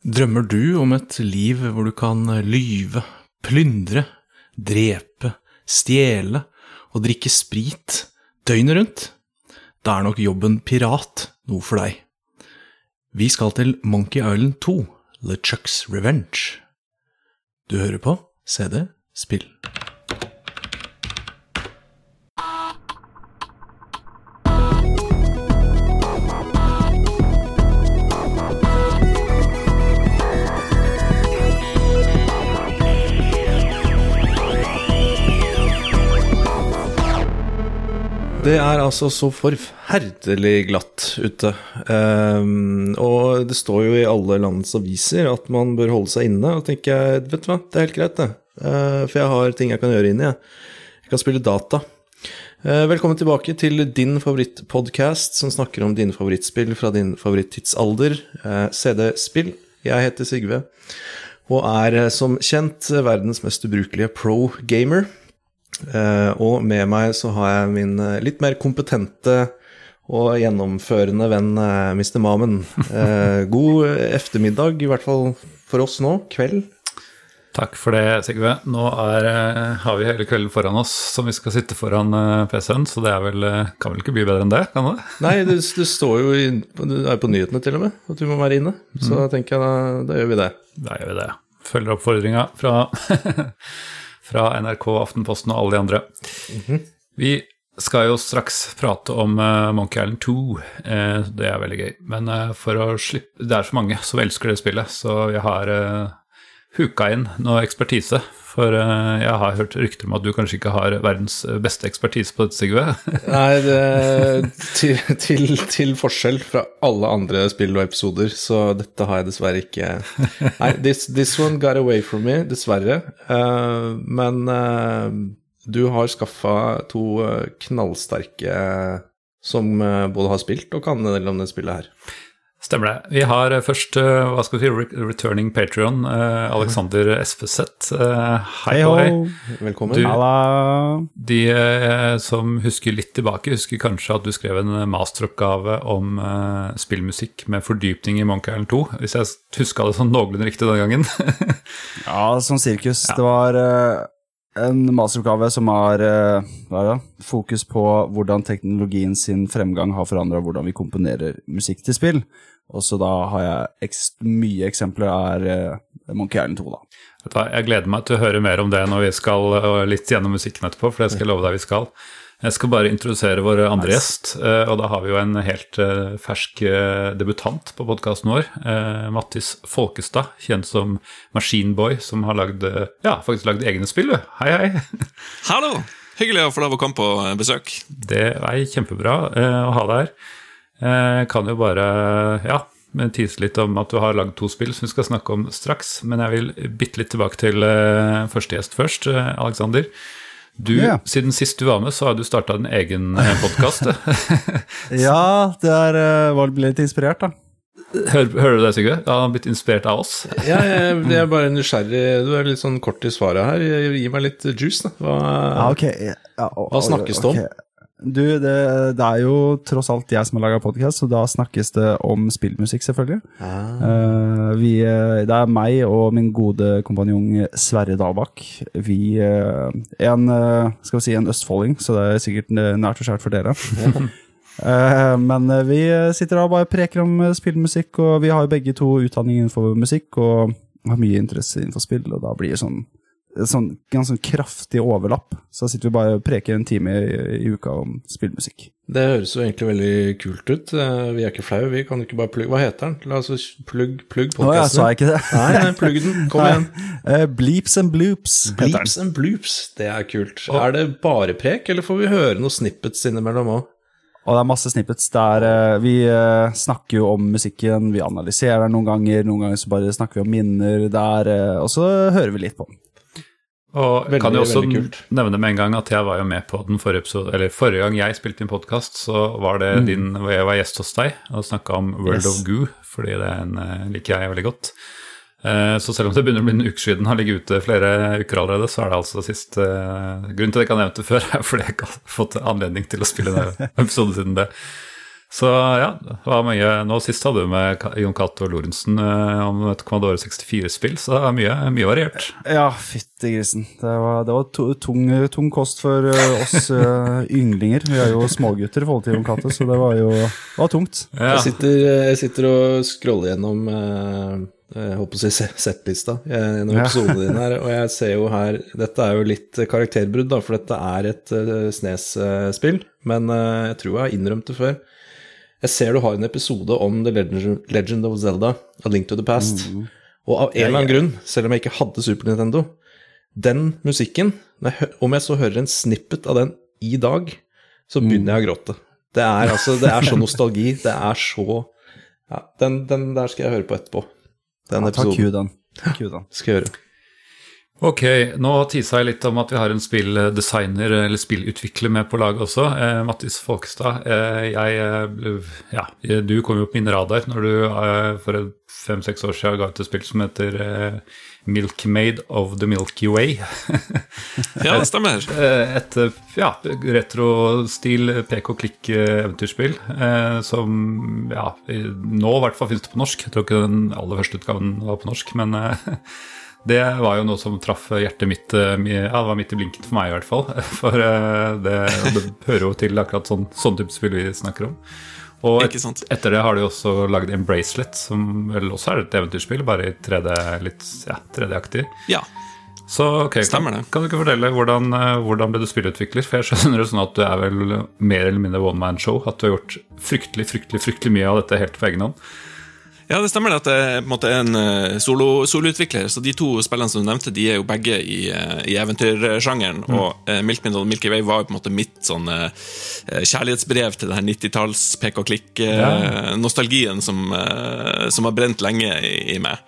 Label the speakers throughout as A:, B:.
A: Drømmer du om et liv hvor du kan lyve, plyndre, drepe, stjele og drikke sprit døgnet rundt? Da er nok jobben pirat noe for deg. Vi skal til Monkey Island 2, LeChucks Revenge. Du hører på CD Spill. Det er altså så forferdelig glatt ute. Um, og det står jo i alle landets aviser at man bør holde seg inne. Og tenker jeg, vet du hva, det er helt greit, det. Uh, for jeg har ting jeg kan gjøre inne, jeg. Jeg kan spille data. Uh, velkommen tilbake til din favorittpodkast som snakker om dine favorittspill fra din favorittidsalder, uh, CD-spill. Jeg heter Sigve og er eh, som kjent verdens mest ubrukelige pro-gamer. Eh, og med meg så har jeg min eh, litt mer kompetente og gjennomførende venn eh, Mr. Mamen. God eftermiddag, i hvert fall for oss nå. Kveld.
B: Takk for det, Sigve. Nå er, har vi hele kvelden foran oss som vi skal sitte foran PC-en, så det vel, kan vel ikke bli bedre enn det? kan det?
A: Nei, det, det står jo i, det er på nyhetene til og med at du må være inne. Så da tenker jeg da, da gjør vi det.
B: Da gjør vi det. Følger oppfordringa fra, fra NRK, Aftenposten og alle de andre. Vi skal jo straks prate om uh, Monkey Island 2. Uh, det er veldig gøy. Men uh, for å slippe Det er så mange som elsker det spillet, så jeg har huka inn noe ekspertise. For eh, jeg har hørt rykter om at du kanskje ikke har verdens beste ekspertise på dette, Sigve.
A: Nei, det, til, til, til forskjell fra alle andre spill og episoder, så dette har jeg dessverre ikke Nei, this, this one got away from me, dessverre. Uh, men uh, du har skaffa to knallsterke som både har spilt og kan en del om det spillet her.
B: Stemmer det. Vi har eh, først eh, hva skal vi si, returning Patrion, Alexander Espeseth. Eh, hei,
C: Hei ho!
B: hei.
A: Velkommen.
B: Du-
C: Halla!
B: De eh, som husker litt tilbake, husker kanskje at du skrev en masteroppgave om eh, spillmusikk med fordypning i Monkey Island 2, hvis jeg huska det sånn noenlunde riktig den gangen.
C: Ja, sånn sirkus. Det var eh, en masteroppgave som har eh, det? fokus på hvordan teknologien sin fremgang har forandra hvordan vi komponerer musikk til spill. Og så da har jeg eks mye eksempler er eh, Monkey Island 2, da.
B: Vet du hva, Jeg gleder meg til å høre mer om det når vi skal eh, litt gjennom musikken etterpå, for det skal jeg love deg vi skal. Jeg skal bare introdusere vår andre gjest, eh, og da har vi jo en helt eh, fersk debutant på podkasten vår. Mattis Folkestad, kjent som Maskinboy, som har lagd, ja, faktisk lagd egne spill. du. Hei, hei.
D: Hallo! Hyggelig å få lov å komme på besøk.
B: Det er kjempebra å ha deg her. Jeg kan jo bare ja, tise litt om at du har lagd to spill som vi skal snakke om straks. Men jeg vil bitte litt tilbake til eh, første gjest først, Aleksander. Alexander. Du,
C: Ja.
B: Siden sist du var med, så har du starta en egen eh, podkast.
C: Ja, det er, eh, var litt inspirert, da.
B: hører, hører du det, Sigve? Han har blitt inspirert av oss.
A: Ja, jeg, jeg er bare nysgjerrig. Du er litt sånn kort i svaret her. Gi meg litt juice, da. Hva,
C: Ja, okay. Ja, og-
A: Hva snakkes det om?
C: Du, det, det er jo tross alt jeg som har laga podkast, så da snakkes det om spillmusikk, selvfølgelig. Eh, vi, eh, det er meg og min gode kompanjong Sverre Dalbakk. Vi uh, En skal vi si en østfolding, så det er sikkert nært og skjært for dere. Men vi sitter da og bare preker om spillmusikk, og vi har jo begge to utdanning innenfor musikk og har mye interesse innenfor spill, og da blir det sånn sånn ganske kraftig overlapp. Så da sitter vi bare og preker en time i, i uka om spillmusikk.
A: Det høres jo egentlig veldig kult ut. Eh, Vi er ikke flaue, vi kan ikke bare plugge Hva heter den? La oss plugg, plugg
C: Å ja, sa jeg ikke det?
A: Nei, nei, plugg den. Kom igjen.
C: Eh, bleeps and bloops.
A: Bleeps and bloops, det er kult. Er det bare prek, eller får vi høre noen snippets innimellom òg?
C: Og det er masse snippets der eh, vi snakker jo om musikken, vi analyserer den noen ganger, noen ganger så bare snakker vi om minner der, og så hører vi litt på den.
B: Og
A: Veldig,
B: kan jo også nevne med en gang at jeg var jo med på den forrige episode, eller forrige gang jeg spilte inn podkast, så var det din, hvor jeg var gjest hos deg og snakka om World
C: Yes.
B: of Goo, fordi det er en, eh, liker jeg veldig godt. Eh, Så selv om det begynner å bli en uke siden, har ligget ute flere uker allerede, så er det altså siste Grunnen til at jeg ikke har nevnt det før, er fordi jeg ikke har fått anledning til å spille en episode siden det. Så ja, det var mye Nå sist hadde du med Jon Cato Lorentzen eh, om et Commodore 64-spill, så det er mye, mye variert.
C: Ja, fytti grisen. Det var, det var to, tung, tung kost for eh, oss eh, ynglinger. Vi er jo smågutter i forhold til Jon Cato, så det var jo det var tungt.
B: Ja.
A: Jeg, sitter, jeg sitter og scroller gjennom jeg håper å si se- settlista gjennom episodene dine her, og jeg ser jo her Dette er jo litt karakterbrudd, da, for dette er et Snes-spill, men jeg tror jeg har innrømt det før. Jeg ser du har en episode om The Legend, of Zelda, A Link to the Past, og av en eller annen grunn, selv om jeg ikke hadde Super Nintendo, den musikken, om jeg så hører en snippet av den i dag, så begynner jeg å gråte. Det er altså, det er så nostalgi, det er så ja, den, den der skal jeg høre på etterpå. Den
C: Ja,
A: episoden
C: Q Kudan.
A: Skal jeg gjøre.
B: Ok, nå tisa jeg litt om at vi har en spilldesigner eller spillutvikler med på laget også. Eh, Mattis Folkestad. Eh, jeg, eh, ja, du kom jo på min radar når du eh, for fem-seks år siden ga ut et spill som heter eh, Milkmaid of the Milky Way.
D: Ja, det stemmer.
B: Et, Et eh, ja, retrostil pek-og-klikk-eventyrspill eh, som ja, nå i hvert fall finnes det på norsk. Jeg tror ikke den aller første utgaven var på norsk, men det var jo noe som traff hjertet mitt eh, Ja, det var midt i blinken for meg i hvert fall. For eh, det, det hører jo til akkurat sånn, sånn type spill vi snakker om. Og et, etter det har de også lagd en bracelet, som vel også er et eventyrspill, bare i 3D, litt ja, 3D-aktig.
D: Ja.
B: Så okay,
D: Stemmer
B: kan,
D: det.
B: kan du ikke fortelle hvordan, eh, hvordan ble du spillutvikler? For jeg skjønner det sånn at du er vel mer eller mindre one man show. At du har gjort fryktelig fryktelig, fryktelig mye av dette helt på egen hånd.
D: Ja, det stemmer at det er en måte en eh, solo- soloutvikler. så de to spillene som du nevnte, de er jo begge i, eh, i eventyrsjangeren. Og uh, Milkmin og Milky Way var jo på en måte mitt sånn uh, kjærlighetsbrev til denne 90-talls pek og klikk-nostalgien som, som har brent lenge i, i meg.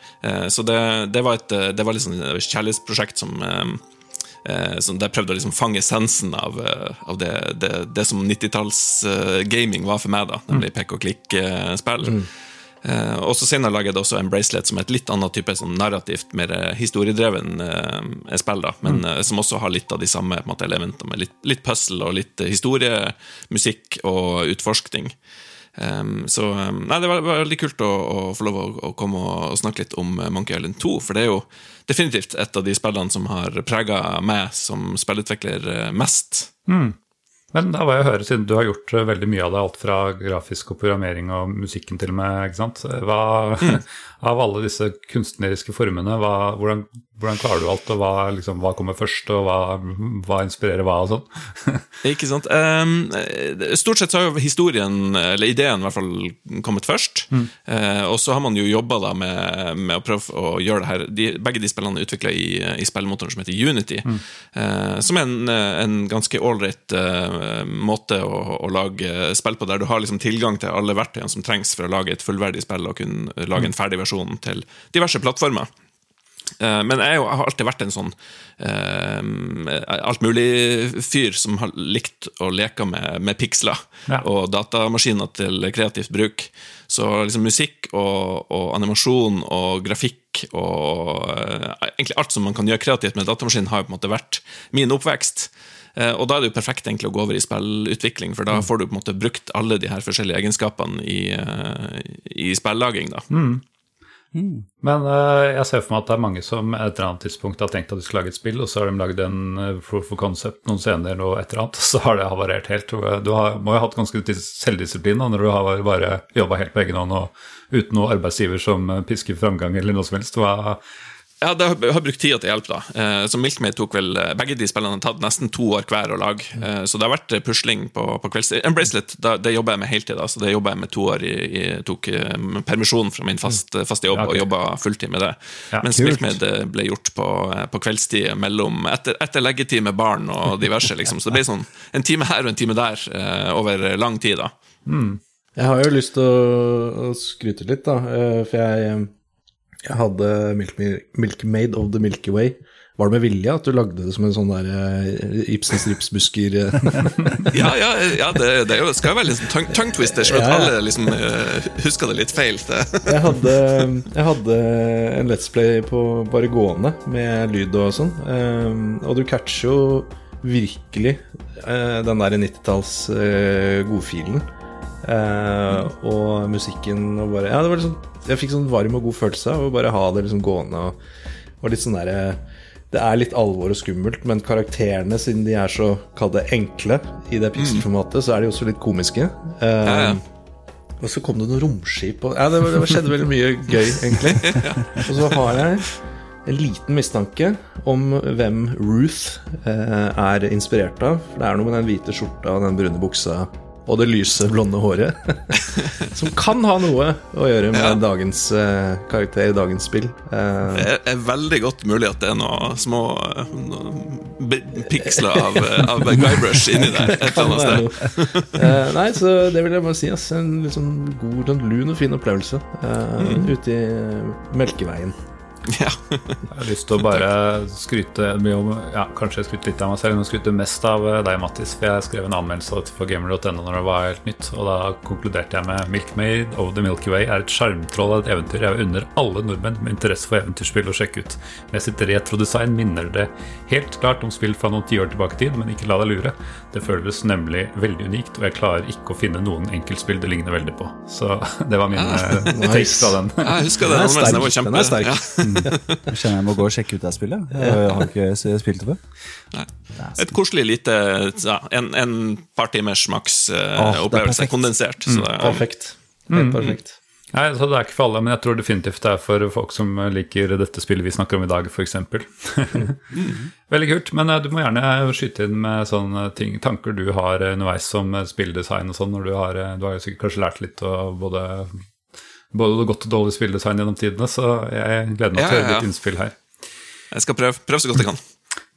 D: Så det, det var et det var liksom et kjærlighetsprosjekt som som der prøvde å liksom fange essensen av, av det, det, det som 90-talls-gaming var for meg, da, nemlig pek og klikk-spill. Eh, og så senere lager jeg også en bracelet som er et litt annet type sånn narrativt, mer eh, historiedreven eh, spill, da, men eh, som også har litt av de samme måte, elementene, med litt, litt puzzle og litt eh, historie, musikk og utforskning. Um, så um, nei, Det var, var veldig kult å, å få lov å, å komme og, og snakke litt om Monkey Island 2. For det er jo definitivt et av de spillene som har prega meg som spillutvikler mest. mest.
B: Men da var jeg å høre, siden du har gjort eh, veldig mye av det, alt fra grafisk og programmering og musikken til og med, ikke sant. Hva, Av alle disse kunstneriske formene, hva, hvordan, hvordan klarer du alt, og hva, liksom, hva kommer først, og hva, hva inspirerer hva og sånn?
D: Ikke sant? Um, stort sett så har jo historien, eller ideen i hvert fall, kommet først. Eh, og så har man jo jobba med, med å prøve å gjøre det her de, Begge de spillene er utvikla i, i spillmotoren som heter Unity. eh, som er en, en ganske ålreit uh, måte å, å lage spill på, der du har liksom tilgang til alle verktøyene som trengs for å lage et fullverdig spill og kunne lage en ferdig versjon til diverse plattformer. Eh, Men jeg, jo, jeg har alltid vært en sånn eh, altmulig-fyr som har likt å leke med, med piksler
B: Ja.
D: og datamaskiner til kreativt bruk. Så liksom musikk og, og animasjon og grafikk og eh, egentlig alt som man kan gjøre kreativt med datamaskin, har jo på en måte vært min oppvekst. Eh, Og da er det jo perfekt egentlig å gå over i spillutvikling, for da får du på en måte brukt alle de her forskjellige egenskapene i, eh, i spillaging. da.
B: Men uh, jeg ser for meg at det er mange som et eller annet tidspunkt har tenkt at de skulle lage et spill, og så har de lagd en uh, proof of concept noen scener og et eller annet, så har det havarert helt. Eh, Du har, må jo ha hatt ganske dis- selvdisiplin da, når du har bare jobba helt på egen hånd og uten noen arbeidsgiver som eh, pisker framgang eller noe som helst. Hva,
D: Ja, det har, jeg har brukt tida til hjelp, da. Eh, så Milkmaid tok vel eh, Begge de spillene har tatt nesten to år hver å lage. Eh, så det har vært pusling på, på kveldstid. En bracelet da, det jobber jeg med heltid, da, så det jobber jeg med to år. I, i, tok permisjon fra min fast, faste jobb
B: Ja,
D: og jobba fulltid med det.
B: Ja,
D: Mens
C: kult.
D: Milkmaid ble gjort på, på kveldstid mellom, etter, etter leggetid med barn og diverse. liksom. Så det ble sånn en time her og en time der eh, over lang tid. da.
A: Jeg har jo lyst til å, å skryte litt, da. For jeg, jeg hadde Milk, Milk Made of the Milky Way. Var det med vilje at du lagde det som en sånn der eh, Ibsens ripsbusker eh?
D: Ja, ja, ja det, det er jo, skal jo være litt sånn tongue, tongue twister, så
A: Ja, ja.
D: alle liksom eh, husker det litt feil. Det.
A: Jeg hadde, jeg hadde en Let's Play på bare gående med lyd og sånn. eh, Og du catcher jo virkelig den der 90-talls eh, godfilen. Eh, og musikken og bare Ja, det var liksom Jeg fikk sånn varm og god følelse av å bare ha det liksom gående. Og, og litt sånn derre Det er litt alvor og skummelt, men karakterene, siden de er så kall det enkle i det pikselformatet, så er de også litt komiske. Eh,
D: Ja, ja.
A: og så kom det noen romskip og Ja, det, det skjedde veldig mye gøy, egentlig. Og så har jeg en liten mistanke om hvem Ruth eh, er inspirert av. For det er noe med den hvite skjorta og den brune buksa og det lyse, blonde håret som kan ha noe å gjøre med
D: Ja.
A: dagens uh, karakter i dagens spill. Uh,
D: Det er, er veldig godt mulig at det er noen små noe piksler av, av Guy Guybrush inni der. Et eller annet sted.
A: Eh, nei, så det vil jeg bare si. Ass. En sånn god, sånn lun og fin opplevelse mm. ute i eh, Melkeveien.
D: Ja.
B: Jeg har lyst til å bare skryte mye om Ja, kanskje skryte litt av meg selv, men skryte mest av eh, deg, Mattis. For jeg skrev en anmeldelse for gamer.no når det var helt nytt, og da konkluderte jeg med Milkmaid of the Milky Way er et sjarmtroll av et eventyr jeg unner alle nordmenn med interesse for eventyrspill å sjekke ut. Med sitt retrodesign minner det helt klart om spill fra noen tiår tilbake i tid, men ikke la deg lure. Det føles nemlig veldig unikt, og jeg klarer ikke å finne noen enkeltspill det ligner veldig på. Så det var min eh, take
A: nice.
B: fra den.
D: Jeg husker
A: Den
D: den
A: er sterk, den er sterk.
D: Ja.
C: Jeg kjenner jeg må gå og sjekke ut det spillet. Jeg har ikke spilt det før.
D: Nei. Et koselig lite ja, En, en par timers maks
C: er
D: opplevelse. Kondensert. Så det,
A: Perfekt. Helt perfekt.
B: Nei, så Det er ikke for alle, men jeg tror definitivt det er for folk som liker dette spillet vi snakker om i dag, f.eks. Veldig kult. Men eh, du må gjerne skyte inn med sånne ting, tanker du har eh, underveis som eh, spilldesign og sånn. når Du har, du har sikkert kanskje lært litt av både, både godt og dårlig spilldesign gjennom tidene, så jeg gleder meg
D: Ja,
B: til å høre litt innspill her.
D: jeg skal prøve, prøve så godt jeg kan.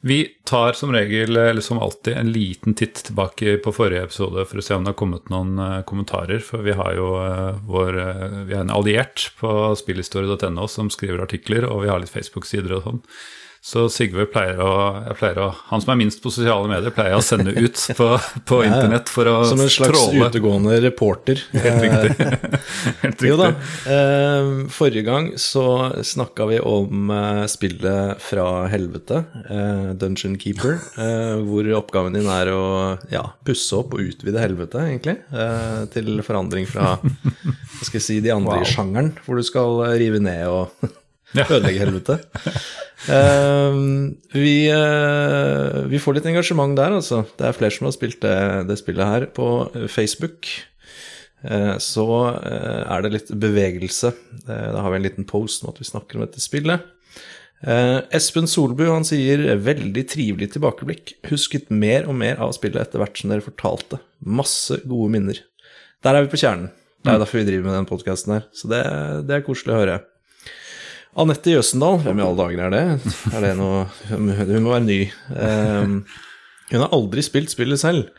B: Vi tar som regel, eller som alltid, en liten titt tilbake på forrige episode for å se om det har kommet noen eh, kommentarer. For vi har jo eh, vår eh, Vi har en alliert på spillhistorie.no som skriver artikler, og vi har litt Facebook-sider og sånn. Så Sigve pleier å, jeg pleier å Han som er minst på sosiale medier, pleier å sende ut på, på internett for å tråle.
A: Som en slags
B: tråle.
A: utegående reporter.
B: Helt riktig. Helt
A: Jo da. Eh, forrige gang så snakka vi om eh, spillet fra helvete, eh, Dungeon Keeper, eh, hvor oppgaven din er å ja, pusse opp og utvide helvete, egentlig, eh, til forandring fra hva skal jeg si, de andre i sjangeren, hvor du skal eh, rive ned og
B: Ja.
A: ødelegge helvete. Eh, vi, uh, vi får litt engasjement der, altså. Det er flere som har spilt det, det spillet her på eh, Facebook. Uh, så er det litt bevegelse. Da har vi en liten post om at vi snakker om dette spillet. Espen Solbu han sier 'veldig trivelig tilbakeblikk'. Husket mer og mer av spillet etter hvert som dere fortalte. Masse gode minner. Der er vi på kjernen. Det er derfor vi driver med den podkasten her. Så det, det er koselig å høre. Anette Jøsendal, hvem i alle dager er det? Er det noe Hun må være ny. Um, hun har aldri spilt spillet selv,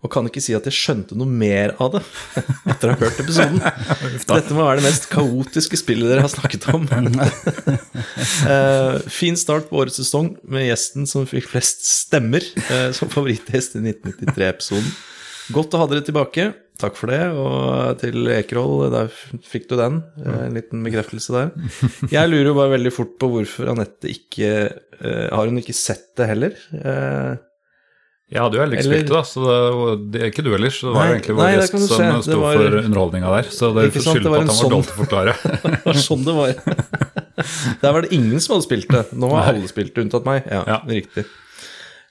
A: og kan ikke si at jeg skjønte noe mer av det etter å ha hørt episoden. Dette må være det mest kaotiske spillet dere har snakket om. uh, fin start på årets sesong med gjesten som fikk flest stemmer uh, som favorittgjest i 1993-episoden. Godt å ha dere tilbake. Takk for det. Og til Ekerhold, der fikk du den. Eh, En liten bekreftelse der. Jeg lurer jo bare veldig fort på hvorfor Anette ikke eh, Har hun ikke sett det heller? Eh,
B: Jeg hadde jo heller ikke spilt det, da, så det, var- det er ikke du ellers. Det var
A: Nei,
B: jo egentlig vår gjest som. Sto
A: var-
B: for underholdninga der. Så det er
A: skyld
B: skylder på at han var
A: sånn-
B: dårlig til å forklare.
A: Det var sånn det var. Der var det ingen som hadde spilt det. Nå har
B: Nei.
A: alle spilt det, unntatt meg. Ja,
B: Ja.
A: riktig.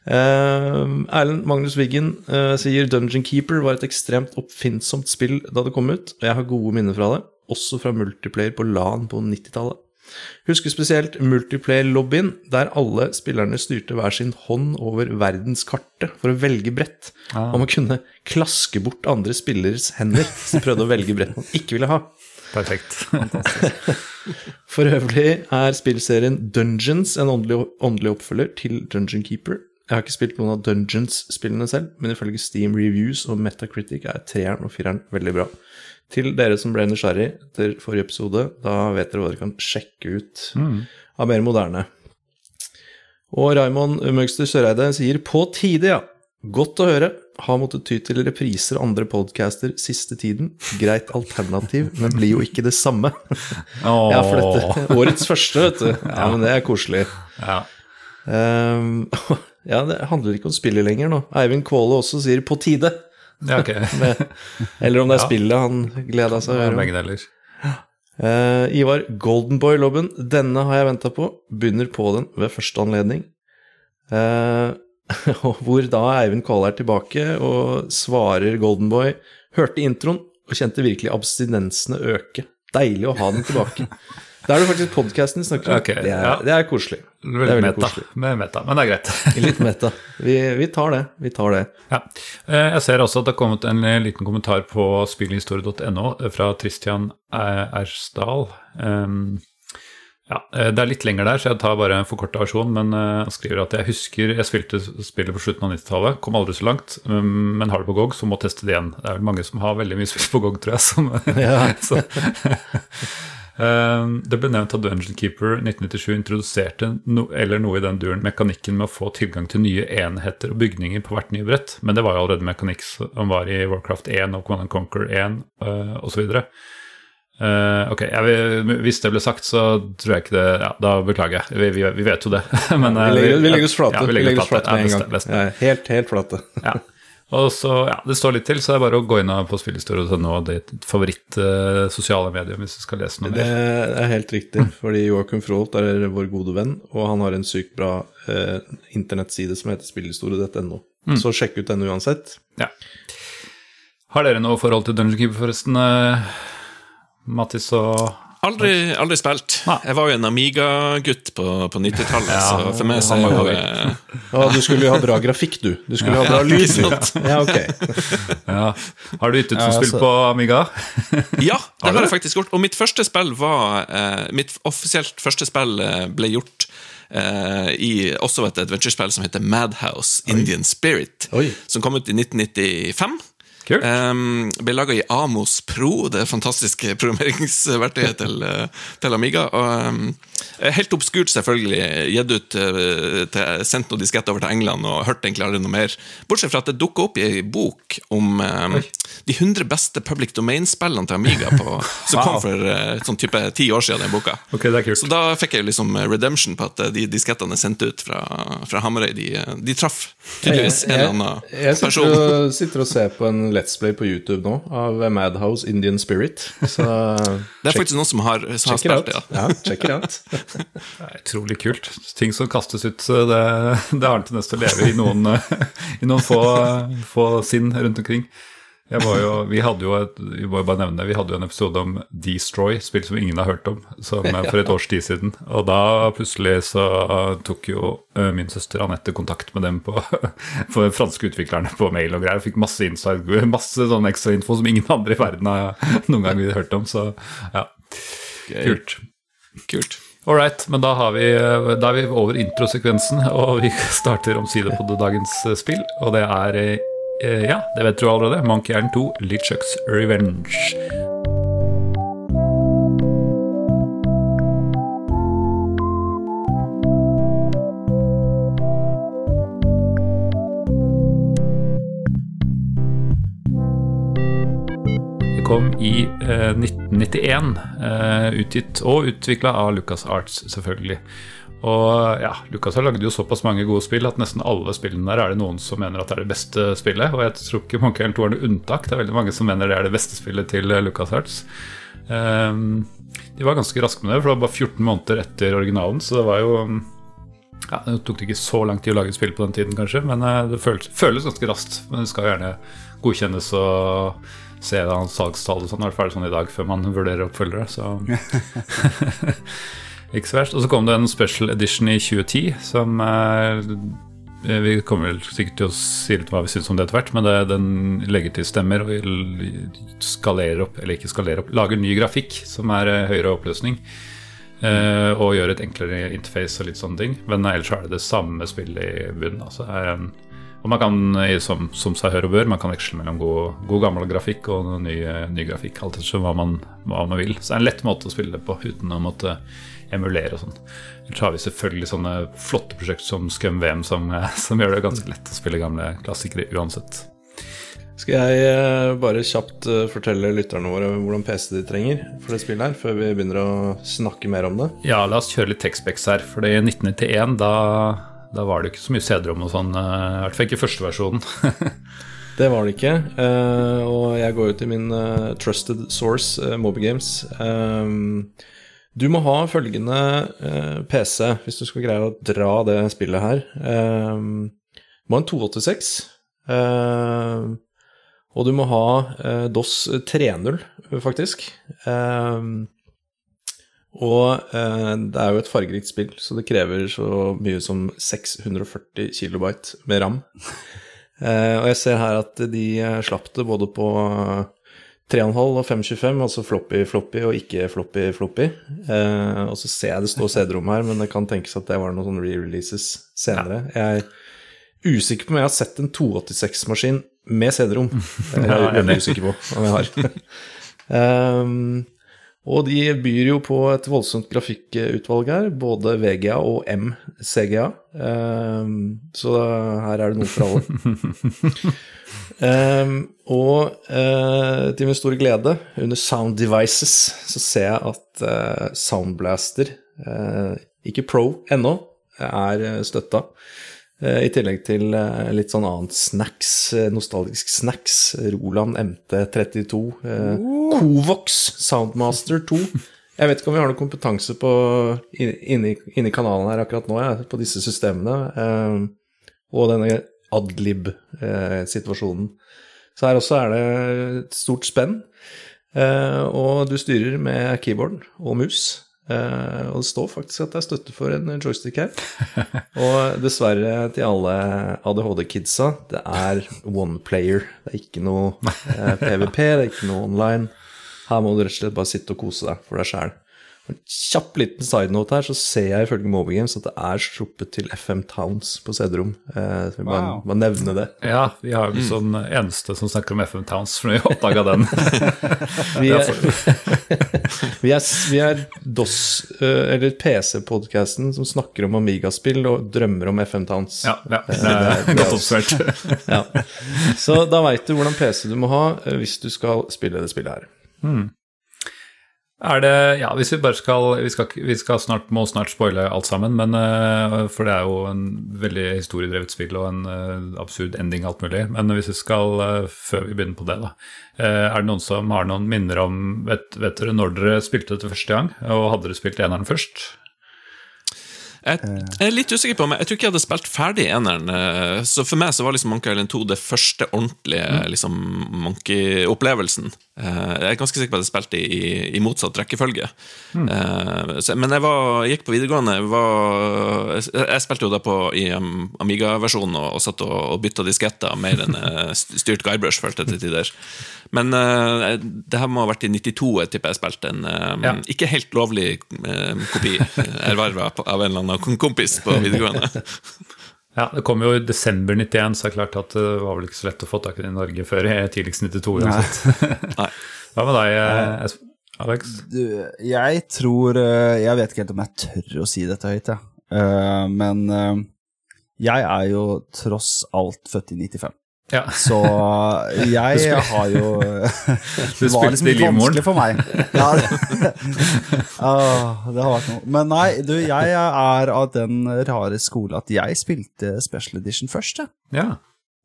A: Eh, Erlend Magnus Wiggen eh, sier Dungeon Keeper var et ekstremt oppfinnsomt spill da det kom ut, og jeg har gode minner fra det, også fra multiplayer på LAN på 90-tallet. Husker spesielt multiplayer-lobbyen, der alle spillerne styrte hver sin hånd over verdenskartet for å velge brett, og man kunne klaske bort andre spilleres hender som prøvde å velge brett man ikke ville ha.
B: Perfekt.
A: For øvrig er spillserien Dungeons en åndelig, åndelig oppfølger til Dungeon Keeper. Jeg har ikke spilt noen av Dungeons-spillene selv, men ifølge Steam Reviews og Metacritic er treeren og fireren veldig bra. Til dere som ble nysgjerrig etter forrige episode, da vet dere hva dere kan sjekke ut av mer moderne. Og Raymond Møgster Søreide sier 'på tide', ja. Godt å høre. Har måttet ty til repriser og andre podcaster siste tiden. Greit alternativ, men blir jo ikke det samme. Ja, for dette Årets første, vet du. Ja, men det er koselig.
B: Ja.
A: Ehm, ja, det handler ikke om spillet lenger nå. Eivind Kvåle også sier 'på tide'.
B: Ja, ok.
A: Eller om det er
B: Ja.
A: spillet han gleda seg om.
B: Begge deler.
A: Eh, Ivar Goldenboy-lobben. Denne har jeg venta på. Begynner på den ved første anledning. Uh, hvor da Eivind Kvåle er tilbake og svarer Goldenboy. Hørte introen og kjente virkelig abstinensene øke. Deilig å ha den tilbake. Da er det faktisk podkasten vi snakker om.
B: Okay,
A: det, er,
B: ja.
A: det er koselig. Det er
B: Veldig meta,
A: koselig.
B: med meta, men det er greit.
A: Litt meta. Vi, vi tar det. Vi tar det.
B: Ja. Eh, Jeg ser også at det har kommet en eh, liten kommentar på spillhistorie.no fra Tristian eh, Ersdal. Um, ja, eh, Det er litt lenger der, så jeg tar bare en forkorta versjon. Men eh, han skriver at jeg husker jeg spilte spillet på slutten av 90-tallet, kom aldri så langt, um, men har det på GOG, så må teste det igjen. Det er vel mange som har veldig mye spill på GOG, tror jeg. Som, så, Um, det ble nevnt at Dungeon Keeper 1997 introduserte no, eller noe i den duren mekanikken med å få tilgang til nye enheter og bygninger på hvert nye brett, men det var jo allerede mekanikk som var i Warcraft 1 og Command Conquer 1 uh, osv. Uh, ok, vil, Hvis det ble sagt, så tror jeg ikke det Ja, da beklager jeg. Vi, vi, vi vet jo det. Men, uh,
A: Vi legger, vi legger oss flate.
B: Ja,
A: vi legger oss flate med en gang. Ja, helt, helt flate.
B: Ja. Og så, ja, Det står litt til, så det er bare å gå inn på spillhistorie.no, og ditt favoritt uh, sosiale medium, hvis du skal lese noe
A: Det
B: mer.
A: er helt riktig, fordi Joachim Froholt er vår gode venn, og han har en sykt bra uh, internettside som heter spillhistorie.no.
B: Mm.
A: Så sjekk ut den uansett.
B: Ja. Har dere noe forhold til Dungeon Keeper, forresten? eh, Mattis og
D: Aldri, aldri spilt.
B: Nei.
D: Jeg var jo en Amiga-gutt på, på 90-tallet, så for meg så
B: var det
D: eh,
A: Ja, du skulle jo ha bra grafikk, du. Du skulle ha bra
D: Ja,
A: lyd. Ja, ok.
B: ja. Har du yttet som
C: Ja,
B: spill
C: altså-
B: på Amiga?
D: Ja, det har
B: du
D: jeg faktisk gjort. Og mitt første spill var eh, Mitt offisielt første spill eh, ble gjort eh, i også et adventure-spill som heter Madhouse Indian Spirit,
A: Oi.
D: som kom ut i 1995.
B: Kult.
D: Um, ble laga i Amos Pro, det fantastiske programmeringsverktøyet til, eh, til Amiga. Og, um, helt obskurt, selvfølgelig. Gitt ut eh, til, Sendt noen disketter over til England og hørt egentlig aldri noe mer. Bortsett fra at det dukka opp i ei bok om um, de 100 beste public domain-spillene til Amiga, på, som kom for eh, sånn type ti år siden, den boka.
B: Okay, det er kult.
D: Så da fikk jeg jo liksom redemption på at de diskettene er sendt ut fra, fra Hamarøy, de, de traff tydeligvis en eller annen
A: Jeg sitter
D: person.
A: og, sitter og ser på en Let's Play på YouTube nå av Madhouse Indian Spirit. Så
D: Det er faktisk noen som har, som har
A: check it out.
D: spilt det. Ja.
A: Ja, check it out.
B: Det er utrolig kult. Ting som kastes ut, det, det har den tendens til å leve i noen, i noen få, få sinn rundt omkring. Jeg var jo, vi hadde jo et, vi må jo bare nevne vi hadde jo en episode om Destroy, spill som ingen har hørt om, som, for et års tid siden. Og da plutselig så tok jo eh, min søster Anette kontakt med dem på for franske utviklerne på mail og greier. Fikk masse inside, masse sånn ekstra info som ingen andre i verden har noen gang hørt om. Så ja, kult.
D: Kult.
B: All right, men da, har vi, da er vi over introsekvensen, og vi starter omsider på dagens eh, spill. Og det er eh, Ja, det vet du allerede. Monkey Island 2, Litchucks Revenge. Det kom i eh, 1991, eh, utgitt og utvikla av Lucas Arts, selvfølgelig. Og ja, Lucas har lagd jo såpass mange gode spill at nesten alle spillene der er det noen som mener at det er det beste spillet. Og jeg tror ikke Monkey Island 2 er noe unntak. Det er veldig mange som mener det er det beste spillet til eh, Lucas Arts. Um, de var ganske raske med det, for det var bare 14 måneder etter originalen, så det var jo ja, Det tok ikke så lang tid å lage et spill på den tiden, kanskje, men eh, det føles, føles ganske raskt. Men det skal jo gjerne godkjennes og se hans salgstall og sånn, i hvert fall sånn i dag, før man vurderer oppfølgere. Så ikke så verst. Og så kom det en special edition i 2010 som eh, Vi kommer vel sikkert til å si litt hva vi syns om det etter hvert, men det, den legger til stemmer og skalerer opp, eller ikke skalerer opp, lager ny grafikk som er eh, høyere oppløsning. eh, og gjør et enklere interface og litt sånne ting. Men ellers er det det samme spillet i bunnen. Altså, er og man kan, som, som seg hør og bør, man kan veksle mellom god, god gammel grafikk og ny, ny grafikk. Alt etter hva man, hva man vil. Så det er en lett måte å spille det på uten å måtte emulere og sånn. Ellers har vi selvfølgelig sånne flotte prosjekter som Scum VM, som, eh, som gjør det ganske lett å spille gamle klassikere uansett.
A: Skal jeg eh, bare kjapt eh, fortelle lytterne våre hvordan PC de trenger for det spillet her, før vi begynner å snakke mer om det?
B: Ja, la oss kjøre litt Texpex her. For i 1991, da, da var det ikke så mye CD-rom og sånn. I hvert fall ikke første versjonen.
A: Det var det ikke. og jeg går jo til min trusted source, Moby Games. Du må ha følgende eh, PC hvis du skal greie å dra det spillet her. Um, du må ha en 286. eh, og du må ha eh, DOS 3.0, faktisk. Um, og eh, det er jo et fargerikt spill, så det krever så mye som 640 kilobyte med ram. Eh, og jeg ser her at de eh, slapp det både på 3,5 og 525, altså floppy-floppy og ikke floppy-floppy. Eh, og så ser jeg det står CD-rom her, men det kan tenkes at det var noen sånne re-releases senere. Jeg er usikker på om jeg har sett en 286-maskin med CD-rom. Det er jeg usikker på om jeg har. um, og de byr jo på et voldsomt grafikkutvalg her, både VGA og MCGA. Um, så her er det noe for alle. Um, og uh, til min store glede, under Sound Devices, så ser jeg at uh, Soundblaster, uh, ikke Pro ennå, er støtta. I tillegg til litt sånn annet snacks, nostalgisk snacks. Roland MT32. Covox Soundmaster 2. Jeg vet ikke om vi har noe kompetanse på, inni, inni kanalen her akkurat nå, ja, på disse systemene. og denne adlib-situasjonen. Så her også er det et stort spenn. og du styrer med keyboard og mus. Uh, og det står faktisk at det er støtte for en joystick her. og dessverre til alle ADHD-kidsa, det er one player. Det er ikke noe uh, PVP, det er ikke noe online. Her må du rett og slett bare sitte og kose deg for deg sjæl. En kjapp liten sidenote her, så ser jeg ifølge Moby Games at det er sluppet til FM Towns på CD-rom. Eh, vi bare,
C: Wow.
A: bare nevne det.
B: Ja, vi har jo sånn eneste som snakker om FM Towns, for vi oppdaga den.
A: Vi er, vi er, vi er DOS, eh, eller PC-podkasten, som snakker om Amiga-spill og drømmer om FM Towns.
B: Ja, ja det er godt oppsummert.
A: Ja. Så da veit du hvordan PC du må ha eh, hvis du skal spille det spillet her.
B: Er det Ja, hvis vi bare skal Vi, skal, vi skal snart, må snart spoile alt sammen, men eh, For det er jo en veldig historiedrevet spill og en eh, absurd ending, alt mulig. Men hvis vi skal, eh, før vi begynner på det, da Er det noen som har noen minner om Vet, vet dere når dere spilte dette første gang? Og hadde dere spilt eneren først?
D: Jeg, er litt usikker på, men jeg tror ikke jeg hadde spilt ferdig eneren. Så for meg så var liksom Monkey Island 2 det første ordentlige liksom, Monkey-opplevelsen. Eh, Jeg er ganske sikker på at jeg spilte i, i motsatt rekkefølge. Eh, så, men jeg var, gikk på videregående var, jeg, spilte jo da på i Amiga-versjonen og, og satt og, og bytta disketter mer enn styrt Guybrush, følte jeg til tider. Men eh, det her må ha vært i 92 jeg tipper jeg spilte en eh,
B: Ja.
D: ikke helt lovlig eh, kopi eh, erverva av en eller annen kompis på videregående.
B: Ja, Det kom jo i desember 91, så det er klart at det var vel ikke så lett å få tak i det i Norge før i tidligst 92. uansett. Hva med deg, eh, Alex?
C: Du, jeg tror eh, Jeg vet ikke helt om jeg tør å si dette høyt, jeg. Ja. men eh, jeg er jo tross alt født i 95.
B: Ja.
C: Så jeg har jo Det var liksom litt vanskelig for meg. Ja, det, ah, det har vært noe. Men nei, du, jeg er av den rare skole at jeg spilte Special Edition først,
B: ja.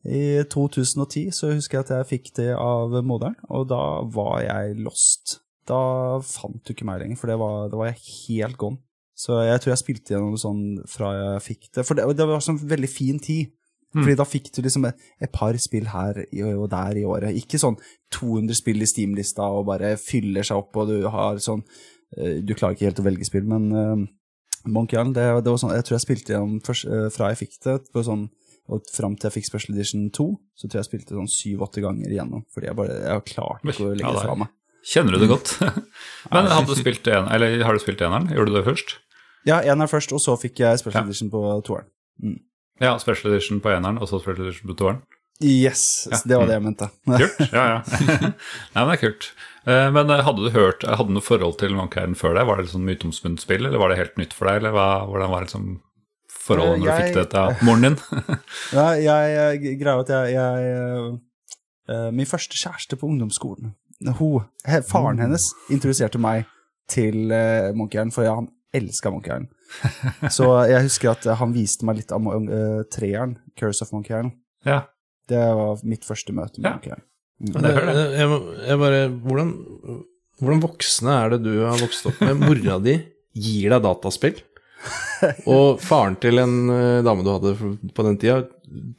C: I 2010 så husker jeg at jeg fikk det av moderen, og da var jeg lost. Da fant du ikke meg lenger, for det var, da var jeg helt gone. Så jeg tror jeg spilte gjennom sånn fra jeg fikk det. For det, det var sånn veldig fin tid. Fordi da fikk du liksom et, et par spill her og der i året. Ikke sånn 200 spill i Steam-lista og bare fyller seg opp, og du har sånn eh, Du klarer ikke helt å velge spill, men uh, Monkey Island, det, det var sånn Jeg tror jeg spilte gjennom først, eh, fra jeg fikk det, på sånn og fram til jeg fikk Special Edition 2, så tror jeg jeg spilte sånn syv-åtte ganger igjennom. Fordi jeg bare Jeg har klart ikke å legge
B: det
C: fra meg.
B: Kjenner du det godt? Men hadde du spilt en, eller har du spilt eneren? Gjorde du det først?
C: Ja, eneren er først, og så fikk jeg Special
B: Ja.
C: Edition på toeren.
B: Ja, Special Edition på eneren, og så Special Edition på toeren.
C: Yes, det var det jeg mente.
B: Kult. Ja, ja. Nei, men det er kult. Eh, Men eh, hadde du hørt, hadde du noe forhold til Monkey før det? Var det sånn myteomspunnet spill, eller var det helt nytt for deg? Eller hva, hvordan var liksom forholdet når du fikk det til moren din?
C: Ja, jeg, jeg greier at jeg, jeg eh, Min første kjæreste på ungdomsskolen hun, Faren hennes introduserte meg til uh, for ja, han elska Monkey Island. Så jeg husker at han viste meg litt av uh, treeren, Curse of Monkey Island.
B: ja.
C: Det var mitt første møte med
B: Ja.
C: Monkey Island.
B: Mm. det det. jeg.
A: Jeg, bare hvordan, hvordan voksne er det du har vokst opp med? Mora di gir deg dataspill, og faren til en eh, dame du hadde på den tida,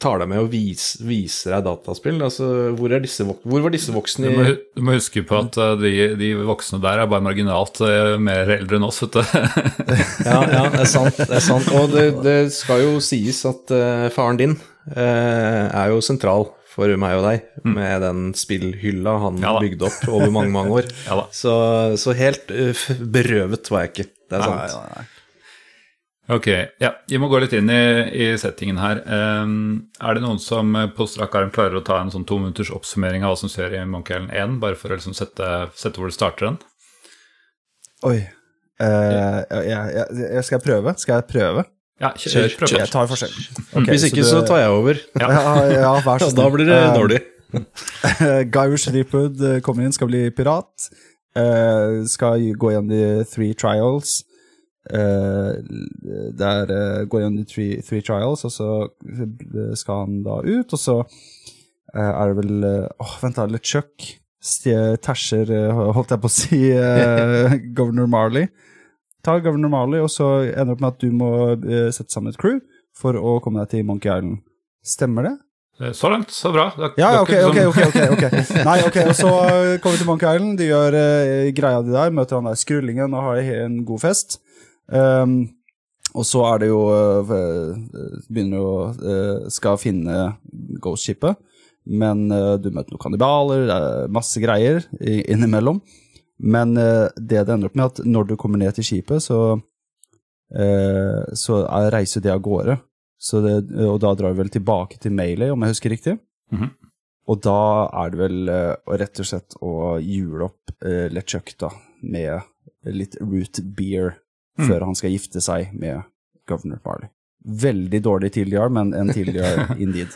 A: tar deg med og vis, viser deg dataspill. Altså, hvor, er disse, hvor var disse voksne
B: Du må, du må huske på at eh, de, de voksne der er bare marginalt eh, mer eldre enn oss, vet du.
A: Ja, ja, det er sant. Det er sant. Og det, det skal jo sies at uh, faren din uh, er jo sentral for meg og deg, med den spillhylla han
B: Mm. Ja
A: bygde opp over mange, mange år.
B: Ja.
A: Så, så helt uh, berøvet var jeg ikke. Det er sant.
C: Nei, nei, nei.
B: Ok, ja, vi må gå litt inn i, i settingen her. Um, er det noen som på strak arm klarer å ta en sånn to minutters oppsummering av hva som skjer i Monkey Island 1, bare for å liksom sette, sette hvor det starter den?
C: Oi. Eh, ja, ja, ja, skal jeg prøve? Skal jeg prøve?
B: Ja, kjør,
A: Kjør,
B: prøv.
C: Jeg tar forskjell. Okay,
A: Hvis ikke, så,
C: det-
A: tar jeg over.
C: Ja, ja, vær så
A: snill. da blir det
C: Eh,
A: dårlig.
C: Guy Shripwood eh, kommer inn, skal bli pirat. Uh, skal gå gjennom de three trials. Eh, der eh, går han i three, three trials, og så eh, skal han da ut, og så er det vel Åh, vent da, LeChuck eh, holdt jeg på å si, uh, Governor Marley. Ta Governor Marley, og så ender det opp med at du må sette sammen et crew for å komme deg til Monkey Island. Stemmer det?
B: Så langt, så bra. Det
C: Ja,
B: okay, er
C: ok,
B: ikke
C: ok,
B: sånn-
C: ok, ok, ok. Nei, ok, og så kommer vi til Monkey Island, de gjør uh, greia di der, møter han der skrullingen og har en god fest. Um, og så er det jo uh, Begynner å uh, skal finne Ghost-skipet, men uh, du møter noen kannibaler, det er masse greier innimellom. Men det det ender opp med, at når du kommer ned til skipet, så, så er, reiser det av gårde. Så det, og da drar vi vel tilbake til Melee, om jeg husker riktig.
B: Mhm.
C: Og da er det vel eh, rett og slett å jule opp LeChuck da, med litt root beer
B: Mm.
C: før han skal gifte seg med Governor Barley. Veldig dårlig tidligere, men en tidligere indeed.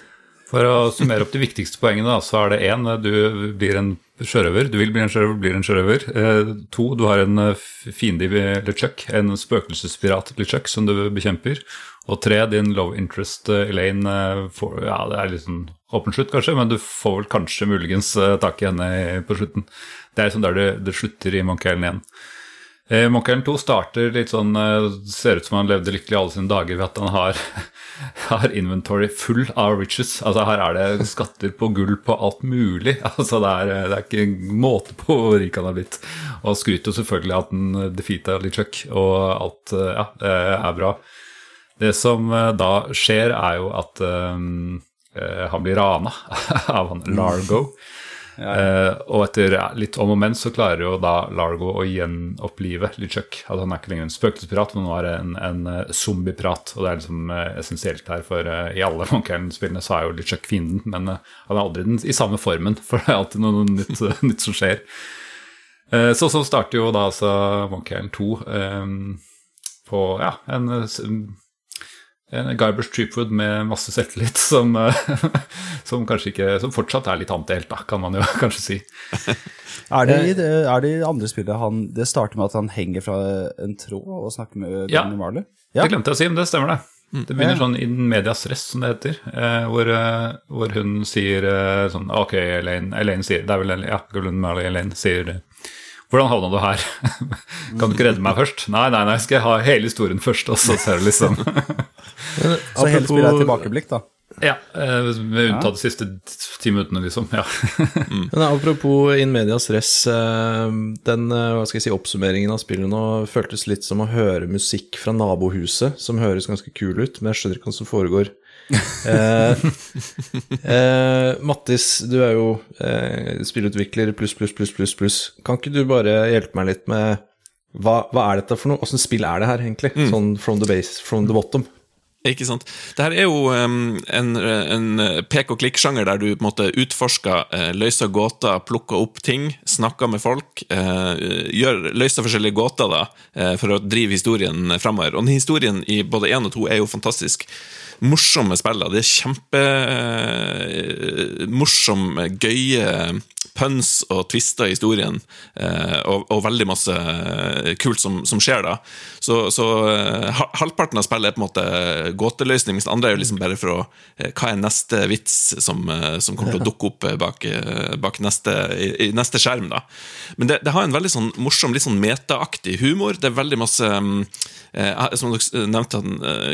B: For å summere opp de viktigste poengene, så er det én, du blir en sjørøver. Du vil bli en sjørøver, blir en sjørøver. Eh, to, du har en eh, fiende i LeChuck, en spøkelsespirat LeChuck som du bekjemper. Og tre, din love interest eh, Elaine eh, får, Ja, det er litt sånn åpen slutt, kanskje, men du får vel kanskje muligens eh, tak i henne på slutten. Det er liksom der det, det slutter i Monkey Island 1. Eh, Island 2 starter litt sånn eh, Ser ut som han levde lykkelig alle sine dager ved at han har, har inventory full av riches. Altså Her er det skatter på gull på alt mulig. Altså Det er, det er ikke måte på hvor rik han har blitt. Og han skryter jo selvfølgelig av at han defeata LeChuck, og alt eh, ja, er bra. Det som eh, da skjer, er jo at eh, han blir rana av han Largo. Eh, og etter litt om og men så klarer jo da Largo å gjenopplive Lichuk. Altså, han er ikke lenger en spøkelsespirat, men nå er det en, en eh, zombiepirat. Og det er liksom uh, essensielt her, for uh, i alle Monkey Island-spillene så er jo Lichuk fienden, men han er aldri den, i samme formen, for det er alltid noe, nytt, nytt som skjer. Så så starter jo da altså Monkey 2 eh, på ja, en eh, en Guybrush Treepwood med masse selvtillit som, eh, som kanskje ikke Som fortsatt er litt antihelt, kan man jo kanskje si.
C: Er det, i er det i andre spillet han Det starter med at han henger fra en tråd og snakker med
B: Ja.
C: Marley? Ja.
B: Det glemte jeg å si, men det stemmer, det. Det begynner sånn in medias res, som det heter, eh, hvor, eh, hvor hun sier eh, sånn Ok, Elaine, Elaine sier Det er vel Elaine, ja, Gullen Marley Elaine sier det. hvordan havna du her? kan du ikke redde meg først? Nei, nei, nei, skal jeg ha hele historien først, og så ser du liksom
C: Så hele spillet er tilbakeblikk, da.
B: Ja, eh, med unntatt de siste ti minuttene, liksom. Ja.
A: Men apropos in medias res, eh, den eh, hva skal jeg si, oppsummeringen av spillet nå føltes litt som å høre musikk fra nabohuset, som høres ganske kul ut, men jeg skjønner ikke hva som foregår. eh, eh, Mattis, du er jo eh, spillutvikler pluss, pluss, pluss, pluss, pluss. Kan ikke du bare hjelpe meg litt med hva, hva er dette for noe? Åssen spill er det her, egentlig? Sånn from the base, from the bottom.
D: Ikke sant? Det her er jo um, en, en pek og klikk-sjanger der du på en måte utforsker, uh, løser gåter, plukker opp ting, snakker med folk, Uh, gjør, løser forskjellige gåter da, uh, for å drive historien framover. Og historien i både én og to er jo fantastisk. Morsomme spiller. Det er kjempemorsomme, gøye pøns og twister i historien, eh, og, og veldig masse eh, kult som, som skjer da. Så, så eh, halvparten av spillet er på en måte gåteløsning, mens det andre er jo liksom bare for å eh, Hva er neste vits som, eh, som kommer til å dukke opp eh, bak, bak neste, i, i neste skjerm, da. Men det, det har en veldig sånn morsom, litt sånn metaaktig humor. Det er veldig masse mm, Som dere nevnte,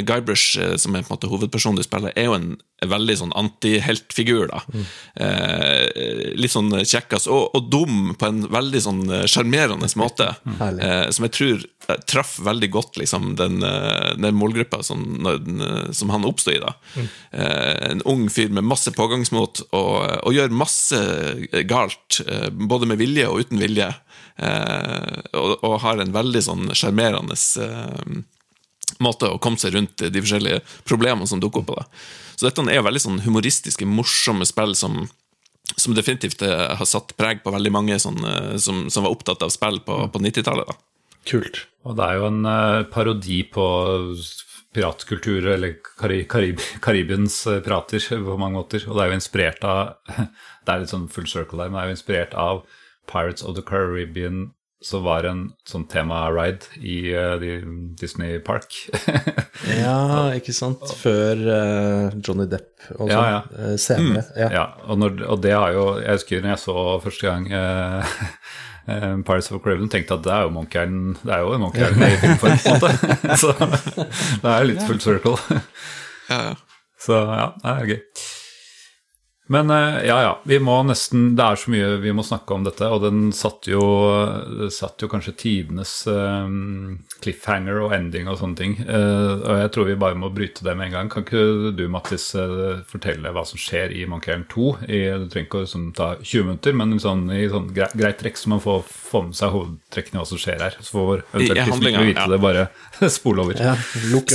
D: Guybrush, som er på en måte hovedpersonen du spiller, er jo en veldig sånn antiheltfigur. da. Eh, litt sånn kjekkas og, og dum på en veldig sånn eh, sjarmerende måte.
A: Mm.
D: Eh, som jeg tror eh, traff veldig godt liksom, den, eh, den målgruppa som, den, som han oppstod i. da. Eh, en ung fyr med masse pågangsmot og, og gjør masse galt, både med vilje og uten vilje. Eh, og, og har en veldig sånn sjarmerende måte å komme seg rundt de forskjellige problemene som dukker opp. på det. Så dette er veldig sånn humoristiske, morsomme spill som, som definitivt eh, har satt preg på veldig mange sånn, eh, som, som var opptatt av spill på, på 90-tallet.
A: Kult.
B: Og det er jo en eh, parodi på piratkultur, eller Kari Karib Karibiens pirater på mange måter. Og det er jo inspirert av Det er litt sånn full circle der, men det er jo inspirert av Pirates of the Caribbean, som var en sånn tema-ride i uh, Disney Park.
A: Ja, ikke sant? Før uh, Johnny Depp og sånn.
B: Ja, ja.
A: Eh, senere. Ja.
B: Ja, og, når, og det har jo Jeg husker når jeg så første gang Pirates of Caribbean, tenkte at det er jo Monkey Island Det er jo en Monkey Island i filmform, på en måte. Så det er litt full circle.
D: Ja, ja.
B: Så ja, det er gøy. Men eh, ja, ja. Vi må nesten Det er så mye vi må snakke om dette, og den satt jo, satt jo kanskje tidenes eh, cliffhanger og ending og sånne ting. Eh, og jeg tror vi bare må bryte det med en gang. Kan ikke du, Mattis, fortelle hva som skjer i Monkey Island 2? I, du trenger ikke å sånn, ta 20 minutter, men sånn, i sånn grei, greit trekk, så man får få med seg hovedtrekkene i hva som skjer her. Så får eventuelt de som ikke vil vite
D: ja.
B: det, bare spole over.
A: Ja.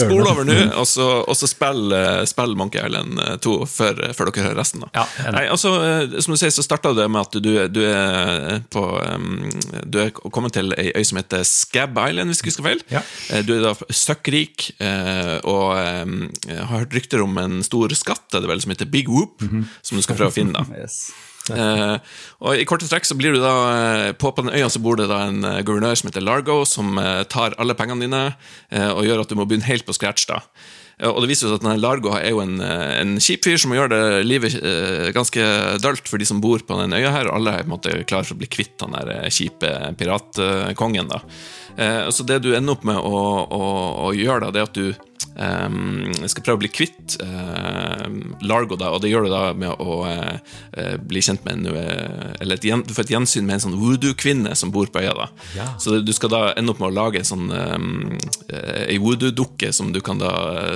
D: Spol over nå, og så, så spill, spill Monkey Island eh, 2 før, før dere hører resten. da.
B: Ja.
D: Nei, altså, eh, som du sier, så starta det med at du, du er på um, Du er kommet til ei øy som heter Scab Island, hvis jeg husker feil.
B: Ja.
D: Eh, Du er da søkkrik eh, og har hørt rykter om en stor skatt det vel, som heter Big Whoop,
B: Mhm.
D: som du skal prøve å finne. da
C: Yes.
D: Uh, og I korte trekk så blir du da eh, på, på den øya så bor det da en eh, guvernør som heter Largo, som eh, tar alle pengene dine eh, og gjør at du må begynne helt på scratch. da Eh, Og det viser seg at denne Largo er jo en, eh, en kjip fyr som gjør det livet eh, ganske dølt for de som bor på den øya her, alle er på en måte klar for å bli kvitt han der eh, kjipe piratkongen. da Eh, Så det du ender opp med å, å, å gjøre, da, det er at du eh, skal prøve å bli kvitt eh, Largo, da, og det gjør du da med å eh, eh, bli kjent med en eh, Eller gjen- du får et gjensyn med en sånn voodoo-kvinne som bor på øya. da
B: Ja.
D: Så du skal da ende opp med å lage en sånn eh, Ei voodoo-dukke som du kan da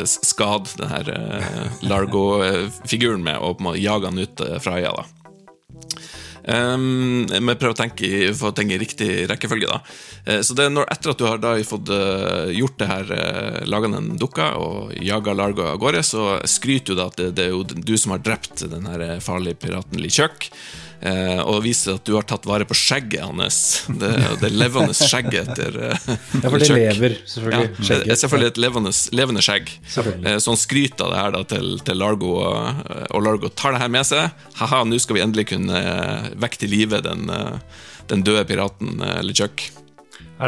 D: skade den her Largo-figuren med, og på en måte jage han ut fra øya. da Um, men prøv å tenke i, få ting i riktig rekkefølge. da Eh, Så det er når, Etter at du har da fått eh, gjort det her, uh, laga den dukka og jaga Largo av gårde, så skryter du da at det, det er jo du som har drept den her eh, farlige piraten Lichuk. Uh, og viser at du har tatt vare på skjegget hans. Det, det levende skjegget etter uh,
A: Ja, for det lever, selvfølgelig.
D: Ja,
A: Skjegget.
D: selvfølgelig et levende, levende skjegg. Eh, Så han skryter av det her da, til, til Largo, og, Largo tar det her med seg. Haha, nå skal vi endelig kunne eh, vekke til live den, eh, den døde piraten eh, LeChuck.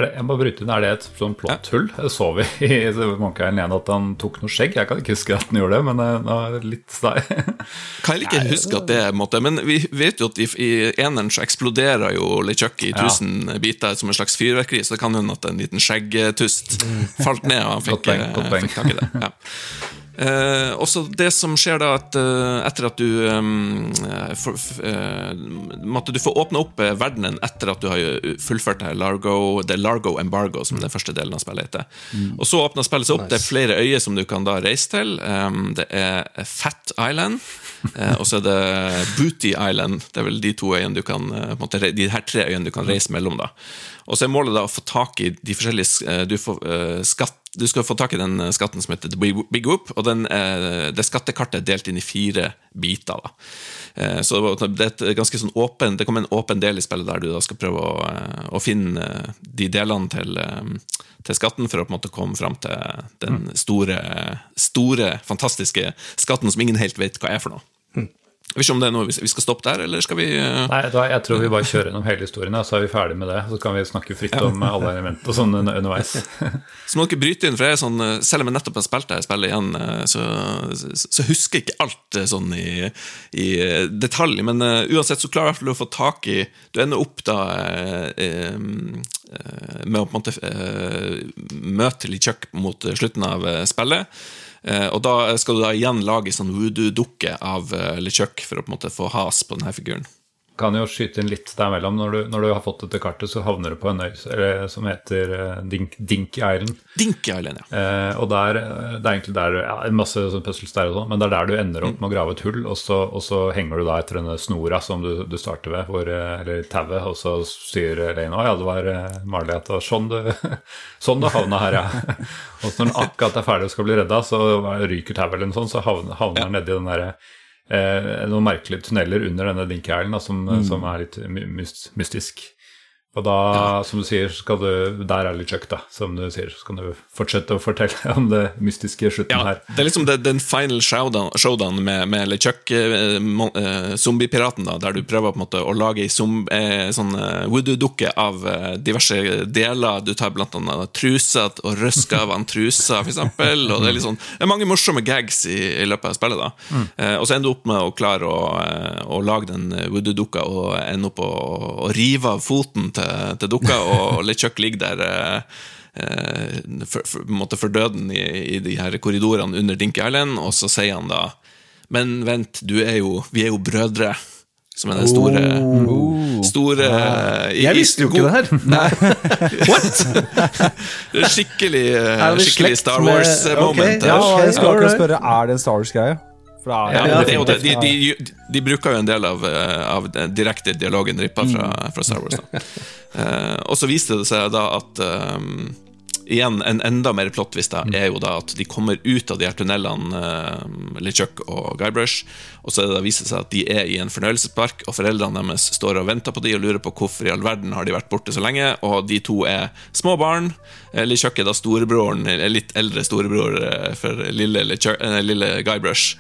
B: Det, jeg må bryte inn, er det et sånn plotthull? Det så vi i Island 1 at han tok noe skjegg. Jeg kan ikke huske at han gjorde det, men eh, nå er det litt stei.
D: Kan jeg ikke huske at det måte Men vi vet jo at i, i eneren så eksploderer jo LeChuck i
B: Ja.
D: tusen biter som en slags fyrverkeri, så det kan hende at en liten skjeggtust falt ned, og han fikk,
B: Godt poeng, godt
D: eh,
B: poeng.
D: fikk tak i det. Ja. Eh, også det som skjer da at, eh, etter at du um, for, eh, Måtte du få åpne opp eh, verdenen etter at du har fullført det Largo, det Largo Embargo, som den første delen av spillet heter. Og så åpner spillet seg opp. Det er flere øyer som du kan da reise til. Det er Fat Island. Eh, og så er det Booty Island. Det er vel de to øyene du kan eh, måte, De her tre øyene du kan reise mellom. da Og så er målet da å få tak i de forskjellige eh, Du, får, eh, skatt, du skal få tak i den eh, skatten som heter The Big Whoop, og den, eh, det skattekartet er delt inn i fire biter. da Eh, Så det er ganske sånn åpen Det kommer en åpen del i spillet der du da skal prøve å, å finne de delene til, til skatten for å på en måte komme fram til den store, store, fantastiske skatten som ingen helt vet hva er for noe. Jeg vet ikke om det er noe vi skal stoppe der, eller skal vi eh,
B: Nei, da, jeg tror vi bare kjører gjennom hele historien, og så er vi ferdig med det. Så kan vi snakke fritt om alle elementer og sånn underveis.
D: Så må dere bryte inn, for jeg er sånn, eh, selv om jeg nettopp har spilt det spillet igjen, eh, så, så, husker jeg ikke alt sånn i, i detalj. Men uh, uansett så klarer fall å få tak i Du ender opp da uh, eh, med å på en måte møte LeChuck mot eh, slutten av spillet. Eh, og da skal du da igjen lage sånn voodoo-dukke av eh, LeChuck for å på en måte få has på denne figuren.
B: Kan jo skyte inn litt der mellom. Når du, når du har fått dette kartet, så havner du på en øy som heter Dink, Dink, Island.
D: Dink Island, ja.
B: Eh, og der, eh, Det er egentlig der ja, masse sånn puzzles der og sånn, men det er der du ender opp med å grave et hull, og så, og så henger du da etter denne snora som du, du starter ved, hvor, eh, eller tauet, og så sier Lane å ja, det var eh, Marley at sånn du, sånn du havna her, ja. og så når den akkurat er ferdig og skal bli redda, så ryker tauet eller noe sånt, så havner, den den nedi den derre eh, noen merkelige tunneler under denne dinkhælen som, mm. som, som er litt mystisk. Og da, som du sier, skal du Der er litt kjøkk, da. Som du sier, så kan du fortsette å fortelle om det mystiske slutten
D: Ja,
B: her.
D: det er liksom det, den final showdown, showdown med, med LeChuck, eh, eh, der du prøver på en måte å lage ei eh, sånn eh, voodoo-dukke av eh, diverse deler. Du tar blant annet truser og røsker av en trusa, for eksempel. Og det er, sånn, det er mange morsomme gags i, i løpet av spillet. da. Eh, og så ender du opp med å klare å, å lage den voodoo-dukka og ende opp å, å rive av foten til, til dukka, og LeChuck ligger der. eh, eh, for, for, på måte for døden i, i de her korridorene under Dinky Island, og så sier han da Men vent, du er jo, vi er jo brødre. Som er den store Store i-
A: Jeg visste jo ikke det her.
D: Det er skikkelig, eh, skikkelig Star Wars-moment.
A: Okay,
C: Ja, jeg skulle akkurat spørre er det en Star Wars-greie. Er,
D: Ja,
A: Ja,
D: det det. De, de, de bruker jo en del av, eh, av den direkte dialogen rippa fra, fra Star Wars. Da. Eh, og så viste det seg da at um, Igjen, en enda mer plot-twist da, er jo da at de kommer ut av de her tunnelene, uh, LeChuck og Guybrush, og så er viser det seg at de er i en fornøyelsespark, og foreldrene deres står og venter på de og lurer på hvorfor i all verden har de vært borte så lenge, og de to er små barn. eller i er da storebroren, litt eldre storebror eh, for lille, eh, lille Guybrush.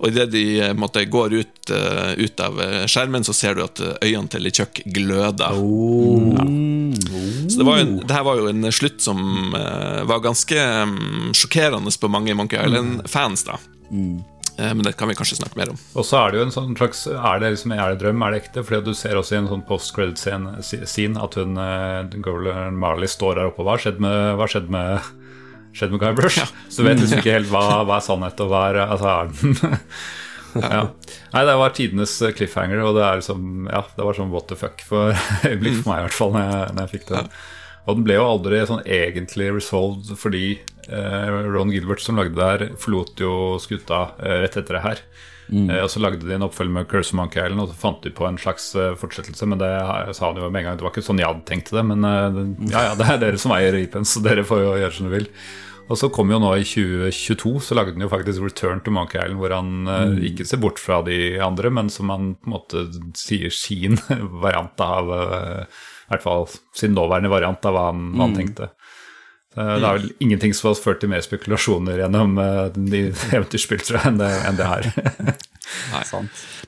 D: Og idet de eh, måtte, går ut, ut av skjermen, så ser du at øynene til LeChuck gløder. Så det, var en, det her var jo en slutt som var ganske mm, sjokkerende på mange Monkey Island-fans. da Eh, Men det kan vi kanskje snakke mer om.
B: Og så er det jo en sånn slags Er det, liksom, er det drøm, er det ekte? Fordi du ser også i en sånn post-credit-scene at hun uh, Golan Marley står der oppe. Hva har skjedd med, hva skjedd med, skjedd med Guybrush? Så du vet liksom ikke helt hva, hva er sannhet, og hva er Altså, er den ja. Nei, det var tidenes cliffhanger, og det er liksom Ja, det var sånn what the fuck for øyeblikk for meg, i hvert fall, når jeg, når jeg fikk det. Og den ble jo aldri sånn egentlig resolved fordi eh, Ron Gilbert som lagde det her, forlot jo skuta eh, rett etter det her. Mm. og så lagde de en oppfølger med Curse of Monkey Island, og så fant de på en slags eh, fortsettelse. Men det sa han jo med en gang, det var ikke sånn jeg hadde tenkt det. Men eh, ja, ja, det er dere som eier Reapen, så dere får jo gjøre som dere vil. Og så kom jo nå i 2022, så lagde han jo faktisk Return to Monkey Island, hvor han mm. ikke ser bort fra de andre, men som han på en måte sier sin variant av eh, I hvert fall sin nåværende variant av hva han, hva han tenkte. Så Det er vel ingenting som har ført til mer spekulasjoner gjennom eh, de eventyrspill, tror jeg, enn det, enn det her.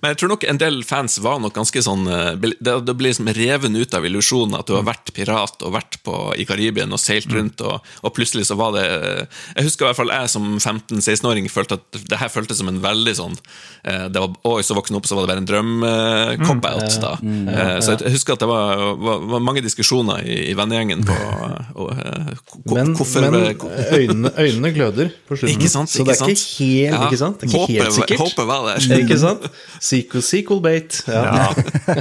D: Men jeg tror nok en del fans var nok ganske sånn eh, Det, blir liksom reven ut av illusjonen at du har vært pirat og vært på, i Karibien og seilt rundt, og, og plutselig så var det eh, Jeg husker i hvert fall jeg som 15-16-åring følte at det her føltes som en veldig sånn eh, det var, Oi, så voksen opp, så var det bare en drøm-cop-out, da. Eh, Så jeg, husker at det var, var, var mange diskusjoner i, i vennegjengen på og, eh,
A: Men,
D: hvorfor
A: men øynene, øynene gløder på slutten.
D: Ikke sant,
A: så
D: ikke
A: det er ikke helt,
D: Ja,
A: ikke sant? Det er ikke helt sikkert.
D: Håper var der.
A: Ikke sant? Sequel, sequel bait. Ja.
B: Ja,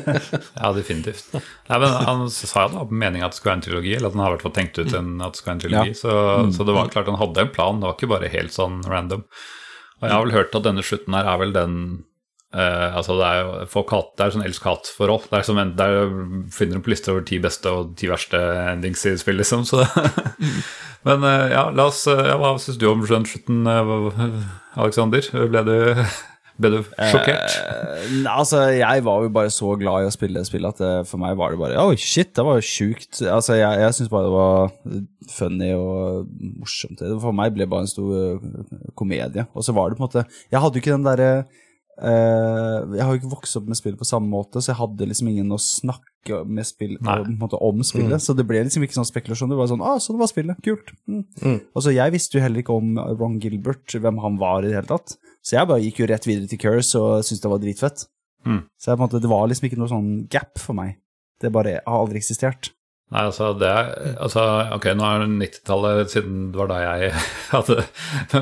B: ja definitivt. Nei, men Han sa jo da meninga at det skulle være en trilogi, eller at han har i tenkt ut en, at det skulle være en trilogi. Så, så det var klart han hadde en plan, det var ikke bare helt sånn random. Og jeg har vel hørt at denne slutten her er vel den eh, altså Det er jo folk hat, det er sånn elsk-hat-forhold. Det er som der finner du på lister over ti beste og ti verste endings i spill, liksom. Så Men uh, ja, la oss eh, ja, Hva syns du om den slutten, Aleksander? Ble du, ble du sjokkert?
C: Eh, altså, jeg var jo bare så glad i å spille spill at eh, for meg var det bare Oi, shit, det var jo sjukt. Altså, jeg, jeg syns bare det var funny og morsomt. For meg ble det bare en stor komedie. Og så var det på en måte Jeg hadde jo ikke den derre Jeg har jo ikke vokst opp med spill på samme måte, så jeg hadde liksom ingen å snakke med spill, måte, om spillet. Så det ble liksom ikke sånn spekulasjon. Det var sånn Å, sånn det var spillet. Kult. Mm.
A: Mm.
C: Og så jeg visste jo heller ikke om Ron Gilbert, hvem han var i det hele tatt. Så jeg bare gikk jo rett videre til Curse og syntes det var dritfett.
B: Mm.
C: Så jeg, måte, det var liksom ikke noe sånn gap for meg. Det bare har aldri eksistert.
B: Nei, altså det er altså, Ok, nå er det 90-tallet, siden det var da jeg hadde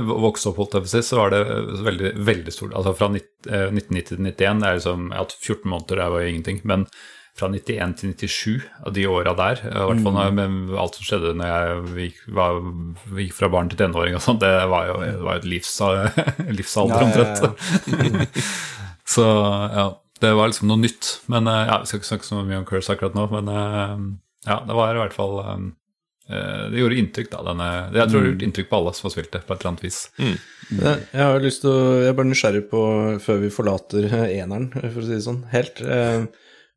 B: vokst opp, holdt jeg på å si, så var det veldig, veldig stort. Altså fra eh, 1990 til 91, det er liksom Jeg har hatt 14 måneder, det var jo ingenting. Men fra 91 til 97, av de åra der, i hvert fall med alt som skjedde når jeg gikk, var, gikk fra barn til tenåring og sånn, det var jo det var et livs, livsalder omtrent. Så ja, det var liksom noe nytt. Men eh, ja, Vi skal ikke snakke så mye om Curse akkurat nå, men eh, ja, det var i hvert fall eh, eh, Det gjorde inntrykk, da. Denne, jeg tror det gjorde inntrykk på alle som har spilt det, på et eller annet vis.
A: Jeg, jeg har lyst til å Jeg er bare nysgjerrig på, før vi forlater eneren, for å si det sånn, helt eh,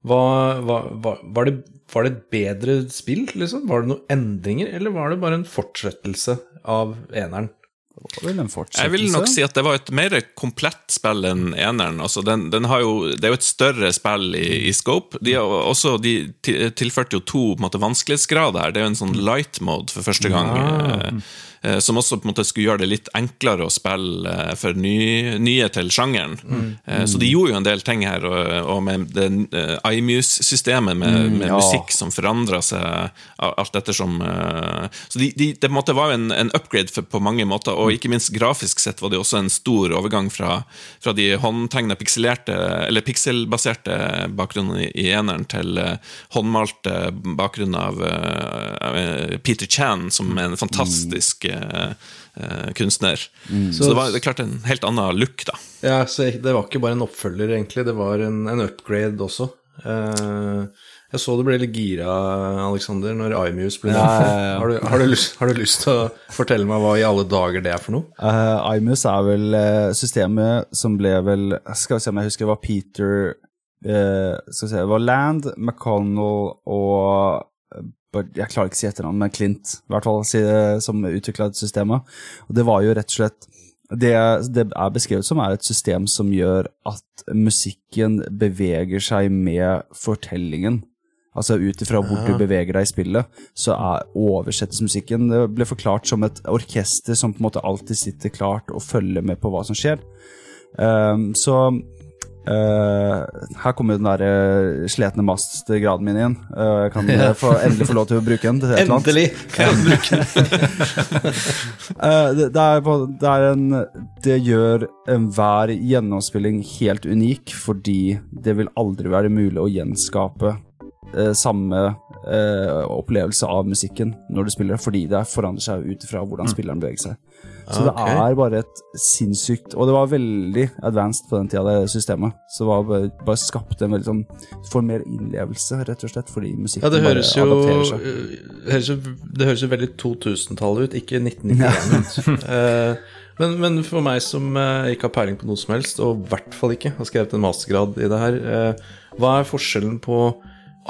A: hva, hva, hva, var, det, var det et bedre spill, liksom? Var det noen endringer, eller var det bare en fortsettelse av eneren?
D: Jeg vil nok si at det var et mer komplett spill enn eneren. Altså, den, den har jo, det er jo et større spill i, i scope. De, har også, de tilførte jo to måte, vanskelighetsgrader her. Det er jo en sånn light mode for første gang. Ja. eh, som også måte skulle gjøre det litt enklere å spille eh, for ny, nye til sjangeren. Eh, så de gjorde jo en del ting her, og, og med det iMuse-systemet med, med
C: ja.
D: musikk som forandra seg alt ettersom eh, Så de, de, det på en måte var jo en, en upgrade for, på mange måter, og ikke minst grafisk sett var det også en stor overgang fra, fra de håndtegna eller pikselbaserte bakgrunnene i, eneren til eh, håndmalte bakgrunner av eh, Peter Chan, som er en fantastisk eh, kunstner. Så det var det klart en helt annen look, da.
A: Ja, så det var ikke bare en oppfølger, egentlig. Det var en, en upgrade også. Eh, jeg så du ble litt gira, Alexander, når iMuse ble
C: Ja,
A: nevnt.
C: ja, ja.
A: Har, du, har, har du lyst til å fortelle meg hva i alle dager det er for noe?
C: Uh, iMuse er vel eh, systemet som ble vel Skal vi se om jeg husker det var Peter uh, Skal vi se, det var Land, McConnell og eh, jeg klarer ikke å si etternavn, men Clint, i hvert fall, eh, som utvikla systemet. Og det var jo rett og slett det, det er beskrevet som er et system som gjør at musikken beveger seg med fortellingen. Altså ut ifra hvor du beveger deg i spillet, så er, oversettes musikken. Det ble forklart som et orkester som på en måte alltid sitter klart og følger med på hva som skjer. Um, så Uh, her kommer jo den der eh, sletne mastergraden min igjen. Uh, jeg kan ja. få, endelig få lov til å bruke den. til et eller annet. Eh, det, det, er det er en Det gjør enhver gjennomspilling helt unik, fordi det vil aldri være mulig å gjenskape eh, samme eh, opplevelse av musikken når du spiller, fordi det forandrer seg ut fra hvordan spilleren beveger seg. Så
A: Ok.
C: det er bare et sinnssykt Og det var veldig advanced på den tida, det systemet. Så det var bare, bare skapt en veldig sånn For mer innlevelse, rett og slett, fordi musikken
A: Ja, det høres jo,
C: bare adapterer seg.
A: øh, høres jo Det høres jo veldig 2000-tallet ut, ikke 1991 ut. Eh, men, men for meg som eh, ikke har peiling på noe som helst, og i hvert fall ikke har skrevet en mastergrad i det her, eh, hva er forskjellen på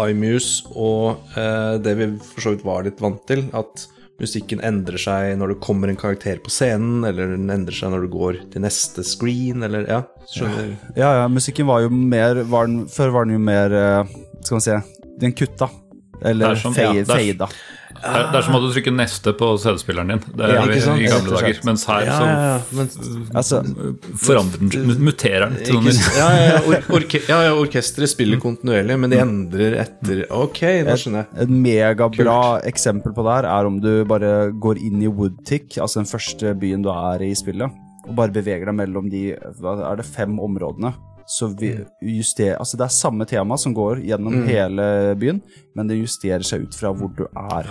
A: iMuse og eh, det vi for så vidt var litt vant til? At musikken endrer seg når det kommer en karakter på scenen, eller den endrer seg når du går til neste screen, eller Ja, skjønner
C: Ja, ja, musikken var jo mer var den, Før var den jo mer eh, Skal man si Den kutta. Eller
B: sånn,
C: fade,
B: ja,
C: fada.
B: Det er, det er som at du trykker neste på CD-spilleren din det er,
C: Ja, ikke sant?
B: i gamle dager. Mens her
A: Ja, ja, ja, men
C: Altså,
B: forandrer den, muterer den til noe nytt.
A: ja, ja, ja, orke ja, ja, orkesteret spiller kontinuerlig, men de endrer etter Ok, nå skjønner jeg.
C: Et megabra eksempel på det her er om du bare går inn i Woodtick, altså den første byen du er i spillet, og bare beveger deg mellom de hva er det, fem områdene. Så vi juster, altså Det er samme tema som går gjennom hele byen, men det justerer seg ut fra hvor du er.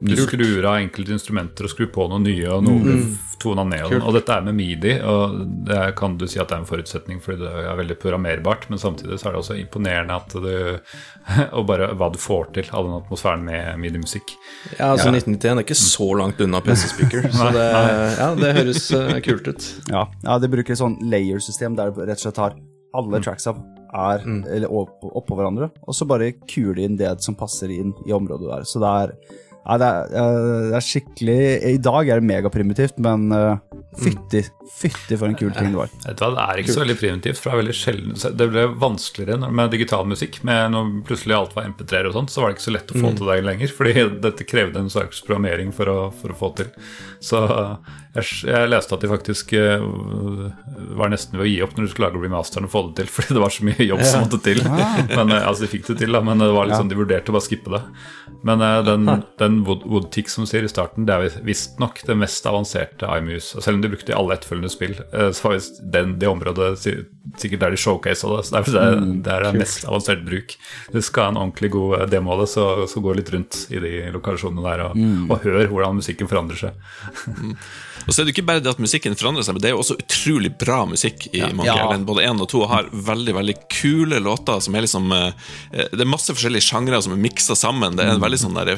B: Du skrur av enkelte instrumenter og skrur på noen nye, og noen blir tona ned. Og, og dette er med midi, og det er, kan du si at det er en forutsetning fordi det er veldig programmerbart, men samtidig så er det også imponerende at du Og bare hva du får til av den atmosfæren med midi-musikk.
A: Ja, altså 1991 er ikke så langt unna PC Speaker, så det, ja, det høres eh, kult ut.
C: Ja, ja det bruker et sånn layer-system der du rett og slett har alle tracksa er eller oppå, opp hverandre, og så bare kuler de inn det som passer inn i området du er. Så det er Ja, det, er, det er skikkelig I dag er det megaprimitivt, men uh, fytti, fytti for en kul ting det var.
B: Vet du hva, Det er ikke så veldig primitivt. for Det er veldig sjelden Det ble vanskeligere med digital musikk. Med når plutselig alt var MP3-er og sånt, så var det ikke så lett å få til det lenger. Fordi dette krevde en slags programmering for å, for å få til. Så jeg, jeg leste at de faktisk uh, var nesten ved å gi opp når du skulle lage remasteren og få det til, fordi det var så mye jobb som måtte til. Men uh, altså De fikk det til, da, men det var sånn, de vurderte å bare skippe det. Men uh, den, den Wood- Woodtick som sier i starten, det er visstnok det mest avanserte iMuse. Og Selv om de brukte i alle etterfølgende spill, eh, så var visst den, det området sikkert der de showcasa det. Så det er, det, det er mest avansert bruk. Du skal ha en ordentlig god eh, demo av det, så, så gå litt rundt i de lokasjonene der og, og hør hvordan musikken forandrer seg.
D: Og så er det ikke bare det at musikken forandrer seg, men det er jo også utrolig bra musikk i Monkey
C: Ja.
D: Island. Både én og to har veldig veldig kule låter som er liksom eh, Det er masse forskjellige sjangre som er miksa sammen. Det er en veldig sånn der,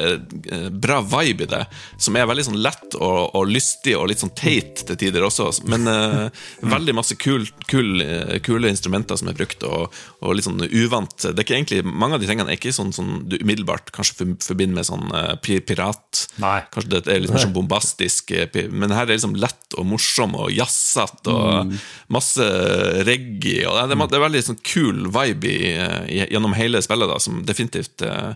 D: eh, bra vibe i det, som er veldig sånn lett og, og lystig og litt sånn teit til tider også. Men eh, veldig masse kul, kul, eh, kule instrumenter som er brukt, og, og litt sånn uvant. Det er ikke egentlig, Mange av de tingene er ikke sånn som du umiddelbart kanskje forbinder med sånn eh, pirat.
B: Nei.
D: Kanskje det er litt mer sånn bombastisk, eh, men her er det liksom lett og morsom og jazzete og masse reggae. Og det, er, det er veldig sånn kul vibe i, i, gjennom hele spillet, da, som definitivt eh,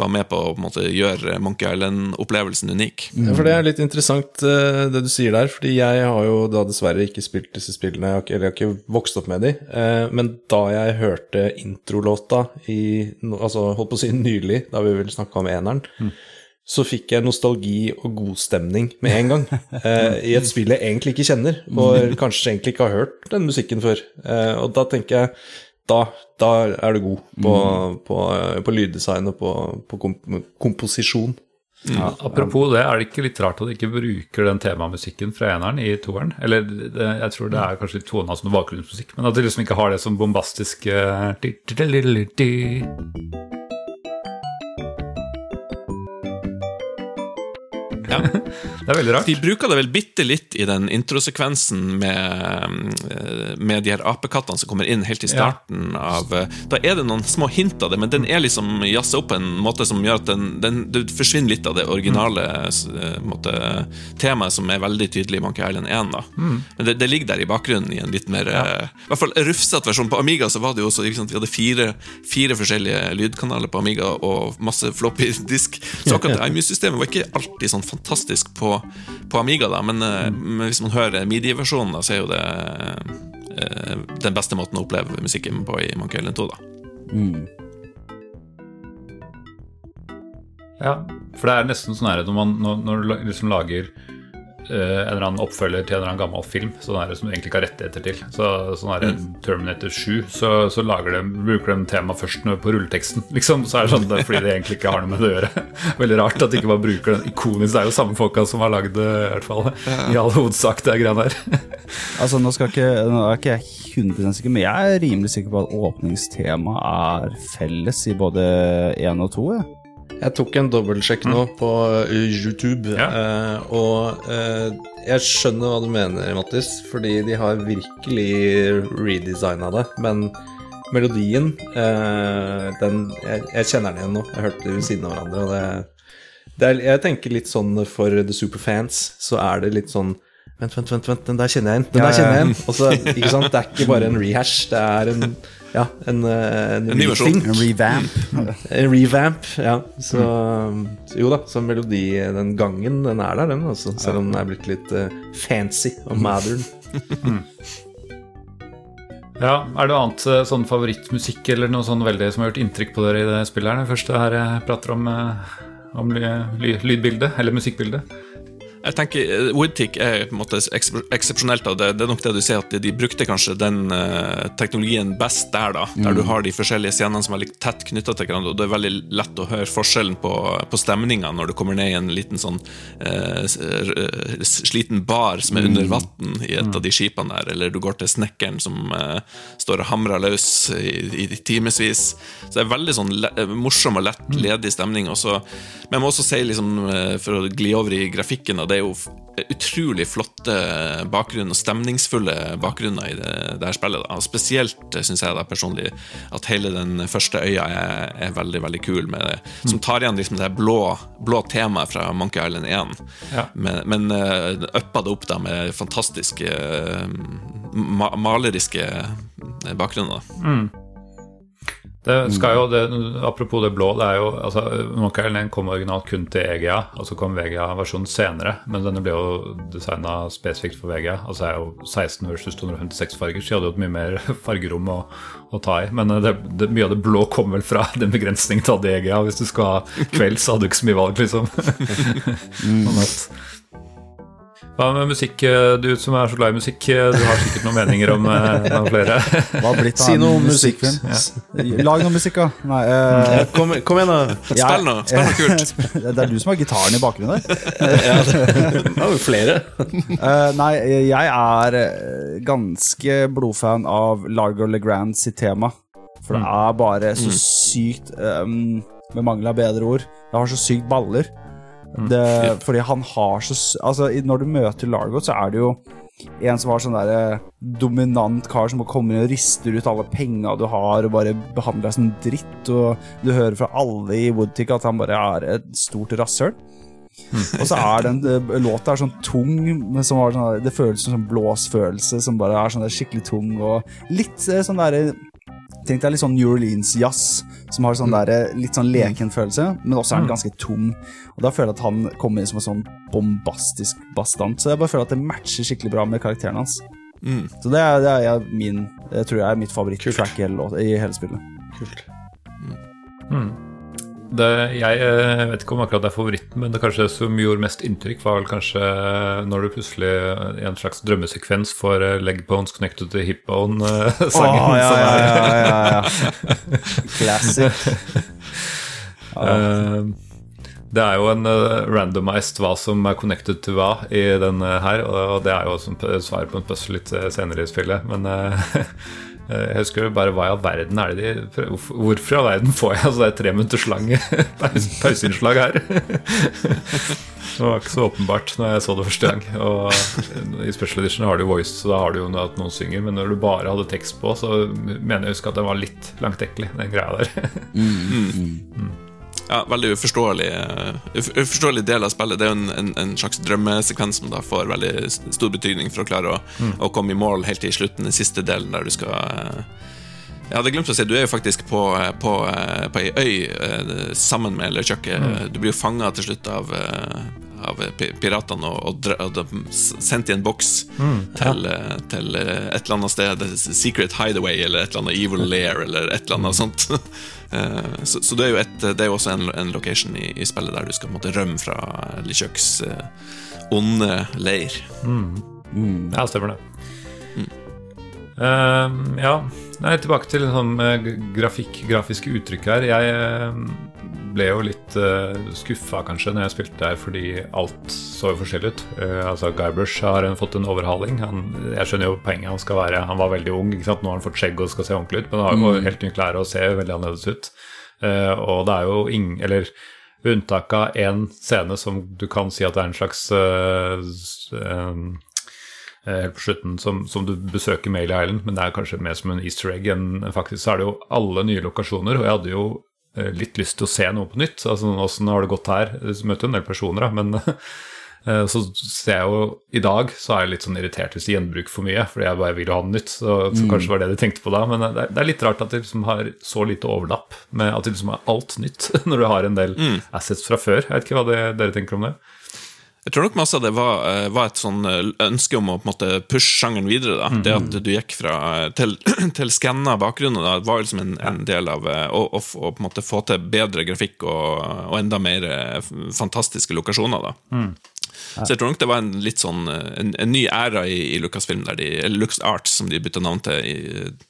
D: var med på å på en måte, gjøre Monkey Island-opplevelsen unik.
A: Ja, for Det er litt interessant eh, det du sier der, fordi jeg har jo da dessverre ikke spilt disse spillene, jeg har ikke, eller jeg har ikke vokst opp med de, eh, men da jeg hørte introlåta i, altså holdt på å si nylig, da vi vel snakka om eneren, så fikk jeg nostalgi og god stemning med en gang, eh, i et spill jeg egentlig ikke kjenner, og kanskje egentlig ikke har hørt den musikken før, eh, og da tenker jeg, da, da er du god på, på, på lyddesign og på, på komp komposisjon.
B: Ja, apropos det, er det ikke litt rart at de ikke bruker den temamusikken fra eneren i toeren? Eller det, jeg tror det er kanskje litt tona som bakgrunnsmusikk, men at de liksom ikke har det som bombastisk eh,
D: Ja.
B: Det er veldig rart.
D: De bruker det vel bitte litt i den introsekvensen med, eh, med de her apekattene som kommer inn helt i starten av eh, Da er det noen små hint av det, men den er liksom jazza opp på en måte som gjør at den, den, det forsvinner litt av det originale eh, måte, temaet som er veldig tydelig i Monkey Island 1. Da. Men det, det ligger der i bakgrunnen i en litt mer ja. I hvert fall rufsete versjon. På Amiga så var det jo også sant, Vi hadde fire, fire forskjellige lydkanaler på Amiga og masse floppy disk. Så akkurat det iMuse-systemet var ikke alltid sånn fantastisk på, på Amiga, da, men, mm. men hvis man hører midi-versjonen, da, så er jo det eh, den beste måten å oppleve musikken på i Monkey Island 2. Da.
B: Ja, for det er nesten sånn her når, man, når, når du liksom lager eh, en eller annen oppfølger til en eller annen gammel film sånn her, som du egentlig ikke har rettigheter til, så, sånn her, Terminator 7, så, så lager de, bruker de temaet først på rulleteksten. Liksom, så er det sånn det er fordi det egentlig ikke har noe med det å gjøre. Veldig rart at de ikke bare bruker den ikonisk. Det er jo samme folka som har lagd det, i hvert fall. I all hovedsak, det greiene der.
C: Altså, nå, skal ikke, nå er ikke jeg 100 sikker, men jeg er rimelig sikker på at åpningstemaet er felles i både 1 og 2. Ja.
A: Jeg tok en dobbeltsjekk nå på uh, YouTube,
B: Ja.
A: eh, og eh, jeg skjønner hva du mener, Mattis, fordi de har virkelig redesigna det, men melodien, eh, den jeg, jeg kjenner den igjen nå. Jeg hørte det ved siden av hverandre, og det, det er, Jeg tenker litt sånn for the superfans, så er det litt sånn Vent, vent, vent, vent den der kjenner jeg igjen. Den der kjenner jeg igjen. Og så, ikke sant, Det er ikke bare en rehash, det er en ja, en, eh, en,
D: En ny versjon.
C: En revamp.
A: En revamp, ja. Så, så jo da, så melodi, den gangen, den er der, den, altså. Selv om den er blitt litt uh, fancy og modern.
B: Ja, Er det noe annet eh, sånn favorittmusikk eller noe sånn veldig som har gjort inntrykk på dere i det spillet? her? Det første her jeg prater om, om ly, ly, lydbildet, eller musikkbildet.
D: Jeg tenker eh, Woodtick er på en måte eksepsjonelt. Det, det er nok det du ser, at de brukte kanskje den uh, teknologien best der, da. Der du har de forskjellige scenene som er veldig tett knytta til hverandre. Og det er veldig lett å høre forskjellen på, på stemninga når du kommer ned i en liten sånn uh, sliten bar som er under vann i et av de skipene der, eller du går til snekkeren som uh, står og hamrer løs i, i timevis. Så det er veldig sånn le morsom og lett, ledig stemning. Også. men jeg må også si, liksom, for å gli over i grafikken, da, det er jo utrolig flotte bakgrunn og stemningsfulle bakgrunner i det, det her spillet. Da. Og Spesielt syns jeg da personlig at hele den første øya er, er veldig veldig kul, med det, som tar igjen liksom det blå, blå temaet fra Monkey Island 1,
B: Ja.
D: men, men uh, uppa det opp da med fantastiske eh, ma maleriske eh, bakgrunner. da.
B: Det skal jo, det, Apropos det blå, det er jo altså, 1 kom originalt kun til EGA, og så kom VGA-versjonen senere. Men denne ble jo designa spesifikt for VGA. Altså er jo 16 versus 256 farger, så de hadde jo et mye mer fargerom å, å ta i. Men det, det, mye av det blå kom vel fra den begrensningen til hadde EGA. Hvis du skal ha kveld, så hadde du ikke så mye valg, liksom. Sånn at- Hva med musikk, du som er så glad i musikk? Du har sikkert noen meninger om eh, noen flere?
C: Hva blitt
A: Si noe om musikk.
C: Ja. Lag noe musikk, da. Nei,
A: uh, kom, kom igjen, da.
D: Spill nå. spill noe kult.
C: det er du som har gitaren i bakgrunnen der.
A: Det er jo flere.
C: Uh, nei, jeg er eh, ganske blodfan av Largo Legrand sitt tema. For det er bare så sykt um, Med mangel av bedre ord. Det har så sykt baller. Det, fordi han har så Altså, når du møter Largo, så er det jo en som har sånn der eh, dominant kar som kommer inn og rister ut alle penga du har, og bare behandler deg som dritt. Og du hører fra alle i Woodtick at han bare er et stort rasshøl. Og så er den eh, låta er sånn tung, men som har sånn, det føles som sånn blåsfølelse som bare er sånn skikkelig tung og litt eh, sånn derre Tenk deg litt sånn New Orleans-jazz, som har sånn der, litt sånn leken følelse, men også er den ganske tung. Og Da føler jeg at han kommer inn som en sånn bombastisk bastant. Så jeg bare føler at det matcher skikkelig bra med karakteren hans. Så det er, det er min Det tror jeg er mitt favoritt-track i, hele låt- i hele spillet.
A: Kult.
B: Det, jeg eh, vet ikke om akkurat det er favoritten, men det kanskje som gjorde mest inntrykk, var vel kanskje når du plutselig i en slags drømmesekvens får eh, 'Leg Bones Connected to Hip Bone'-sangen.
C: Oh, ja, ja, ja, ja, ja. Classic.
B: Eh, det er jo en eh, randomized hva som er connected to hva i den eh, her, og det er jo som svar på en puzzle litt eh, senere i spillet, men eh, jeg husker jo bare hva i all verden er det de hvorfor- i all verden får jeg altså det er tre minutters lange pause- pauseinnslag her? Det var ikke så åpenbart når jeg så det første gang. Og I Special Edition har du voice, så da har du jo at noen synger. Men når du bare hadde tekst på, så mener jeg å huske at den var litt langtekkelig, den greia der.
D: Ja, veldig uforståelig, eh, uforståelig del av spillet. Det er jo en, en, en slags drømmesekvens som da får veldig stor betydning for å klare å, å komme i mål helt til slutten, den siste delen der du skal eh, Jeg hadde glemt å si, du er jo faktisk på, eh, på, på ei øy sammen med LeChuck. Mm. Du blir jo fanga til slutt av, av pi- piratene og, og, og sendt i en boks til, eh, til eh, et eller annet sted. Secret Hideaway eller et eller annet Evil Lair eller et eller annet sånt. Eh, så, så det er jo, et, det er jo også en, en location i, i spillet der du skal måtte rømme fra LeChucks eh, onde leir.
B: Ja, stemmer det. Uh, ja, Nei, tilbake til sånn eh, grafikk, grafiske uttrykk her. Jeg eh, ble jo litt uh, skuffa kanskje når jeg spilte der, fordi alt så jo forskjellig ut. Uh, altså Guybrush har fått en overhaling. Han, jeg skjønner jo poenget. Han skal være Han var veldig ung. ikke sant? Nå har han fått skjegg og skal se ordentlig ut, men han har jo helt nye klær og ser veldig annerledes ut. Uh, og det er jo ingen Eller ved unntak av én scene som du kan si at det er en slags uh, eh, eh, helt på slutten som, som du besøker Mailey Island, men det er kanskje mer som en easter egg enn faktisk så er det jo alle nye lokasjoner, og jeg hadde jo eh, litt lyst til å se noe på nytt. Altså Åssen har det gått her? Jeg møter jo en del personer, da, men eh, så ser jeg jo I dag så er jeg litt sånn irritert hvis de gjenbruker for mye, fordi jeg bare vil ha noe nytt. Så, så kanskje var det de tenkte på da, men det er, det er litt rart at de liksom har så lite overlapp med at de liksom har alt nytt, når du har en del assets fra før. Jeg vet ikke hva det, dere tenker om det?
D: Jeg tror nok masse av det var, eh, var et sånn eh, ønske om å måte pushe sjangeren videre. da Det at du gikk fra eh, til, til skanna bakgrunner, da, var liksom en, en del av å, å, å måte få til bedre grafikk og, og enda mer fantastiske lokasjoner. da Så jeg tror nok det var en litt sånn eh, En, en ny æra i, i Lucasfilm, der de, eller Lux Arts, som de bytta navn til i,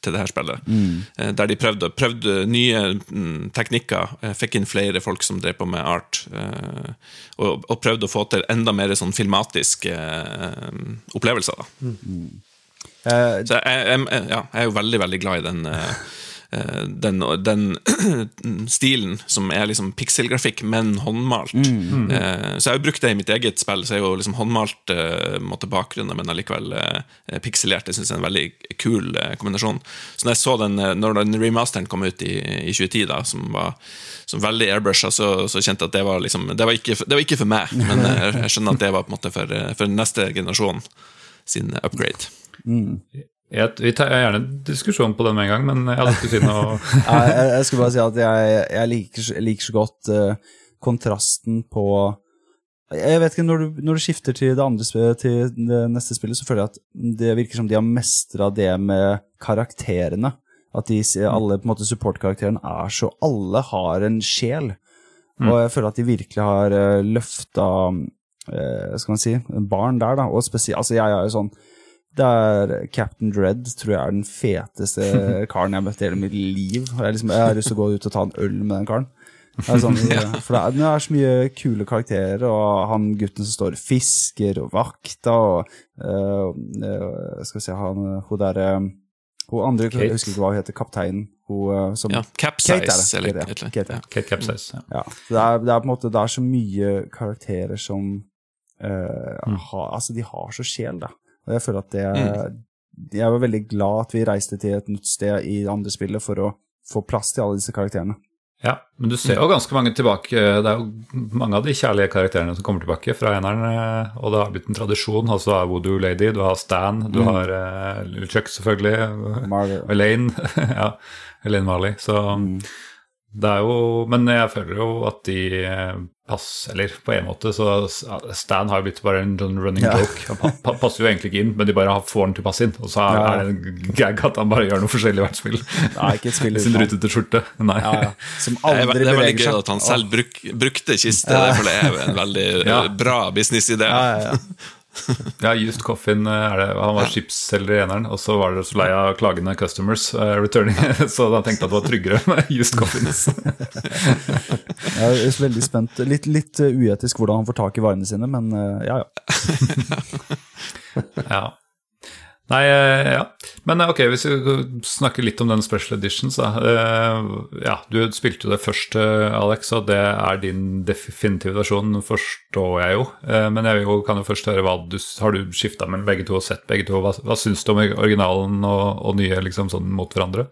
D: til det her spillet. Mm. Der de prøvde, prøvde nye mm, teknikker, eh, fikk inn flere folk som drev på med art, eh, og, og prøvde å få til enda mer sånn filmatiske eh, opplevelser. da
C: Eh,
D: så jeg, jeg, jeg, ja, jeg er jo veldig veldig glad i den, eh, eh, den, den stilen som er liksom pikselgrafikk, men håndmalt. Eh, så jeg har jo brukt det i mitt eget spill, så er jo liksom håndmalt eh, måtte bakgrunnen, men allikevel eh, pikselert. Jeg syns er en veldig kul eh, kombinasjon. Så når jeg så den, eh, når den remasteren kom ut i, i 2010, da, som var som veldig airbrusha, så, så kjente jeg at det var, liksom, det, var ikke, det var ikke for meg. Men jeg, skjønner at det var på en måte for, eh, for neste generasjon sin upgrade.
B: Jeg, vi tar gjerne en diskusjon på den med en gang, men jeg hadde ikke si noe
C: Nei, jeg, jeg skulle bare si at jeg, jeg, liker, liker så godt eh, kontrasten på Jeg vet ikke, når du, når du skifter til det andre spillet, til det neste spillet, så føler jeg at det virker som de har mestra det med karakterene. At de, alle på en måte supportkarakterene er så Alle har en sjel. Og jeg føler at de virkelig har uh, løfta eh, Skal man si barn der, da. Og spesielt Altså, jeg er jo sånn det er Captain Dread, tror jeg er den feteste karen jeg har møtt i hele mitt liv. Og Jeg, liksom, jeg har lyst til å gå ut og ta en øl med den karen. Det er sånn, For det er, det er så mye kule karakterer, og han gutten som står fisker og vakta, og øh, Skal vi se, han hun derre Hun andre,
B: Kate.
C: jeg husker ikke hva hun heter, kapteinen. Hun som
D: Ja,
C: Kate er det.
D: Eller
C: Kate, ja.
D: eller-
C: Kate, ja.
B: Kate Capsize. Ja.
C: Ja, det er, det er på en måte Det er så mye karakterer som uh, mm. ha, Altså, de har så sjel, da. Og jeg føler at det Jeg var veldig glad at vi reiste til et nytt sted i det andre spillet for å få plass til alle disse karakterene.
B: Ja, men du ser jo ganske mange tilbake. Det er jo mange av de kjærlige karakterene som kommer tilbake fra eneren, eh, og det har blitt en tradisjon. Altså, du har Voodoo Lady, du har Stan, du har uh, Lille Chuck, selvfølgelig.
C: Mar-
B: og Elaine. ja, Elaine Marley. Så det er jo Men jeg føler jo at de passer Eller på en måte så Stan har jo blitt bare en sånn running
C: Ja.
B: joke. Han pa pa passer jo egentlig ikke inn, men de bare får han til å passe inn. Og så er,
C: Ja.
B: er det en gag at han bare gjør noe forskjellig i hvert spill.
C: Nei, ikke et spill
B: Sin rutete skjorte. Nei.
C: Ja, ja. Som
D: Det er,
C: seg.
D: det er veldig gøy at han selv bruk, brukte kiste. Det føler jeg er en veldig eh,
B: Ja.
D: bra businessidé.
C: Ja, ja, ja.
B: Ja, Just Coffin eh, er det. Han var skipsselger i eneren, og så var det så lei av klagende customers uh, returning, så da tenkte at det var tryggere med Just Coffins.
C: Jeg er veldig spent. Litt, litt uetisk hvordan han får tak i varene sine, men uh, ja, ja.
B: ja. Nei, eh, ja. Men eh, ok, hvis vi snakker litt om den special editions, da. Eh, Ja, du spilte jo det først, Alex, og det er din definitive versjon, forstår jeg jo. Men jeg kan jo først høre hva du Har du skifta mellom begge to og sett begge to? Hva, hva syns du om originalen og, og nye liksom sånn mot hverandre?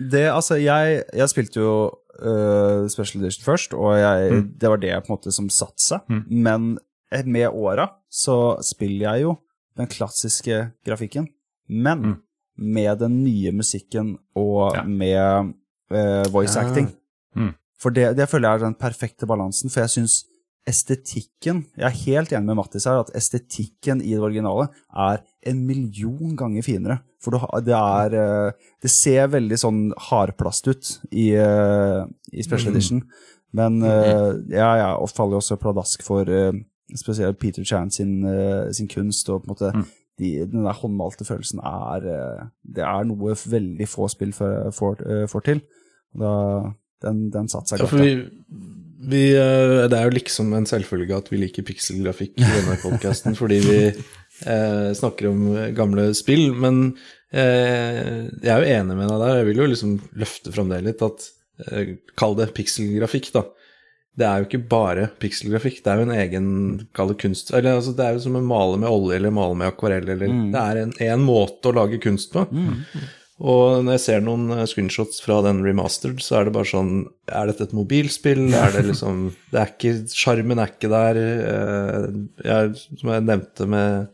C: Det, altså, jeg, jeg spilte jo uh, Special Edition først, og jeg, det var det på en måte som satte seg. Men eh, med åra så spiller jeg jo den klassiske grafikken, men med den nye musikken og
B: Ja.
C: med eh, voice acting.
B: Mm.
C: For det, det føler jeg er den perfekte balansen, for jeg syns estetikken Jeg er helt enig med Mattis her, at estetikken i det originale er en million ganger finere. For det er eh, Det ser veldig sånn hardplast ut i, eh, i Special Edition. Men eh, ja, jeg faller jo også pladask for spesielt Peter Chan sin, eh, sin kunst, og på en måte de, den der håndmalte følelsen er eh, Det er noe veldig få spill får, eh, får til. Da, den, den satte seg godt.
A: vi, vi, det er jo liksom en selvfølge at vi liker pikselgrafikk i denne podkasten fordi vi eh, snakker om gamle spill, men eh, jeg er jo enig med deg der. Jeg vil jo liksom løfte fram det litt, at eh, Kall det pikselgrafikk, da. Det er jo ikke bare pikselgrafikk, det er jo en egen kall kunst eller, altså, Det er jo som å male med olje eller male med akvarell, eller Det er en, en måte å lage kunst på. Og når jeg ser noen eh, screenshots fra den remastered, så er det bare sånn Er dette et mobilspill? Er det liksom Det er ikke Sjarmen er ikke der. Eh, Jeg, som jeg nevnte med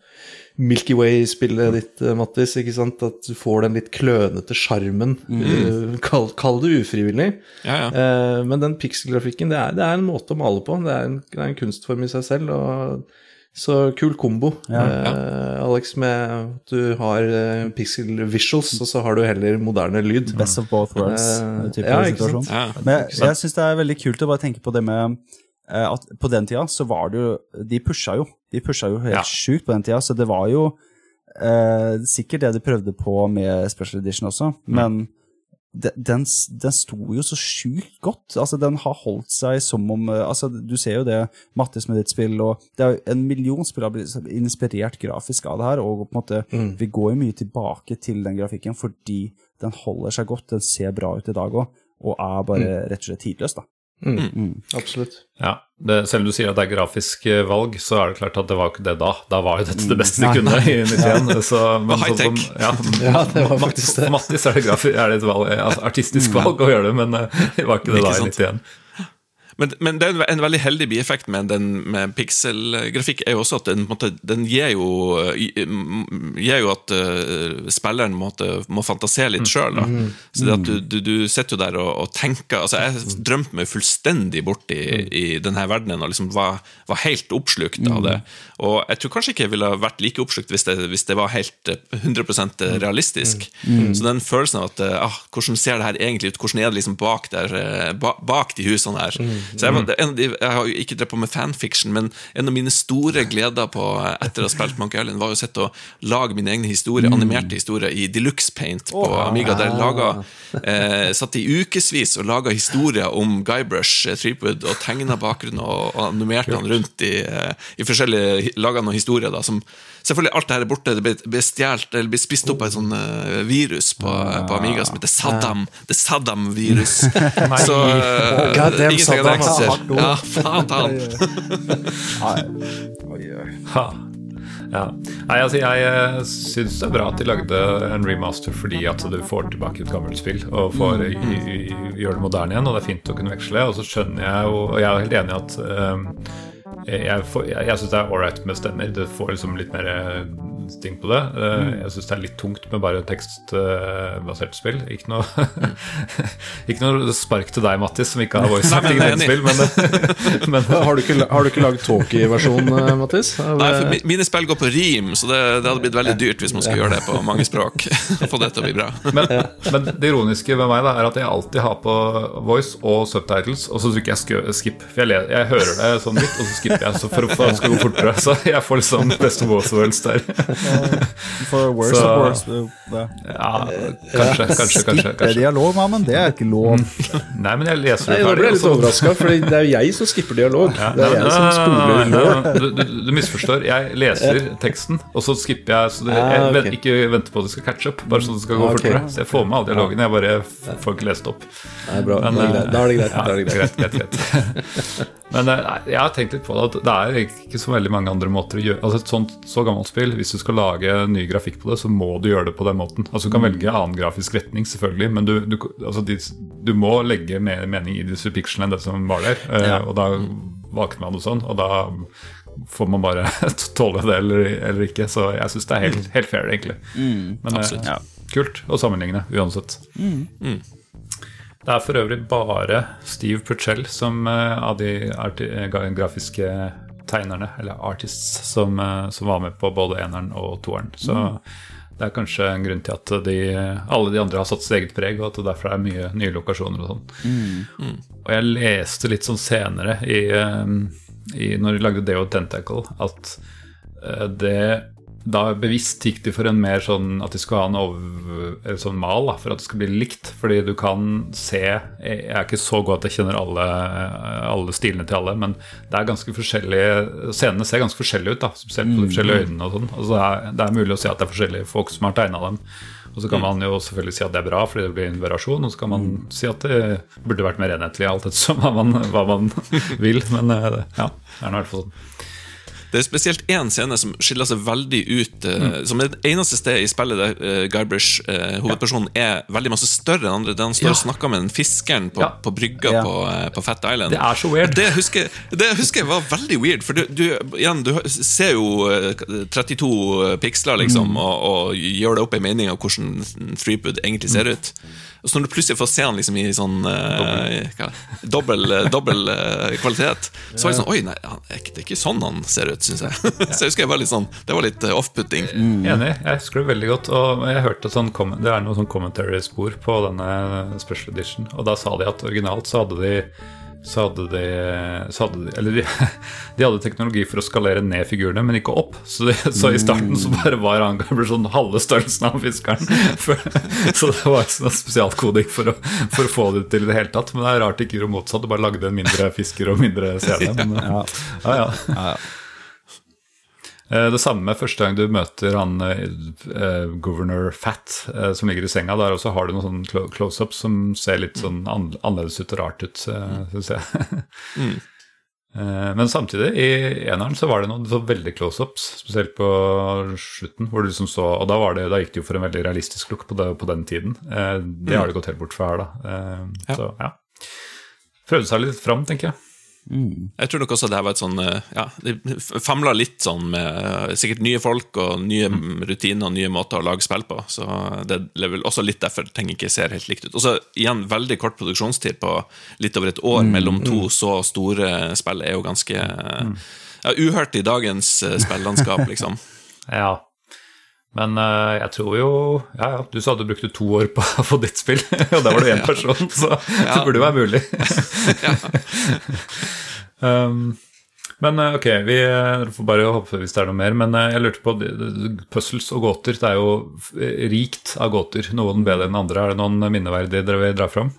A: Milky Way-spillet ditt, eh, Mattis, ikke sant? at du får den litt klønete sjarmen. eh, Kall, kall det ufrivillig.
D: Ja, ja.
A: Uh, Men den pikselgrafikken, det det er en måte å male på. Det er en, det er en kunstform i seg selv. og så kul kombo, eh, Alex, med at du har eh, pixel visuals, og så har du heller moderne lyd.
C: Best of both worlds.
A: Eh, ja, ikke sant?
D: Ja.
C: Men jeg, jeg syns det er veldig kult å bare tenke på det med at på den tida så var det jo De pusha jo. De pusha jo helt
B: Ja.
C: sjukt på den tida, så det var jo eh, sikkert det de prøvde på med Special Edition også, men de- den, den sto jo så sjukt godt. Altså, den har holdt seg som om eh, altså, Du ser jo det, Mattis med ditt spill, og det er jo en million spill har blitt inspirert grafisk av det her, og på en måte, vi går jo mye tilbake til den grafikken fordi den holder seg godt, den ser bra ut i dag òg, og er bare rett og slett tidløs, da.
A: Absolutt.
B: Ja, det, Selv om du sier at det er grafisk eh, valg, så er det klart at det var ikke det da. Da var jo dette det beste de kunne i 91. Så, men
D: high tech.
B: Sånn, ja,
A: Ja, det var faktisk det.
B: For Mattis er det, grafisk, er det et valg, altså, artistisk valg å gjøre det, men eh, det var ikke det
D: Ikke
B: da i
D: sant?
B: 91.
D: Men, men det er en, veldig heldig bieffekt med den med pikselgrafikk er jo også at den, måte, den gir, jo, eh, gir jo at uh, spilleren måtte, må fantasere litt sjøl. Så det at du, du, du sitter jo der og, og tenker altså Jeg drømte meg fullstendig bort i, i denne verdenen og liksom var, var helt oppslukt av det. Og jeg tror kanskje ikke jeg ville vært like oppslukt hvis det, hvis det var helt eh, 100% realistisk. Så den følelsen av at eh, ah, hvordan ser det her egentlig ut, hvordan er det liksom bak, der, eh, ba, bak de husene her. Så jeg, var, er en jeg har jo ikke drevet på med fanfiction, men en av mine store gleder på etter å ha spilt Monkey Island, var jo å sitte og lage mine egne historier, animerte historier i Deluxe Paint på Amiga. Der jeg laga, eh, satt i ukevis og laga historier om Guybrush eh, Threepwood og tegna bakgrunnen og, og animerte han rundt i, eh, i forskjellige Laga noen historier da, som Selvfølgelig, alt det her er borte. Det blir stjålet eller blir spist opp av et sånn uh, virus på, på Amiga som heter Saddam. Det er Saddam-virus. Så uh,
A: God damn
D: det
A: Saddam,
D: eksisterer. Ja, faen ta han.
B: Ha. Ja. Nei, altså jeg eh, syns det er bra at de lagde en remaster fordi at du får tilbake et gammelt spill og får i, gjøre det moderne igjen, og det er fint å kunne veksle. Og så skjønner jeg jo, og jeg er helt enig i at um, jeg, får- jeg, jeg syns det er ålreit med stemmer. Det får liksom litt mer eh, sting på det. Mm. Jeg syns det er litt tungt med bare tekstbasert spill. Ikke noe, ikke noe spark til deg, Mattis, som ikke har voice acting i
D: jeg er
B: spill, men, men
A: Har du ikke, har du ikke lagd talkie-versjon, eh, Mattis?
D: Nei, for
A: eh,
D: mine spill går på rim, så det, det hadde blitt veldig dyrt hvis man skulle gjøre det på mange språk. Få det til å bli bra.
B: Men, men det ironiske ved meg da, er at jeg alltid har på voice og subtitles, og så trykker jeg skip. For jeg, jeg hører det sånn litt, og så skipper jeg så for, for at det skal gå fortere. Så jeg får liksom best of both worlds der.
C: For worse
B: Så-
C: of worse. det- det-
B: Ja, kanskje, kanskje, kanskje. Skipper
C: dialog, ja, men det er ikke lov.
B: Nei, men jeg leser det
A: Nå ble
B: ferdig.
A: jeg litt
B: så-
A: overraska, for det er jo jeg som skipper dialog.
B: Ja,
A: Det er jeg som spoler lår.
B: du, du, du misforstår. Jeg leser teksten, og så skipper jeg. Så det, jeg
A: Ah,
B: ikke venter på at det skal catche up, bare så det skal gå
A: okay. ok.
B: fortere. Så jeg får med alle dialogene, jeg bare får ikke lest opp.
A: Nei, bra.
B: Men,
A: da er det greit. Da er det greit.
B: Ja,
A: Da er det greit.
B: greit, greit, greit. Men eh, jeg har tenkt litt på det at det er ikke så veldig mange andre måter å gjøre Altså Et sånt så gammelt spill, hvis du skal lage ny grafikk på det, så må du gjøre det på den måten. Altså Du kan velge annen grafisk retning, selvfølgelig, men du, du, altså, de, du må legge mer mening i disse pixelene enn det som var der. Ja. Og da valgte man det sånn, og da får man bare tåle det eller, eller ikke. Så jeg syns det er helt, helt fair, egentlig. Men eh,
D: absolutt.
B: ja, kult å sammenligne, uansett. Det er for øvrig bare Steve Purcell som eh, av de eh, grafiske tegnerne, eller artists, som, eh, som var med på både eneren og toeren. Så det er kanskje en grunn til at de, alle de andre har satt sitt eget preg, og at det derfor er mye nye lokasjoner og sånn. Og jeg leste litt sånn senere, i, eh, i, når de lagde Deo Tentacle, at eh, det da bevisst gikk de for en mer sånn at de skulle ha en over, sånn mal da, for at det skal bli likt. Fordi du kan se Jeg er ikke så god at jeg kjenner alle, alle stilene til alle, men det er ganske forskjellige scenene ser ganske forskjellige ut, da, spesielt på de forskjellige øynene. og sånn. Altså det, er, det er mulig å se at det er forskjellige folk som har tegna dem. Og så kan man jo selvfølgelig si at det er bra fordi det blir en variasjon, og så kan man si at det burde vært mer enhetlig, alt ettersom hva man, hva man vil. Men eh, ja, det er nå i hvert fall sånn.
D: Det er spesielt én scene som skiller seg veldig ut. eh,
B: Mm.
D: Som er det eneste stedet i spillet der uh, Guybrush, uh, hovedpersonen, er veldig masse større enn andre. Der han står og snakker med den fiskeren på, på brygga på, uh, på Fat Island.
B: Det er så weird.
D: Det husker, det husker jeg var veldig weird, for du, du, igjen, du ser jo eh, 32 piksler, liksom,
B: Mm.
D: og, og gjør det opp en mening av hvordan Threepwood egentlig ser ut. Og så når du plutselig får se han liksom i sånn uh, dobbel, dobbel eh, kvalitet, så er det sånn Oi, nei, det er ikke sånn han ser ut, syns jeg. så jeg husker jeg var litt sånn Det var litt eh, off-putting.
B: Enig, jeg husker det veldig godt. Og jeg hørte sånn, Det er noe sånn commentary-spor på denne special edition, og da sa de at originalt så hadde de så hadde de, så hadde de Eller de, de hadde teknologi for å skalere ned figurene, men ikke opp. Så, de, så i starten så bare var han ble sånn halve størrelsen av fiskeren. For, så det var sånn spesialkoding for å, for å få det til i det hele tatt. Men det er rart de ikke gjorde motsatt, og bare lagde en mindre fisker og mindre scene. Men, ja, ja. Eh, Det samme første gang du møter han eh, eh, governor Fat eh, som ligger i senga. Der også har du noen sånn close-ups som ser litt sånn an annerledes ut og rart ut, eh, syns jeg. mm. Men samtidig, i eneren så var det noen så veldig close-ups, spesielt på slutten. hvor du liksom så, Og da, var det, da gikk det jo for en veldig realistisk look på, det, på den tiden. Eh, Det har det gått helt bort fra her, da. Eh,
D: Ja.
B: Så ja. Prøvde seg litt fram, tenker jeg.
D: Jeg tror nok også det her var et sånn eh, Ja, de famla litt sånn med eh, sikkert nye folk og nye rutiner og nye måter å lage spill på. Så det er vel også litt derfor ting ikke ser helt likt ut. Og så igjen veldig kort produksjonstid på litt over et år mellom to så store spill er jo ganske eh, ja, uhørt i dagens eh, spillandskap, liksom.
B: Ja. Men eh, jeg tror jo Ja, ja, du sa du brukte to år på å få ditt spill, og der var du én person, så det burde jo være mulig. um, men eh, ok, vi får bare hoppe hvis det er noe mer. Men eh, jeg lurte på puzzles og gåter. Det er jo rikt av gåter, noen bedre enn andre. Er det noen minneverdige dere vil dra fram?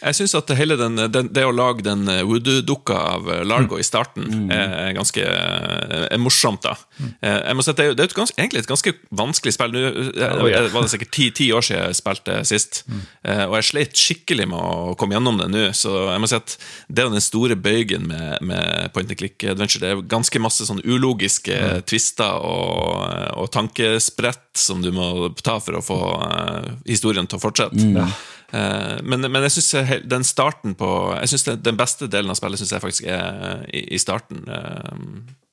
D: Jeg syns at hele den, den, det å lage den voodoo-dukka av eh, Largo i starten er ganske eh, er morsomt. da. Eh, Jeg må si at Det er, det er et ganske, egentlig et ganske vanskelig spill. Nå eh,
B: ja.
D: var det sikkert ti, ti år siden jeg spilte sist, Eh, og jeg sleit skikkelig med å komme gjennom det nå. Så jeg må si at det er den store bøygen med, med point and click adventure. Det er ganske masse sånn ulogiske tvister og, og tankesprett som du må ta for å få eh, historien til å fortsette. Eh, men, men jeg synes den starten på Jeg synes den, beste delen av spillet synes jeg faktisk er i, i starten.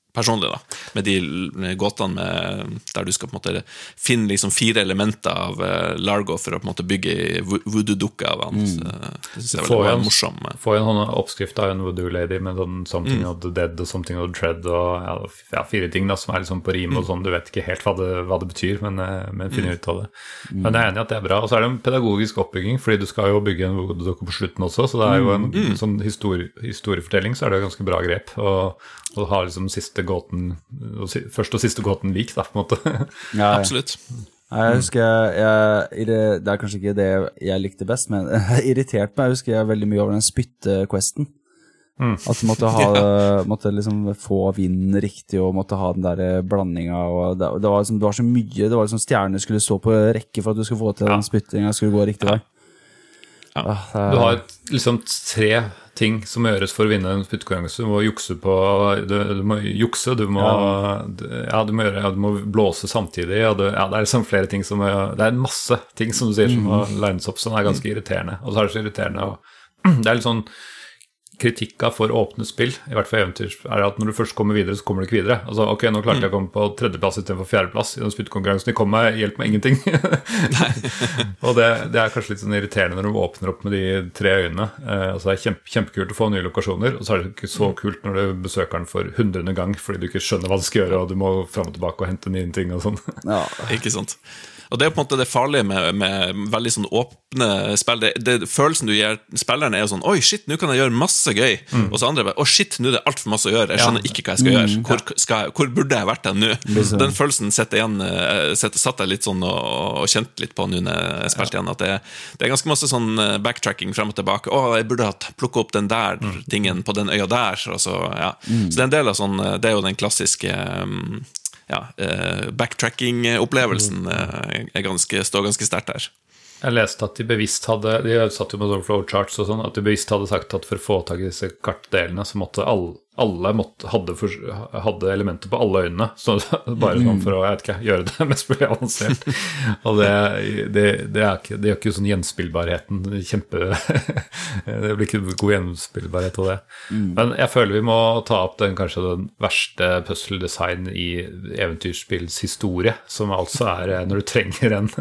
D: Eh, personlig, da. Med de gåtene med, der du skal på en måte finne liksom fire elementer av eh, Largo for å på en måte bygge voodoo-dukke av han. Mm. Det synes jeg er
B: veldig
D: morsom. eh,
B: Får jo en sånn oppskrift av en voodoo lady med sånn something of the dead og something of the tread og ja, fire ting da, som er liksom på rim og sånn. Du vet ikke helt hva det, hva det betyr, men, eh, men finner ut av det. Men jeg er enig i at det er bra. Og så er det en pedagogisk oppbygging, fordi du skal jo bygge en voodoo-dukke på slutten også, så det er jo en sånn historie, historiefortelling, så er det jo ganske bra grep. Og ha liksom siste gåten Første og siste gåten lik, da, på en måte.
C: Ja, ja.
D: Absolutt.
C: Jeg husker jeg, jeg, Det er kanskje ikke det jeg likte best, men jeg irriterte meg. Jeg husker jeg veldig mye over den spytte-questen. At du måtte, ha, måtte liksom få vinden riktig og måtte ha den der blandinga. og Det, det, var liksom, det var så mye. Det var liksom Stjernene skulle stå på rekke for at du skulle få til den spyttinga skulle gå riktig vei. Ah, det er-
B: Du har liksom tre ting som gjøres for å vinne en spyttkonkurranse. Du må jukse på Du, du må jukse, du må Ja, du må gjøre ja, Du må blåse samtidig. Du, ja, det er liksom flere ting som Det er masse ting som du sier som må lines opp, som er ganske irriterende. Og så er det så irriterende og Det er litt sånn kritikka for åpne spill, i hvert fall eventyr, er at når du først kommer videre, så kommer du ikke videre. Altså, ok, nå klarte jeg å komme på tredjeplass istedenfor fjerdeplass i den spyttkonkurransen. De kom meg, hjelp meg ingenting. og det, det er kanskje litt sånn irriterende når du åpner opp med de tre øynene. Eh, altså, det er kjempe, kjempekult å få nye lokasjoner, og så er det ikke så kult når du besøker den for hundrede gang fordi du ikke skjønner hva du skal gjøre, og du må fram og tilbake og hente nye ting og sånn.
C: ja.
D: Ikke sant? Og Det er på en måte det farlige med, med veldig sånn åpne spill. Det, det, følelsen du gir spillerne, er jo sånn Oi, shit, nå kan jeg gjøre masse gøy. Og så andre bare Å, shit, nå er det altfor masse å gjøre. Jeg skjønner ikke hva jeg skal gjøre. Hvor, skal jeg, hvor burde jeg vært den nå? Den følelsen sitter igjen setter, satt jeg litt sånn og, og kjente litt på nå når jeg spilte igjen. At det, det er ganske masse sånn eh, backtracking frem og tilbake. Å, jeg burde ha plukka opp den der tingen på den øya der. Og så, ja. så det er en del av sånn Det er jo den klassiske um, ja, eh, backtracking-opplevelsen eh, ganske, står ganske sterkt der.
B: Jeg leste at de bevisst hadde De satt jo med flowcharts og sånn, at de bevisst hadde sagt at for å få tak i disse kartdelene, så måtte alle, alle måtte, hadde, for, hadde elementer på alle øynene. Så bare sånn for å ikke, gjøre det mest mulig avansert. Og det, det, det, er ikke, det gjør ikke sånn gjenspillbarheten kjempe Det blir ikke god gjenspillbarhet av det. Men jeg føler vi må ta opp den kanskje den verste puzzle-design i eventyrspills historie, som altså er eh, når du trenger en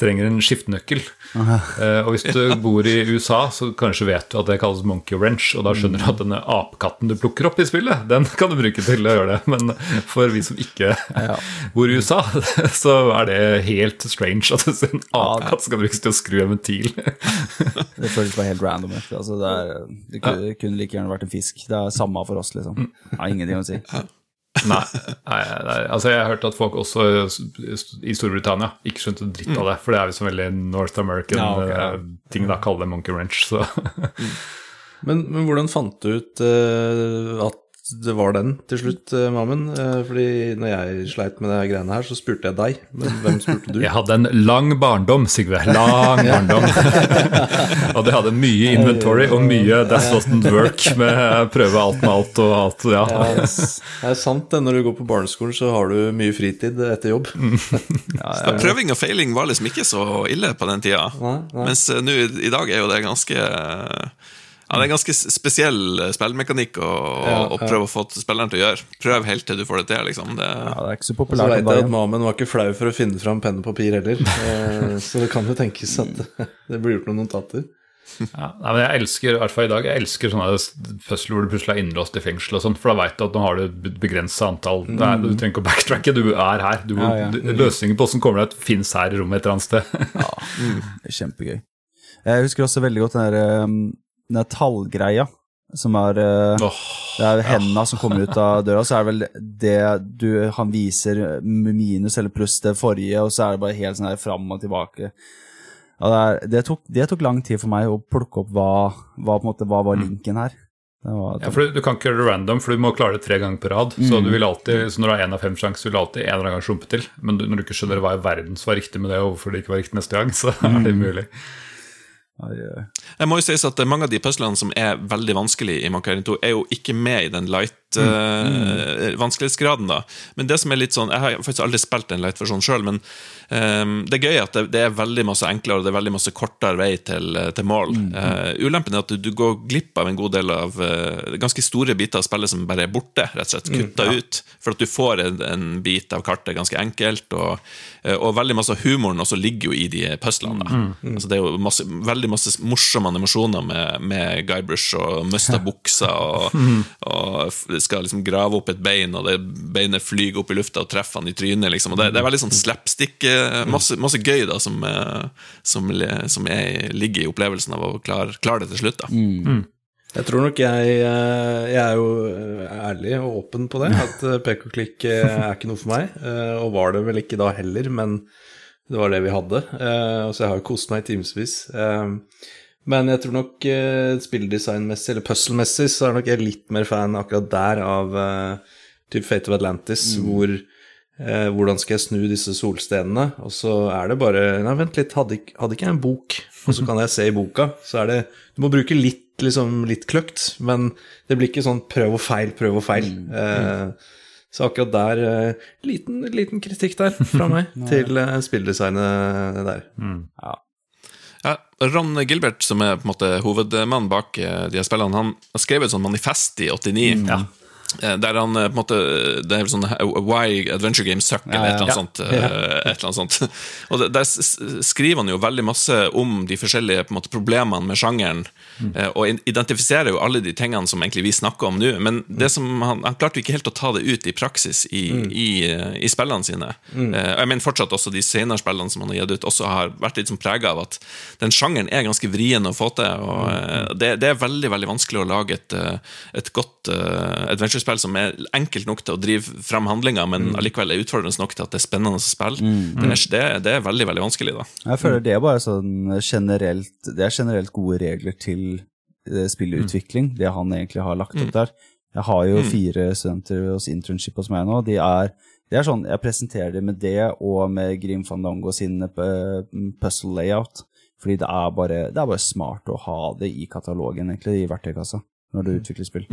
B: trenger en skiftenøkkel. Uh, og hvis du bor i USA, så kanskje vet du at det kalles monkey wrench, og da skjønner du at denne apekatten du plukker opp i spillet, den kan du bruke til å gjøre det. Men for vi som ikke bor i USA, så er det helt strange at en apekatt skal brukes til å skru en ventil.
C: Det føles bare helt random. Altså, det, er, det kunne, kunne like gjerne vært en fisk. Det er samme for oss, liksom. Det har ingenting å si.
B: Nei, nei, nei, altså jeg har hørt at folk også i Storbritannia ikke skjønte dritt av det, for det er liksom veldig North American
C: Ja, ok, ja.
B: eh, ting da kaller det monkey wrench. Så
A: Men, men hvordan fant du ut uh, at det var den til slutt, eh, Mammen. Eh, Fordi når jeg sleit med det her greiene her, så spurte jeg deg. Men hvem spurte du?
B: Jeg hadde en lang barndom, Sigve. Lang barndom. og det hadde mye inventory og mye that's doesn't Work med prøve alt med alt og alt. Ja.
A: Ja. Det er sant det. Når du går på barneskolen, så har du mye fritid etter jobb.
D: Så Prøving og feiling var liksom ikke så ille på den tida.
A: Nei, nei.
D: Mens nå i dag er jo det ganske ja, det er en ganske spesiell eh, spillmekanikk å,
A: Ja,
D: å prøve å få spilleren til å gjøre. Prøv helt til du får det til. liksom det,
C: Ja, det er ikke så
A: Så
C: populært
A: veit
C: om
A: jeg at. Mamen var ikke flau for å finne fram penn og papir heller. Eh, Så det kan jo tenkes at det blir gjort noen notater.
B: Ja, nei, men jeg elsker i hvert fall i dag, jeg elsker sånne puzzler hvor du plutselig er innlåst i fengsel og sånt, for da veit du at nå har du et begrensa antall Nei, Du trenger ikke å backtracke, du er her. Du,
C: Ja, ja.
B: du- Løsningen på åssen kommer deg ut, fins her i rommet et eller annet sted.
C: Det er Kjempegøy. Jeg husker også veldig godt den der, um, den der tallgreia. Som er
B: oh,
C: Det er henda som kommer ut av døra, så er det vel det du, han viser minus eller pluss det forrige, og så er det bare helt sånn her fram og tilbake. Ja, det, er, det, tok, det tok lang tid for meg å plukke opp hva, hva, måte, hva var linken her. Det var,
B: Ja, for du, du kan ikke gjøre det random, for du må klare det tre ganger på rad. Så, du vil alltid, så når du har én av fem sjanser, vil du alltid en eller annen gang slumpe til. Men du, når du ikke skjønner hva i verden som var riktig med det, og hvorfor det ikke var riktig neste gang, så er det umulig.
C: Ja.
D: Jeg må jo sies at mange av de puzzlene som er veldig vanskelige i Mankarin 2, er jo ikke med i den light eh, vanskelighetsgraden, da. Men det som er litt sånn Jeg har faktisk aldri spilt en light-versjon sjøl, men eh, det er gøy at det, er veldig masse enklere og det er veldig masse kortere vei til, til mål. Mm. ulempen er at du, går glipp av en god del av eh, ganske store biter av spillet som bare er borte, rett og slett. Kutta ut. For at du får en, en bit av kartet ganske enkelt, og, eh, og veldig masse av humoren også ligger jo i de puzzlene. Mm, Altså, det er jo masse, veldig masse morsomme animasjoner med, med Guybrush og mista buksa og, og skal liksom grave opp et bein, og det beinet flyger opp i lufta og treffer han i trynet. Liksom. Og det, det er veldig sånn slapstick, eh, masse, masse gøy da, som, eh, som, som jeg ligger i opplevelsen av å klare, klar det til slutt. da.
A: Jeg tror nok jeg eh, Jeg er jo eh, ærlig og åpen på det, at eh, pek og klikk eh, er ikke noe for meg. eh, Og var det vel ikke da heller, men det var det vi hadde. eh, Så jeg har jo kost meg i timevis. Men jeg tror nok eh, spilldesignmessig, eller puzzle-messig, så er nok jeg litt mer fan akkurat der av eh, typ Fate of Atlantis, hvor eh, hvordan skal jeg snu disse solstenene? Og så er det bare Nei, vent litt, hadde ikke, hadde ikke jeg en bok? Og så kan jeg se i boka. Så er det Du må bruke litt, liksom, litt kløkt, men det blir ikke sånn prøv og feil, prøv og feil. Eh, så akkurat der eh, liten, liten kritikk der fra meg til eh, spilldesignet der.
D: Ja, Ron Gilbert, som er på en måte hovedmannen bak eh, de her spillene, han har skrevet et sånt manifest i 89. Eh, Der han eh, på en måte Det er sånn eh, Why Adventure Games Suck, eller et eller annet sånt. eh, Et eller annet sånt. Og Der skriver han jo veldig masse om de forskjellige måte, problemene med sjangeren, eh, og identifiserer jo alle de tingene som egentlig vi snakker om nå. Men det som han, han klarte jo ikke helt å ta det ut i praksis i, i, eh, i spillene sine. Og Jeg mener fortsatt også de senere spillene som han har gitt ut, også har vært litt sånn prega av at den sjangeren er ganske vrien å få til. og eh, det, det er veldig veldig vanskelig å lage et, eh, et godt uh, adventure-spill som er enkelt nok til å drive fram handlinga, men allikevel er utfordrende nok til at det er spennende å spille. Det, er, det, er- det er veldig veldig vanskelig. da
C: Jeg føler det er bare sånn generelt Det er generelt gode regler til eh, spillutvikling, det han egentlig har lagt opp der. Jeg har jo fire studenter hos internship hos meg nå. De er, det er sånn, Jeg presenterer dem med det og med Grim Fandango sin eh, puzzle layout. Fordi det er, bare, det er bare smart å ha det i katalogen, egentlig, i verktøykassa, når du utvikler spill.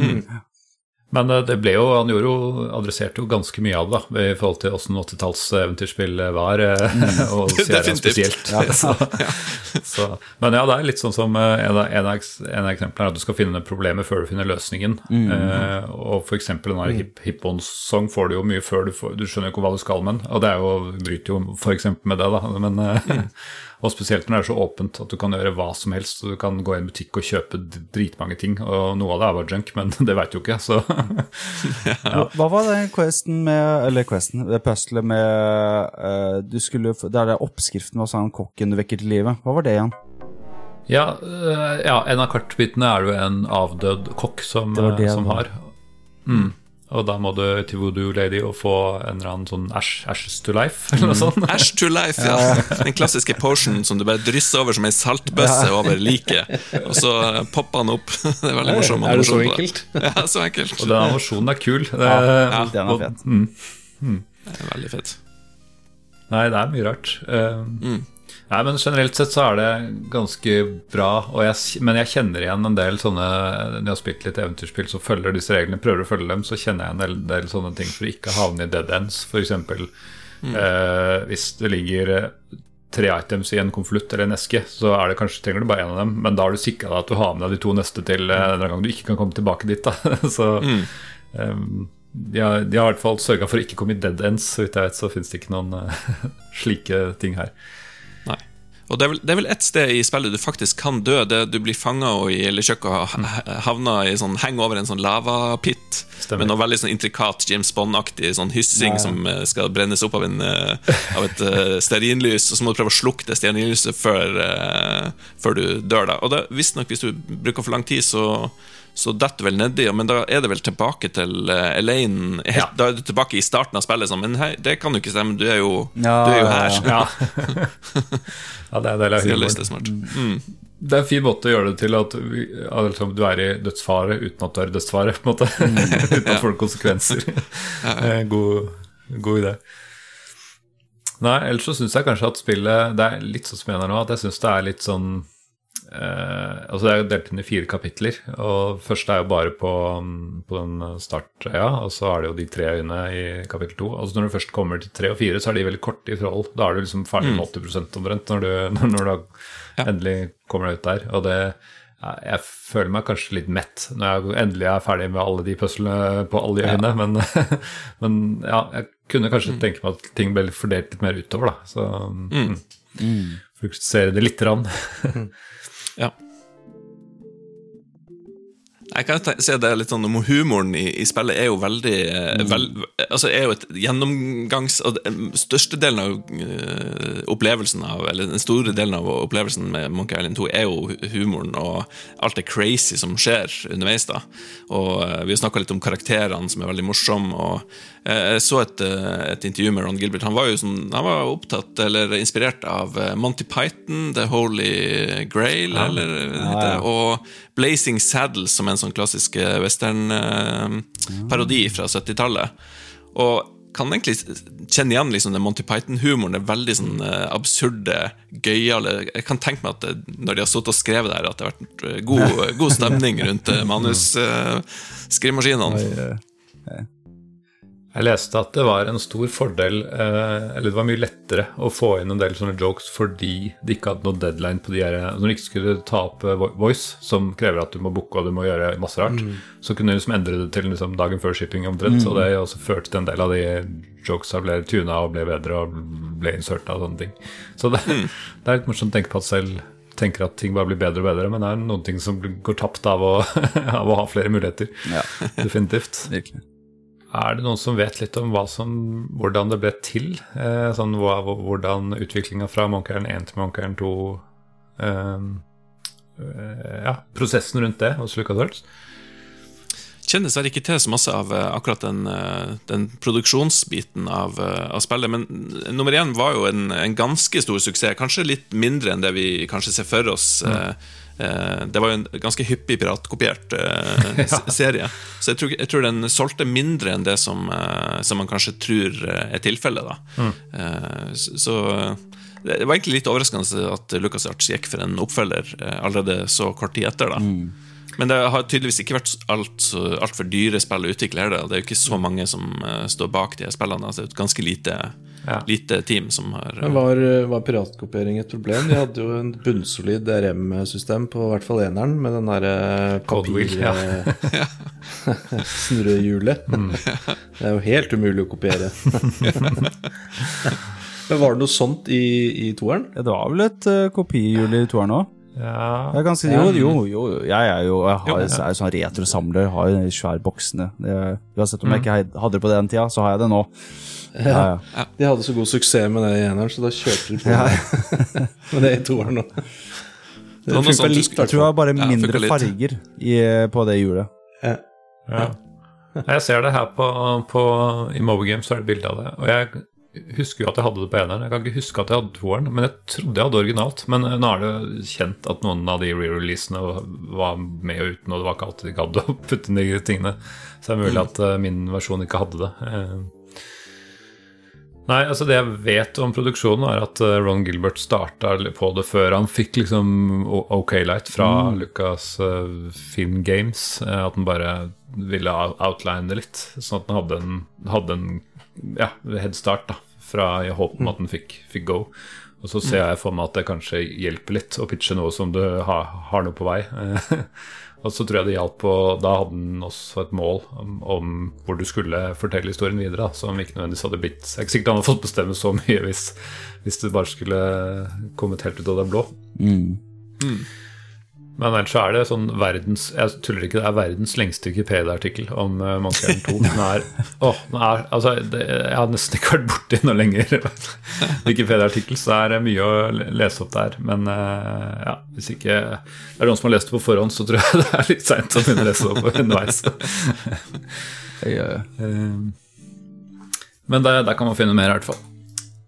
B: Men eh, det ble jo, han gjorde jo, adresserte jo ganske mye av det da, i forhold til åssen 80-talls eventyrspill var, eh, og Sierra spesielt. Så, så, men ja, det er litt sånn som eh, en av, en av, en av eksemplene er at du skal finne problemet før du finner løsningen. Eh, og eksempel den der hip, Hippon-song får du jo mye før du får Du skjønner jo ikke hva du skal med den, og det er jo, bryter jo eksempel med det, da. Men, eh, Og spesielt når det er så åpent at du kan gjøre hva som helst. Så du kan gå i en butikk og kjøpe dritmange ting, og noe av det er bare junk, men det veit du ikke, så
C: Hva- Hva var den questen med Eller questen, det puzzlet med eh, Du skulle Der er oppskriften hos han kokken du vekker til live. Hva var det igjen?
B: Ja, øh, ja, en av kartbitene er det jo en avdød kokk som,
C: Det det
B: øh, som har. Mm. Og da må du til Voodoo Lady og få en eller annen sånn Ash, Ashes to Life, eller noe sånt.
D: Ash to life, ja. Den klassiske potion som du bare drysser over som ei saltbøsse over liket, og så popper han opp. Det er veldig morsomt.
A: Er det så enkelt?
D: Ja, så enkelt.
B: Og den animasjonen er kul. Det,
C: Ja, den er fet.
B: Mm.
D: Det er veldig fett.
B: Nei, det er mye rart. Uh,
D: Mm.
B: Nei, men generelt sett så er det ganske bra. Og jeg, men jeg kjenner igjen en del sånne Når jeg har spilt litt eventyrspill som følger disse reglene, prøver å følge dem, så kjenner jeg en del, del sånne ting for å ikke havne i dead ends. F.eks. Eh, hvis det ligger eh, tre items i en konvolutt eller en eske, så er det kanskje, trenger du bare én av dem, men da har du sikra deg at du har med deg de to neste til mm. en gang du ikke kan komme tilbake dit. Da. så eh, de, har, de har i hvert fall sørga for å ikke komme i dead ends. Så vidt jeg vet, så finnes det ikke noen eh, slike ting her.
D: Og det er, vel, det er vel ett sted i spillet du faktisk kan dø. Det Du blir fanga i eller kjøkka havna i sånn, henger over en sånn lavapit
B: Stemmer.
D: med noe veldig sånn intrikat James Bond-aktig sånn hyssing som eh, skal brennes opp av, en, eh, av et uh, stearinlys, og så må du prøve å slukke det stearinlyset før, før du dør. da Og det- Visstnok, hvis du bruker for lang tid, så så detter vel nedi, men da er det vel tilbake til uh, Elaine
B: Ja.
D: Da er du tilbake i starten av spillet. Sånn, men hei, det kan jo ikke stemme, du er jo,
C: Ja,
D: du er jo her.
C: ja.
B: Ja. det er del av humoren.
D: smart. Mm.
B: Det er en fin måte å gjøre det til at altså, du er i dødsfare uten at du er i dødsfare. på en måte Uten at får konsekvenser. Eh, god, god idé. Nei, ellers så syns jeg kanskje at spillet Det er litt sånn som jeg mener nå, at jeg syns det er litt sånn eh, Altså Det er jo delt inn i fire kapitler. Og første er jo bare på, på den startøya, og så er det jo de tre øyene i kapittel to. Altså Når du først kommer til tre og fire, så er de veldig korte i forhold. Da er du liksom ferdig med 80% omtrent når du, når du ja. endelig kommer deg ut der. Og det Jeg føler meg kanskje litt mett når jeg endelig er ferdig med alle de puslene på alle de øyene, men, men ja, jeg kunne kanskje tenke meg at ting ble fordelt litt mer utover, da. Så mm. Fokusere det lite grann.
D: Ja. Jeg kan se det litt sånn om humoren i, i spillet er jo veldig mm. vel, Altså er jo et gjennomgangs Størstedelen av eh, opplevelsen av Eller den store delen av opplevelsen med Monkey Island 2 er jo humoren og alt det crazy som skjer underveis. da Og eh, Vi har snakka litt om karakterene, som er veldig morsomme. Og eh, jeg så et, eh, et intervju med Ron Gilbert. Han var jo sånn, han var opptatt eller inspirert av eh, Monty Python, The Holy Grail, eller det heter, og Blazing Saddles, som er en sånn klassisk eh, western-parodi fra 70-tallet. Og kan egentlig kjenne igjen liksom, den Monty Python-humoren. Det er veldig sånn eh, absurde, gøyale Jeg kan tenke meg at det, når de har sittet og skrevet der, at det har vært eh, god, god stemning rundt uh, manusskrivemaskinene.
B: Jeg leste at det var en stor fordel, eh, eller det var mye lettere å få inn en del sånne jokes fordi de ikke hadde noe deadline på de her Når de ikke skulle ta opp eh, voice, som krever at du må booke og du må gjøre masse rart, så kunne de liksom endre det til liksom dagen før shipping omtrent. Og det også førte til en del av de jokesa ble tuna og ble bedre og ble inserta og sånne ting. Så det, det er litt morsomt å tenke på at selv tenker at ting bare blir bedre og bedre, men det er noen ting som går tapt av å, av å ha flere muligheter.
C: Ja,
B: Definitivt.
C: virkelig.
B: Er det noen som vet litt om som, hvordan det ble til? Eh, sånn, hva, hvordan utviklinga fra Island 1 til Island 2 eh, eh, Ja, prosessen rundt det hos LucasArts?
D: kjenner dessverre ikke til så masse av eh, akkurat den, eh, den produksjonsbiten av, eh, av spillet. Men nummer én var jo en, en ganske stor suksess. Kanskje litt mindre enn det vi kanskje ser for oss. eh, Det var jo en ganske hyppig piratkopiert eh, serie. Så jeg tror, jeg tror den solgte mindre enn det som, eh, som man kanskje tror eh, er tilfellet. Eh, Så, det var egentlig litt overraskende at LucasArts gikk for en oppfølger eh, allerede så kort tid etter. da men det har tydeligvis ikke vært altfor alt dyre spill å utvikle. Det er jo ikke så mange som eh, står bak de spillene. Altså, det er et ganske lite,
B: Ja.
D: lite team som har
A: Men var, var piratkopiering et problem? De hadde jo en bunnsolid DRM-system på hvert fall eneren, med den derre
B: Code wheel,
A: papir... Snurrehjulet. Det er jo helt umulig å kopiere. Men var det noe sånt i, i toeren?
C: Ja, det var vel et uh, kopihjul i toeren òg?
B: Ja,
C: Jeg er si, jo, jo, jo, jeg er jo Jeg har, jeg er sånn retrosamler, har jo de svære boksene. Uansett om jeg ikke hadde det på den tida, så har jeg det nå. Ja, ja.
A: De hadde så god suksess med det i eneren, så da kjørte de på ja. med det i toeren òg. Det funka
D: sånt du
A: litt,
C: Jeg tror det var bare
D: Ja,
C: mindre farger i, på det hjulet.
A: Ja.
B: ja. Jeg ser det her på, på i Mobile Games, så er det bilde av det. Og jeg husker jo at jeg hadde det på eneren. Jeg kan ikke huske at jeg hadde toeren, men jeg trodde jeg hadde originalt. Men nå er det kjent at noen av de re-releasene var med og uten, og det var ikke alltid de gadd å putte inn de tingene. Så det er mulig at uh, min versjon ikke hadde det. Nei, altså Det jeg vet om produksjonen, er at uh, Ron Gilbert starta på det før han fikk liksom OK Light fra mm. Lucas Finn Film Games. Uh, at han bare ville outline det litt, sånn at han hadde en, hadde en ja, headstart da, fra i håp om at han fikk, fikk, go. Og så ser jeg for meg at det kanskje hjelper litt å pitche noe som du har, har noe på vei. Og så tror jeg det hjalp på Da hadde han også et mål om, om hvor du skulle fortelle historien videre, da, som ikke nødvendigvis hadde blitt Jeg er ikke sikkert han hadde fått bestemme så mye hvis, hvis det bare skulle kommet helt ut av det blå. Mm. Mm. Men ellers er det sånn verdens Jeg tuller ikke, det er verdens lengste Wikipedia-artikkel om uh, Monkey Island 2. Den er, oh, den er, altså, det, jeg har nesten ikke vært borti noe lenger Wikipedia-artikkel, så det er mye å lese opp der. Men uh, ja, hvis ikke det er noen som har lest det på forhånd, så tror jeg det er litt seint å begynne å lese det opp underveis. uh, men der, der kan man finne mer, i hvert fall.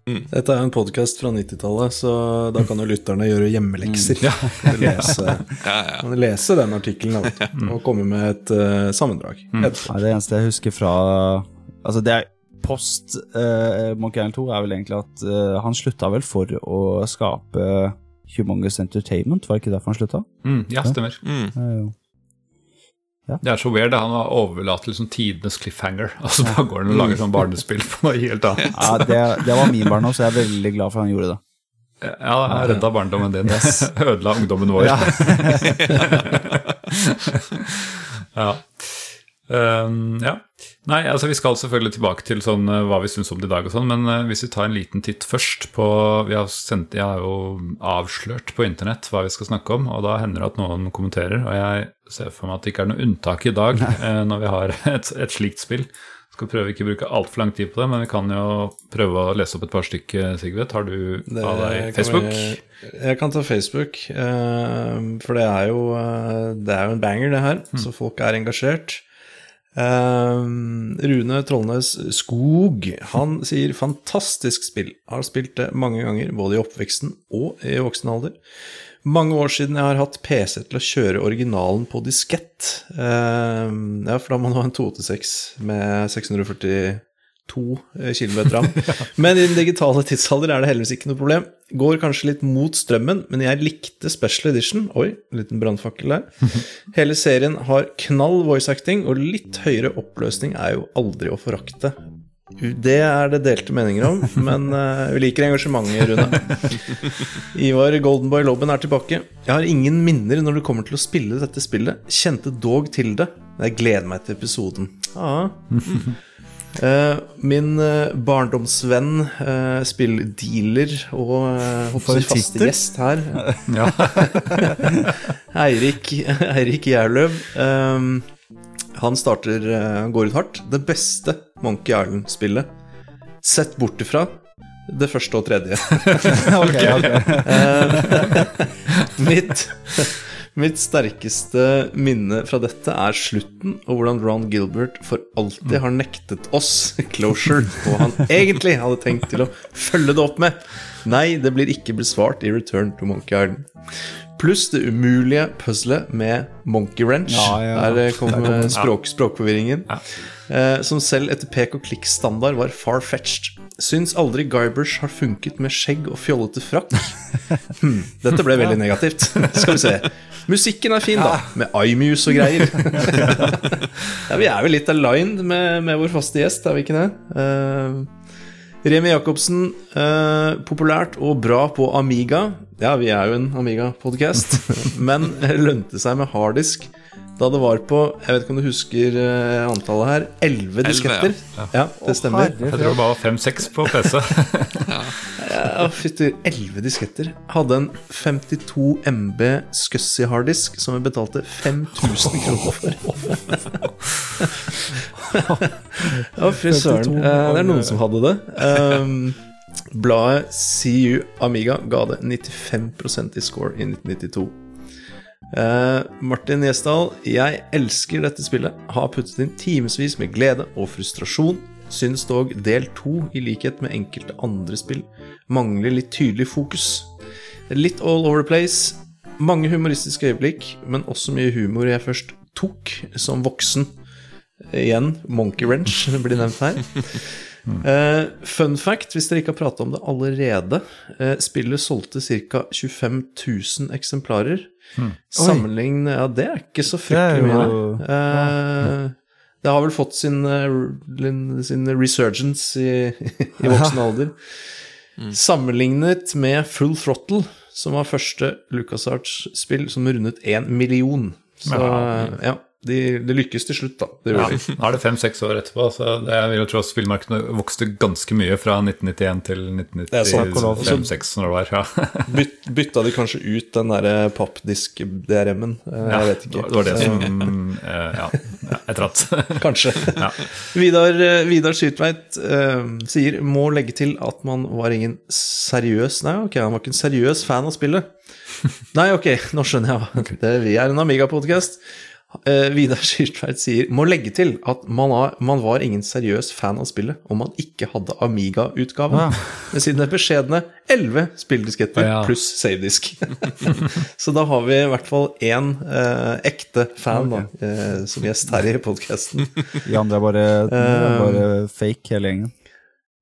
A: Mm. Dette er en podkast fra 90-tallet, så da kan jo lytterne gjøre hjemmelekser. Mm. Ja. lese, ja, ja. lese, den artikkelen mm. og komme med et uh, sammendrag.
C: Mm. det eneste jeg husker fra Altså, det er post uh, Monkey Island 2 er vel egentlig at uh, han slutta vel for å skape Humongous Entertainment, var det ikke derfor han slutta?
B: Mm, ja, stemmer. Mm. Ja. Det er så weird. Han har overlatt liksom tidenes cliffhanger, Altså, Da går han og lager sånn barnespill på noe helt annet.
C: Ja, det, det var min barndom, så jeg er veldig glad for at han gjorde det.
B: Ja, jeg redda barndommen din. Yes. Ødela ungdommen vår. Ja. ja. Um, ja. Nei, altså vi skal selvfølgelig tilbake til sånn, uh, hva vi syns om det i dag, og sånn, men uh, hvis vi tar en liten titt først på vi har sendt, Jeg har jo avslørt på internett hva vi skal snakke om, og da hender det at noen kommenterer. Og jeg ser for meg at det ikke er noe unntak i dag uh, når vi har et, et slikt spill. Skal prøve ikke å bruke altfor lang tid på det, men vi kan jo prøve å lese opp et par stykker, Sigve. Tar du det av deg Facebook?
A: Jeg, jeg kan ta Facebook, for det er jo, det er jo en banger, det her. Mm. Så folk er engasjert. Uh, Rune Trollnes Skog han sier 'fantastisk spill'. Har spilt det mange ganger, både i oppveksten og i voksen alder. Mange år siden jeg har hatt PC til å kjøre originalen på diskett. Uh, ja, for da må man ha en 286 med 640 to eh, kilometer av. Men i den digitale tidsalder er det heldigvis ikke noe problem. Går kanskje litt mot strømmen, men jeg likte Special Edition. Oi, en liten brannfakkel der. Hele serien har knall voice acting, og litt høyere oppløsning er jo aldri å forakte. Det er det delte meninger om, men uh, vi liker engasjementet, Rune. Ivar Goldenboy Lobben er tilbake. Jeg har ingen minner når det kommer til å spille dette spillet. Kjente dog til det. Jeg gleder meg til episoden. Ah. Uh, min uh, barndomsvenn, uh, spilldealer og faste gjest her Eirik, Eirik Gjerløv. Um, han starter Han går ut hardt. Det beste Monkey Island-spillet, sett bort ifra det første og tredje. okay, okay. mitt Mitt sterkeste minne fra dette er slutten, og hvordan Ron Gilbert for alltid har nektet oss closure, og han egentlig hadde tenkt til å følge det opp med. Nei, det blir ikke besvart i Return to Monkey Island. Pluss det umulige puzzlet med Monkey Wrench. Ja, ja. Der kom språk, språkforvirringen. Ja. Eh, som selv etter pek og klikk-standard var far-fetched. Syns aldri Guybrush har funket med skjegg og fjollete frakk. Hmm, dette ble veldig negativt. Skal vi se. Musikken er fin, da, med iMuse og greier. ja, vi er vel litt aligned med, med, vår faste gjest, er vi ikke det? Uh, Remi Jacobsen, eh, populært og bra på Amiga. Ja, vi er jo en Amiga-podkast, men lønte seg med harddisk da det var på Jeg vet ikke om du husker uh, antallet her. Elleve disketter. Ja. ja. det stemmer.
B: jeg tror det var fem-seks på PC.
A: ja, ja fytti. Elleve disketter. Hadde en 52 MB Scuzzy harddisk som vi betalte 5000 kroner for. ja, fy søren. Uh, det er noen som hadde det. Um, Bladet CU Amiga ga det 95 i score i 1992. Eh, Martin Gjesdal, jeg elsker dette spillet. Har puttet inn timevis med glede og frustrasjon. Syns dog del to, i likhet med enkelte andre spill, mangler litt tydelig fokus. Litt all over the place. Mange humoristiske øyeblikk, men også mye humor jeg først tok som voksen. Igjen, Monkey Wrench blir nevnt her. Uh, fun fact, hvis dere ikke har prata om det allerede. uh, spillet solgte ca. 25 000 eksemplarer. Sammenlign Ja, det er ikke så fryktelig mye. Eh, det har vel fått sin, sin resurgence i, i voksen alder. Sammenlignet med Full Throttle, som var første LucasArts-spill som rundet én million. Så
B: Ja.
A: Ja, de, det lykkes til slutt, da. Det gjorde de.
B: Nå er det fem-seks år etterpå, så det, jeg vil jo tro at spillmarkedet vokste ganske mye fra 1991 til
A: er sant,
B: 1995-1996, når det var. Ja.
A: Byt, bytta de kanskje ut den derre pappdisk-DRM-en? Jeg Jeg vet ikke.
B: Det var det som eh, Ja, ja et.
A: Kanskje.
B: Ja.
A: Vidar, eh, Vidar Syrtveit uh, sier må legge til at man var ingen seriøs Nei, ok, han var ikke en seriøs fan av spillet. Nei, ok, nå skjønner jeg det, Vi er en Amiga-podkast. Eh, Vidar Syrtveit sier må legge til at man, har, man var ingen seriøs fan av spillet om man ikke hadde Amiga-utgaven.
C: Ja.
A: Med sine beskjedne elleve spilldisketter
B: Ja.
A: pluss savedisk. Så da har vi i hvert fall én eh, ekte fan da, eh, som gjest her i podkasten.
C: De andre er bare, bare fake, hele gjengen.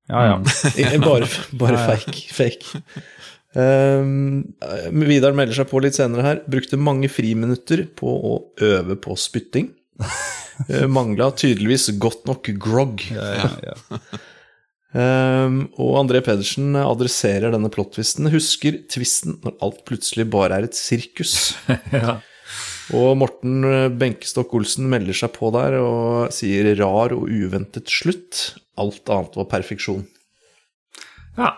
C: Ja, ja.
A: Bare, bare fake. fake. Um, Vidar melder seg på litt senere her. Brukte mange friminutter på å øve på spytting. Uh, Mangla tydeligvis godt nok grog.
C: ja, ja.
A: Um, og André Pedersen adresserer denne plot-twisten. Husker tvisten når alt plutselig bare er et sirkus.
B: Ja.
A: Og Morten eh, Benkestokk Olsen melder seg på der og sier rar og uventet slutt. Alt annet var perfeksjon.
B: ja.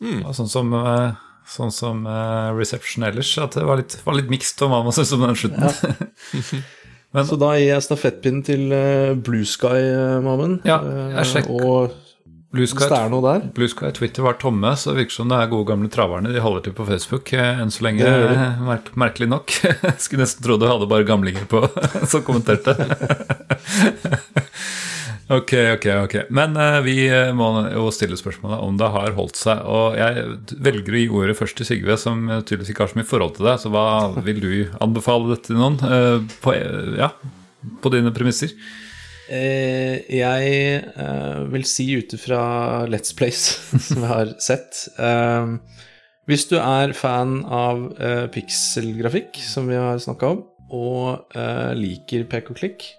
B: Og sånn som, eh, sånn som eh, Reception ellers, at det var litt, var litt mikst om hva man syntes om den slutten.
A: Så da gir jeg stafettpinnen til eh, Blue Sky, uh, Mammen.
B: Ja, jeg sjekk-
A: Og
B: Blue
A: hvis det er noe der
B: Blue Sky Twitter var tomme, så det virker som det er gode gamle traverne. De holder til på Facebook enn så lenge, merk merkelig nok. Skulle nesten tro du hadde bare gamlinger på som kommenterte. Ok, ok, ok. Men uh, vi eh, må jo stille spørsmålet om det har holdt seg. Og jeg velger å gi ordet først til Sigve, som eh, tydeligvis ikke har så mye forhold til det. Så hva vil du anbefale dette til noen? Uh, på, ja, på dine premisser?
A: Uh, jeg vil si ut ifra Let's Plays som jeg har sett Hvis du er fan av pikselgrafikk, som vi har snakka om, og liker pek og klikk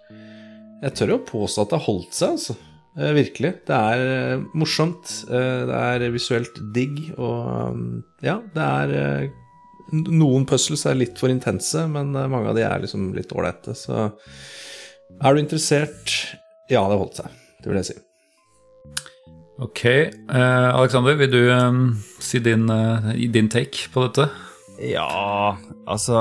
A: Jeg tør å påstå at det har holdt seg, altså. Eh, virkelig. Det er eh, morsomt. eh, det er visuelt digg, og um, ja, det er eh, Noen puzzles er litt for intense, men eh, mange av de er liksom litt ålreite, så er du interessert? Ja, det har holdt seg. Det vil jeg si.
B: Ok. Eh, Alexander, vil du eh, si din, eh, din take på dette?
C: Ja, altså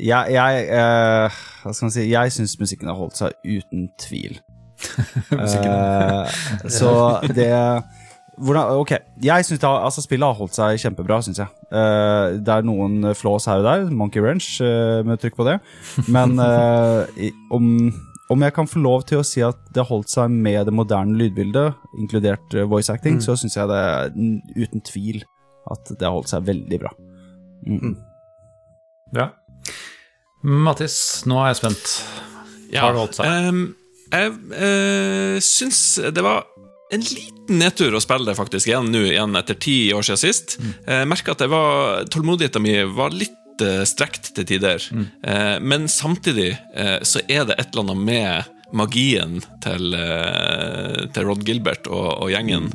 C: Jeg, jeg uh, Hva skal man si Jeg syns musikken har holdt seg uten tvil. uh, så det hvordan, Ok, jeg synes har, altså spillet har holdt seg kjempebra, syns jeg. Uh, det er noen flås her og der, Monkey Ranch, eh, med trykk på det. Men om, om jeg kan få lov til å si at det har holdt seg med det moderne lydbildet, inkludert voice acting, så syns jeg det uten tvil at det har holdt seg veldig bra. Mm.
B: Ja. Mattis, nå er jeg spent. Har det holdt seg?
D: Um, jeg uh, syns det var en liten nedtur å spille det faktisk igjen nå, igjen etter ti år siden sist. Jeg merka at det var, tålmodigheten min var litt eh, strekt til tider. Eh, men samtidig eh, så er det et eller annet med magien til, eh, til Rod Gilbert og, og gjengen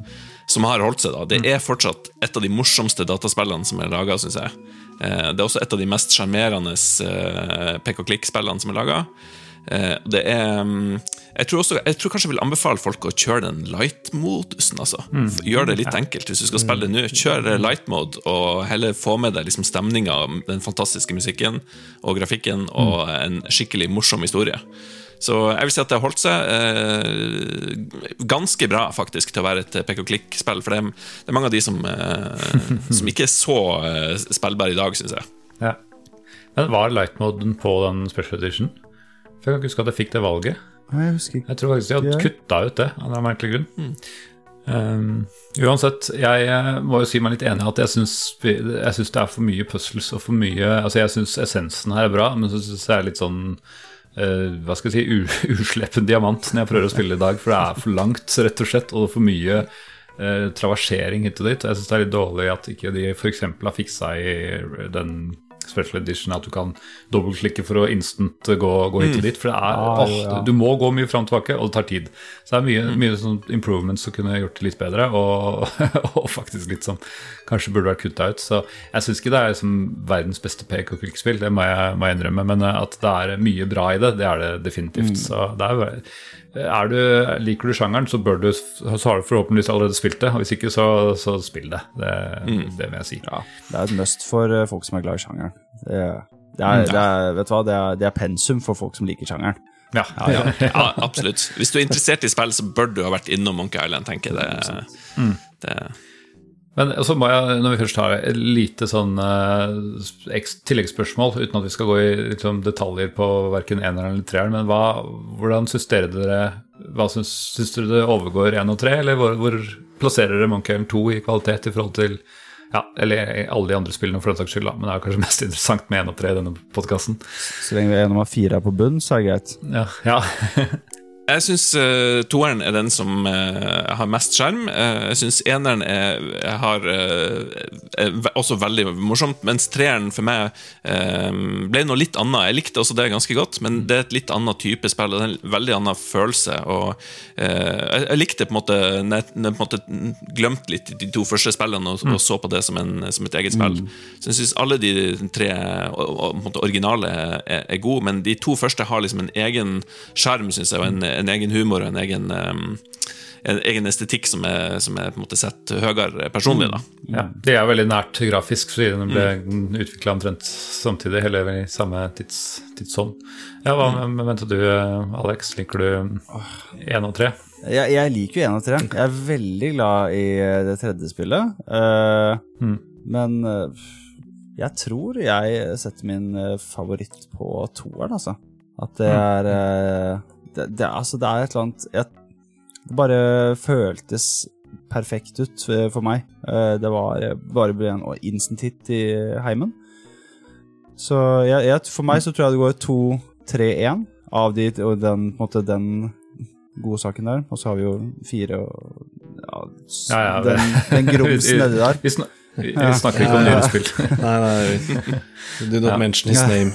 D: som har holdt seg. da. Det er fortsatt et av de morsomste dataspillene som er laga, syns jeg. Eh, det er også et av de mest sjarmerende eh, pek og klikk-spillene som er laga. Eh, det er mm, jeg tror, også, jeg tror kanskje jeg vil anbefale folk å kjøre den light-modusen. Altså. Mm. Gjør det litt enkelt hvis du skal spille det nå. Kjør light-mode, og heller få med deg liksom stemninga, den fantastiske musikken og grafikken, og en skikkelig morsom historie. Så jeg vil si at det har holdt seg eh, ganske bra, faktisk, til å være et pek og klikk-spill. For det er, det er mange av de som, eh, som ikke er så eh, spillbare i dag, syns jeg.
B: Ja. Men var light-moden på den special edition? For Jeg kan ikke huske at jeg fikk det valget.
C: Nei, Jeg husker ikke.
B: Jeg tror faktisk de hadde kutta ut det av en merkelig grunn. Um, uansett, jeg eh, må jo si meg litt enig i at jeg syns, det er for mye puzzles og for mye Altså, jeg syns essensen her er bra, men så syns jeg er litt sånn uh, hva skal jeg si, u uslepen diamant når jeg prøver å spille i dag, for det er for langt, rett og slett, og for mye uh, traversering hit og dit. Jeg syns det er litt dårlig at ikke de f.eks. har fiksa i den special edition at du kan dobbeltklikke for å instant gå, gå hit og dit. For det er,
C: Ah,
B: oh,
C: ja.
B: du må gå mye fram og tilbake, og det tar tid. Så det er mye, mye sånn improvements som kunne gjort det litt bedre, og, og faktisk litt som kanskje burde vært kutta ut. Så jeg syns ikke det er liksom verdens beste pek og klikk-spill, det må jeg, må jeg innrømme, men at det er mye bra i det, det er det definitivt. Så det er du, Liker du sjangeren, så, bør du, så har du forhåpentligvis allerede spilt det. Og hvis ikke, så, så spill det. Det, det vil jeg si.
C: Ja, det er et must for eh, folk som er glad i sjangeren. Det, det, er, det, er, vet du hva? Det, er, det er pensum for folk som liker sjangeren.
B: Ja,
D: Ja, ja, absolutt. Hvis du er interessert i spill, så bør du ha vært innom Monkey Island, tenker jeg. Det, det,
B: Men så må jeg, når vi først har et lite sånn eh, tilleggsspørsmål, uten at vi skal gå i liksom, detaljer på verken eneren eller treeren, men hva, hvordan syns dere dere hva syns, syns dere det overgår én og tre, eller hvor, hvor plasserer dere Monkey Island 2 i kvalitet i forhold til ja, eller alle de andre spillene, for den saks skyld, da. Men det er kanskje mest interessant med én og tre i denne podkasten.
C: Så lenge vi er nummer fire er på bunn, så er det greit.
B: Ja, ja.
D: Jeg syns uh, toeren er den som uh, har mest skjerm. Uh, jeg syns eneren er, har, eh, er også veldig morsomt, mens treeren for meg eh, ble noe litt annet. Jeg likte også det ganske godt, men det er et litt annet type spill, og det er en veldig annen følelse. Og, eh, jeg, jeg likte på en måte når jeg på en glemte litt de to første spillene og, og så på det som, en, som et eget spill. Så jeg syns alle de tre og, og, originale er, er gode, men de to første har liksom en egen sjarm, syns jeg, og en, en egen humor og en egen en egen estetikk som er, som er på en måte sett høyere personlig. da
B: Ja, Det er veldig nært grafisk, fordi den ble mm. utvikla omtrent samtidig, eller i samme tids, tidsånd. Ja, Hva mm. mente du, Alex? Liker du én og tre?
C: Jeg, jeg liker jo én og tre. Jeg er veldig glad i eh, det tredje spillet. Uh,
B: Mm.
C: Men eh, jeg tror jeg setter min favoritt på toeren, altså. At det er eh, det, det, altså, det er et eller annet jeg, Det bare føltes perfekt ut eh, for meg. Eh, Det var eh, bare ble en instant hit i heimen. Så jeg, jeg, for meg så tror jeg det går 2-3-1 av de, og den, på en måte, den gode saken der. Og så har vi jo fire og ja,
B: Ja, ja,
C: den, den grumsen nedi der.
B: Vi, snak, vi, vi snakker ikke om
A: Ja, ja.
B: nye spill.
A: Nei, nei, do not
B: Ja.
A: mention his
C: Ja.
A: name.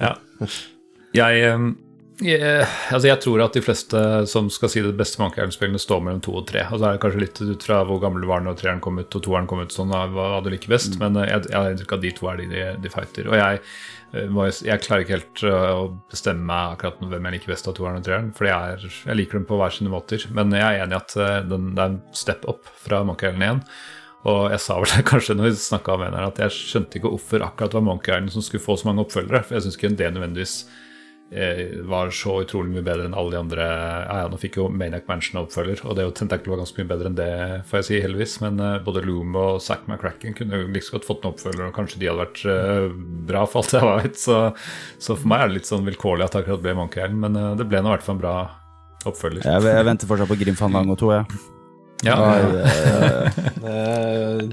A: Ja.
B: Ja. Jeg, eh, jeg, altså jeg tror at de fleste som skal si det beste Monkey Island-spillene, står mellom to og tre. Og så er det kanskje litt ut fra hvor gammel du var når treeren kom ut og toeren kom ut, sånn hva hva du liker best. Men eh, jeg, jeg har inntrykk av at de to er de de, de fighter. Og jeg, eh, må, jeg klarer ikke helt eh, å bestemme meg akkurat hvem jeg liker best av toeren og treeren. For jeg, er, jeg liker dem på hver sine måter. Men jeg er enig i at den, det er en step up fra Island 1. Og jeg sa vel kanskje når vi snakka om eneren, at jeg skjønte ikke hvorfor akkurat var Monkey Island som skulle få så mange oppfølgere. For jeg syns ikke det nødvendigvis var så utrolig mye bedre enn alle de andre. Ja, ja, nå fikk jo Maniac Mansion oppfølger, og det jo Tentacle var ganske mye bedre enn det, får jeg si, heldigvis. Men uh, både Loom og Zack McCracken kunne jo like så godt fått en oppfølger, og kanskje de hadde vært uh, bra, for alt jeg vet. Så, så for meg er det litt sånn vilkårlig at det akkurat ble Monkey Island, men uh, det ble nå i hvert fall en bra oppfølger.
C: Jeg, jeg venter fortsatt på Grim Fandango 2, jeg.
B: Ja,
C: ja. eh,
A: Eh,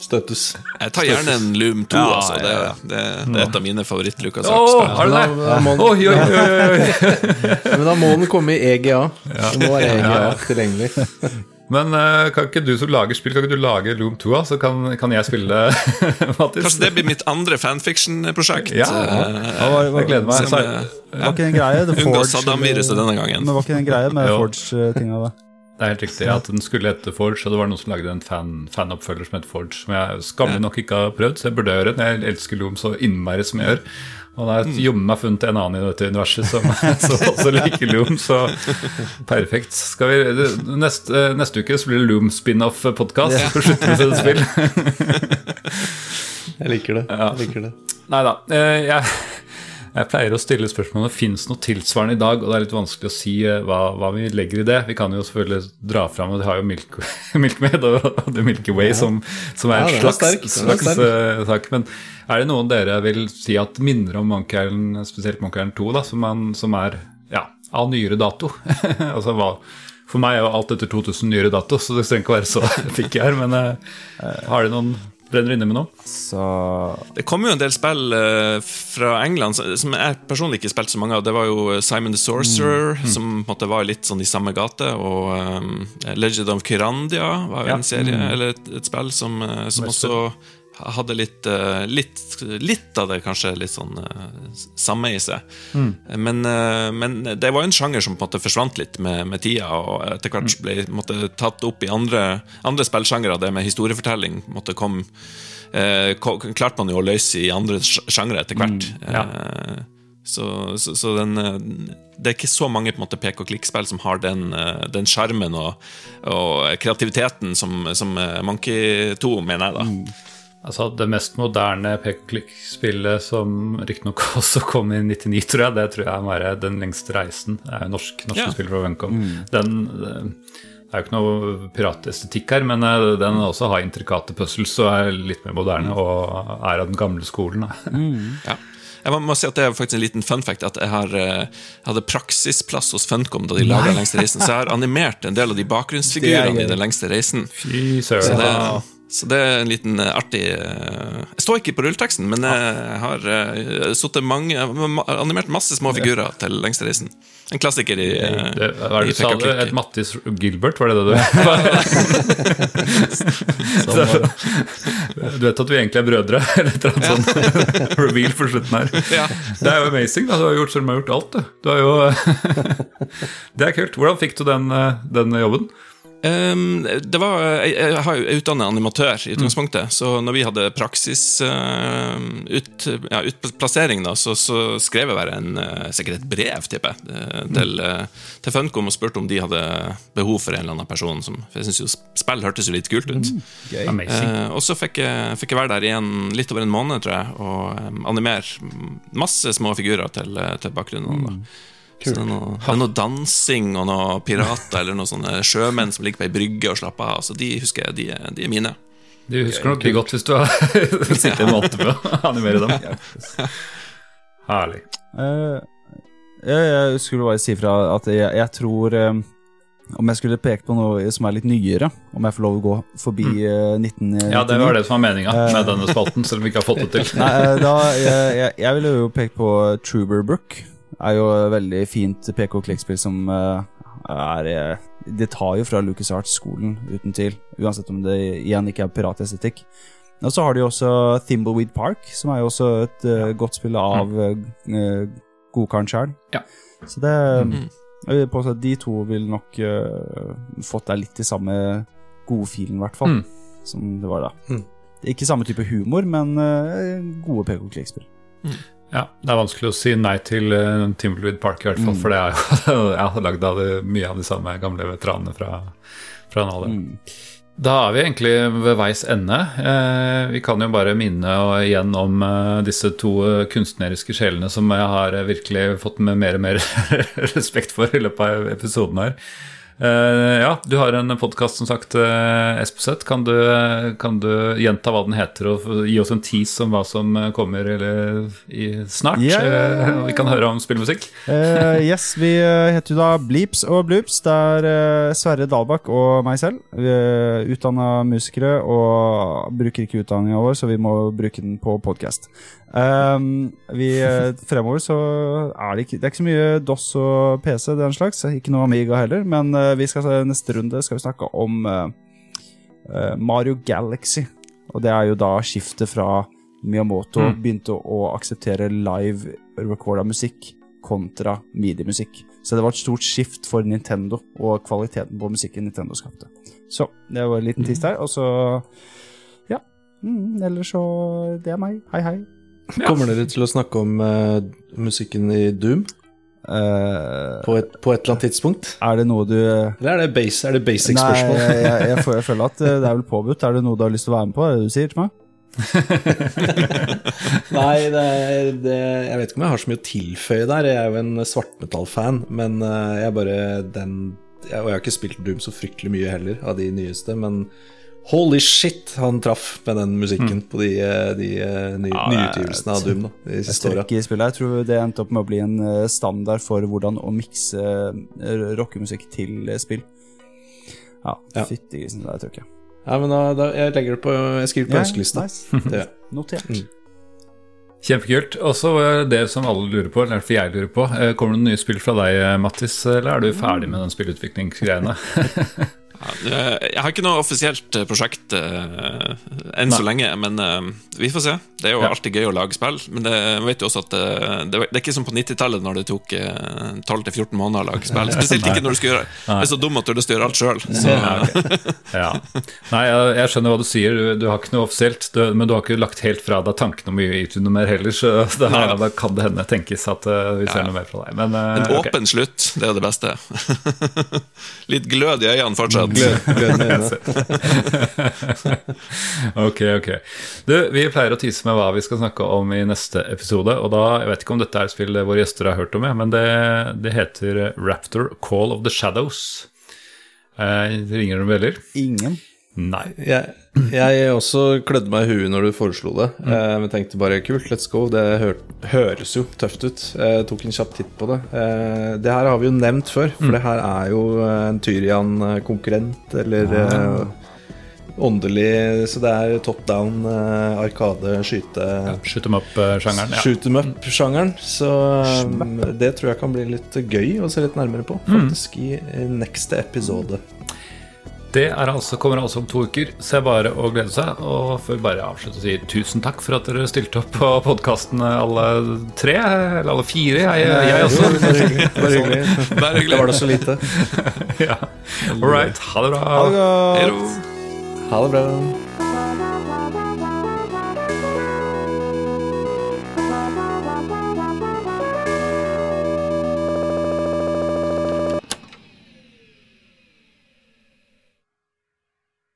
A: Støttes.
D: Jeg tar gjerne en Loom 2,
C: Ja,
D: altså. Det,
C: ja, ja.
D: det, det er et av mine favoritt-Lucas
B: Åh,
D: Arts-spill.
B: har du det?
A: Da- da må-
B: Oi, oi, oi, oi, oi.
A: Men da må den komme i EGA. Det må være EGA tilgjengelig.
B: Men eh, kan ikke du som lager spill, kan ikke du lage Loom 2. Så kan, kan jeg spille Mattis?
D: Kanskje det blir mitt andre fanfiction-prosjekt.
B: Ja, ja.
D: Eh,
C: hva-
B: Jeg gleder meg.
D: Unngå
C: Var ikke greie? The
D: Saddam-viruset denne gangen.
C: Men var ikke den en greie med Forge-tinga da?
B: Det er helt riktig at den skulle hete Forge, og det var noen som lagde en fan- fanoppfølger som het Forge, som jeg skammelig nok ikke har prøvd, så jeg burde gjøre det. Jeg elsker Loom så innmari som jeg gjør. Og da har jeg jommen meg funnet en annen i dette universet som, som også liker Loom, så perfekt. Skal vi, neste, neste uke så blir det Loom spin-off-podkast. For slutte med å sette spill.
A: Jeg liker det. Jeg liker det.
B: Nei da. eh, Jeg, Jeg pleier å stille spørsmålet fins noe tilsvarende i dag, og det er litt vanskelig å si eh, hva, hva vi legger i det. Vi kan jo selvfølgelig dra fram, og de har jo Milk, Milkmaid og The Milky Way som, som er
A: Ja,
B: en
A: er
B: slags,
A: sterk, er
B: slags eh, sak. Men er det noen dere vil si at minner om Monkey Island, spesielt Monkey Island 2, da, som, man, som er ja, av nyere dato? altså hva for meg er jo alt etter 2000 nyere dato, så det trenger ikke å være så fikk jeg her. Men uh, har det noen brenner inne med nå?
C: Så
D: Det kom jo en del spill eh, fra England som- som jeg personlig ikke spilte så mange av. Det var jo Simon the Sorcerer, som på en måte var litt sånn i samme gate. Og um, Legend of Kyrandia var jo
B: Ja.
D: en serie, eller et, et spill som, eh, som også hadde litt, eh, litt Litt av det kanskje litt sånn eh, samme i seg. Men, eh, men det var jo en sjanger som på en måte forsvant litt med, med tida, og etter hvert ble måtte, tatt opp i andre, andre spillsjangere. Det med historiefortelling måtte kom, eh, klarte man jo å løse i andre sj- sjangre etter hvert.
B: ja.
D: Eh, så så, så den, det er ikke så mange måte pek og klikk-spill som har den den sjarmen og, og kreativiteten som, som Monkey 2, mener jeg, da.
B: Altså Det mest moderne pek-og-klikk-spillet, som riktignok også kom i 99, tror jeg, det tror jeg må være Den lengste reisen. Det er jo norsk, norske
D: Ja.
B: spill fra Funcom. Den eh, Det er jo ikke noe piratestetikk her, men eh, den også har intrikate puzzles og er litt mer moderne og er av den gamle skolen. Mm.
D: Ja. Jeg må, må si at Det er faktisk en liten fun fact at jeg har, jeg hadde praksisplass hos Funcom da de laga Den lengste reisen. Så jeg har animert en del av de bakgrunnsfigurene
C: er
D: i Den lengste reisen.
B: Fy
D: Så det, så det er en liten eh, artig eh, Jeg står ikke på rulleteksten, men jeg har uh, mange animert masse små figurer til Lengste reisen. En klassiker i, eh,
B: Det, hva er det du sa?
D: Det.
B: Et Mattis Gilbert, var det det du Du vet at vi egentlig er brødre? Eller et eller annet sånt reveal på slutten her. Det er jo amazing. da, Du har gjort som du har gjort alt, du. du har jo Det er kult. Hvordan fikk du den, eh, den jobben?
D: Ehm, det var, jeg, jeg har jo utdannet animatør i utgangspunktet, så når vi hadde praksis uh, ut, ja, da, så, så skrev jeg bare en, uh, sikkert et brev, tipper jeg, eh, til, uh, til Funcom og spurte om de hadde behov for en eller annen person. Som, for jeg synes jo spill hørtes jo litt kult ut.
B: Mm.
D: Eh, og så fikk jeg, fikk jeg være der i en, litt over en måned, tror jeg, og um, animere masse små figurer til, til bakgrunnen. Da. Så det er, noe, det er noe dansing og noe pirater eller noen sånne sjømenn som ligger på ei brygge og slapper av. Så de husker jeg, de, er- de er mine.
B: Du husker nok de godt hvis du har sittet en måned med å animere dem. Herlig.
C: Uh, jeg, jeg skulle bare si fra at jeg, jeg tror um, Om jeg skulle peke på noe som er litt nyere, om jeg får lov å gå forbi mm. 1999
B: Ja, det var det som var meninga med denne spalten, selv om vi ikke har fått det til.
C: Nei, eh, da, jeg, jeg, jeg ville jo peke på Truber Brook. Er jo et veldig fint PK-klikkspill som eh, er eh, Det tar jo fra LucasArts-skolen, uten tvil. Uansett om det igjen ikke er piratestetikk. Og så har de også Thimbleweed Park, som er jo også et eh, godt spill av uh, godkaren sjøl.
B: Ja.
C: Så det
D: Mm.
C: Jeg vil påstå at de to vil nok uh, fått deg litt i samme godfilen, i hvert fall.
B: Mm.
C: Som det var da.
A: Mm.
C: Ikke samme type humor, men uh, gode PK-klikkspill.
B: Ja, Det er vanskelig å si nei til uh, Timberweed Park, i hvert fall, for det er jo jeg har lagd av det, mye av de samme gamle veteranene fra, fra Nale.
C: Mm.
B: Da er vi egentlig ved veis ende. Eh, vi kan jo bare minne og igjen om eh, disse to eh, kunstneriske sjelene som jeg har eh, virkelig fått med mer og mer respekt for i løpet av episoden her. Eh, ja, du har en podkast, som sagt, uh, Espeseth. Kan, du, eh, kan du gjenta hva den heter, og gi oss en tease om hva som eh, kommer eller, i, snart?
C: Yeah.
B: Eh, vi kan høre om spillmusikk.
C: uh, yes, vi eh, heter jo da Bleeps og Bloops. Det er eh, Sverre Dalbakk og meg selv. Vi er utdanna musikere og bruker ikke utdanninga vår, så vi må bruke den på podkast. Vi, eh, fremover så er det ikke Det er ikke så mye DOS og PC, den slags. Ikke noe Amiga heller. Men eh, vi skal neste runde skal vi snakke om eh, Mario Galaxy. Og det er jo da skiftet fra Miyamoto
B: Mm.
C: begynte å akseptere live recorda musikk kontra midi-musikk. Så det var et stort skift for Nintendo og kvaliteten på musikken Nintendo skapte. Så det var en liten tiss der. Og så Ja. Mm, ellers så Det er meg. Hei, hei.
A: Kommer dere til å snakke om uh, musikken i Doom
C: Uh,
A: på et, på et eller annet tidspunkt?
C: er det noe du
A: Eller er det, base, er det basic
C: Nei,
A: spørsmål?
C: jeg, jeg, jeg, jeg føler at eh, det er vel påbudt. Er det noe du har lyst til å være med på? Er det du sier til meg?
A: Nei, det, det, jeg vet ikke om jeg har så mye å tilføye der. Jeg er jo en svartmetall-fan, men eh, jeg bare den jeg, Og jeg har ikke spilt Doom så fryktelig mye heller, av de nyeste, men holy shit, han traff med den musikken på de, eh, de eh, ny,
C: Ja,
A: nyutgivelsene av Doom da, de siste åra.
C: Jeg tror det endte opp med å bli en eh, standard for hvordan å mikse eh, rockemusikk til eh, spill. Ja,
A: Ja.
C: fytti grisen, det tror jeg.
A: Ja, men da, da, jeg legger det på Jeg skriver på på ønskelista.
C: nice. Notert. Mm.
B: Kjempekult. Og så eh, det som alle lurer på, eller i hvert fall jeg lurer på, eh, kommer det noen nye spill fra deg, eh, Mattis, eller er du ferdig med den spillutviklingsgreiene?
D: Jeg har ikke noe offisielt eh, prosjekt uh, enn så lenge, men uh, vi får se. Det er jo
B: Ja.
D: alltid gøy å lage spill, men det, vet jo også at uh, det, det er ikke som på 90-tallet, når det tok eh, 12-14 måneder å lage spill. Spesielt ikke når du skal gjøre Det er så dum at du har lyst til å gjøre alt sjøl.
B: Ja. Nei, jeg, jeg skjønner hva du sier. Du, du har ikke noe offisielt, du, men du har ikke lagt helt fra deg tankene om YouTube mer heller, så det her, da kan det hende tenkes at vi ser
D: Ja.
B: noe mer fra deg. Men
D: En
B: åpen
D: åpen slutt, det er det beste. Litt glød i øynene fortsatt.
A: Glød- glødende øyne.
B: ok, ok. Du, vi pleier å tise med hva vi skal snakke om i neste episode. Og da, Jeg vet ikke om dette er et spill våre gjester har hørt om, men det, det heter Raptor Call of the Shadows. Eh, ringer noen bjeller?
C: Ingen.
B: Nei.
A: Jeg, jeg også klødde meg i huet når du foreslo det. Mm. men tenkte bare kult, let's go. Det hør, høres jo tøft ut. Jeg tok en kjapp titt på det. Eh, det her har vi jo nevnt før, for det her er jo eh, en Tyrian-konkurrent, eller eh, åndelig Så det er top down, uh, arkade, skyte
B: Shoot them up-sjangeren. Ja.
A: Shoot them up-sjangeren. Så um, det tror jeg kan bli litt gøy å se litt nærmere på, faktisk, i eh, neste episode.
B: Det er altså, kommer altså om to uker, så er bare å glede seg. Og får bare avslutte og si tusen takk for at dere stilte opp på podkasten alle tre, eller alle fire. Jeg, jeg også.
A: Bare hyggelig. Bare hyggelig.
D: Bare hyggelig.
A: Da var da så lite.
B: ja. All right. Ha det bra.
C: Ha det godt.
A: Ha det bra.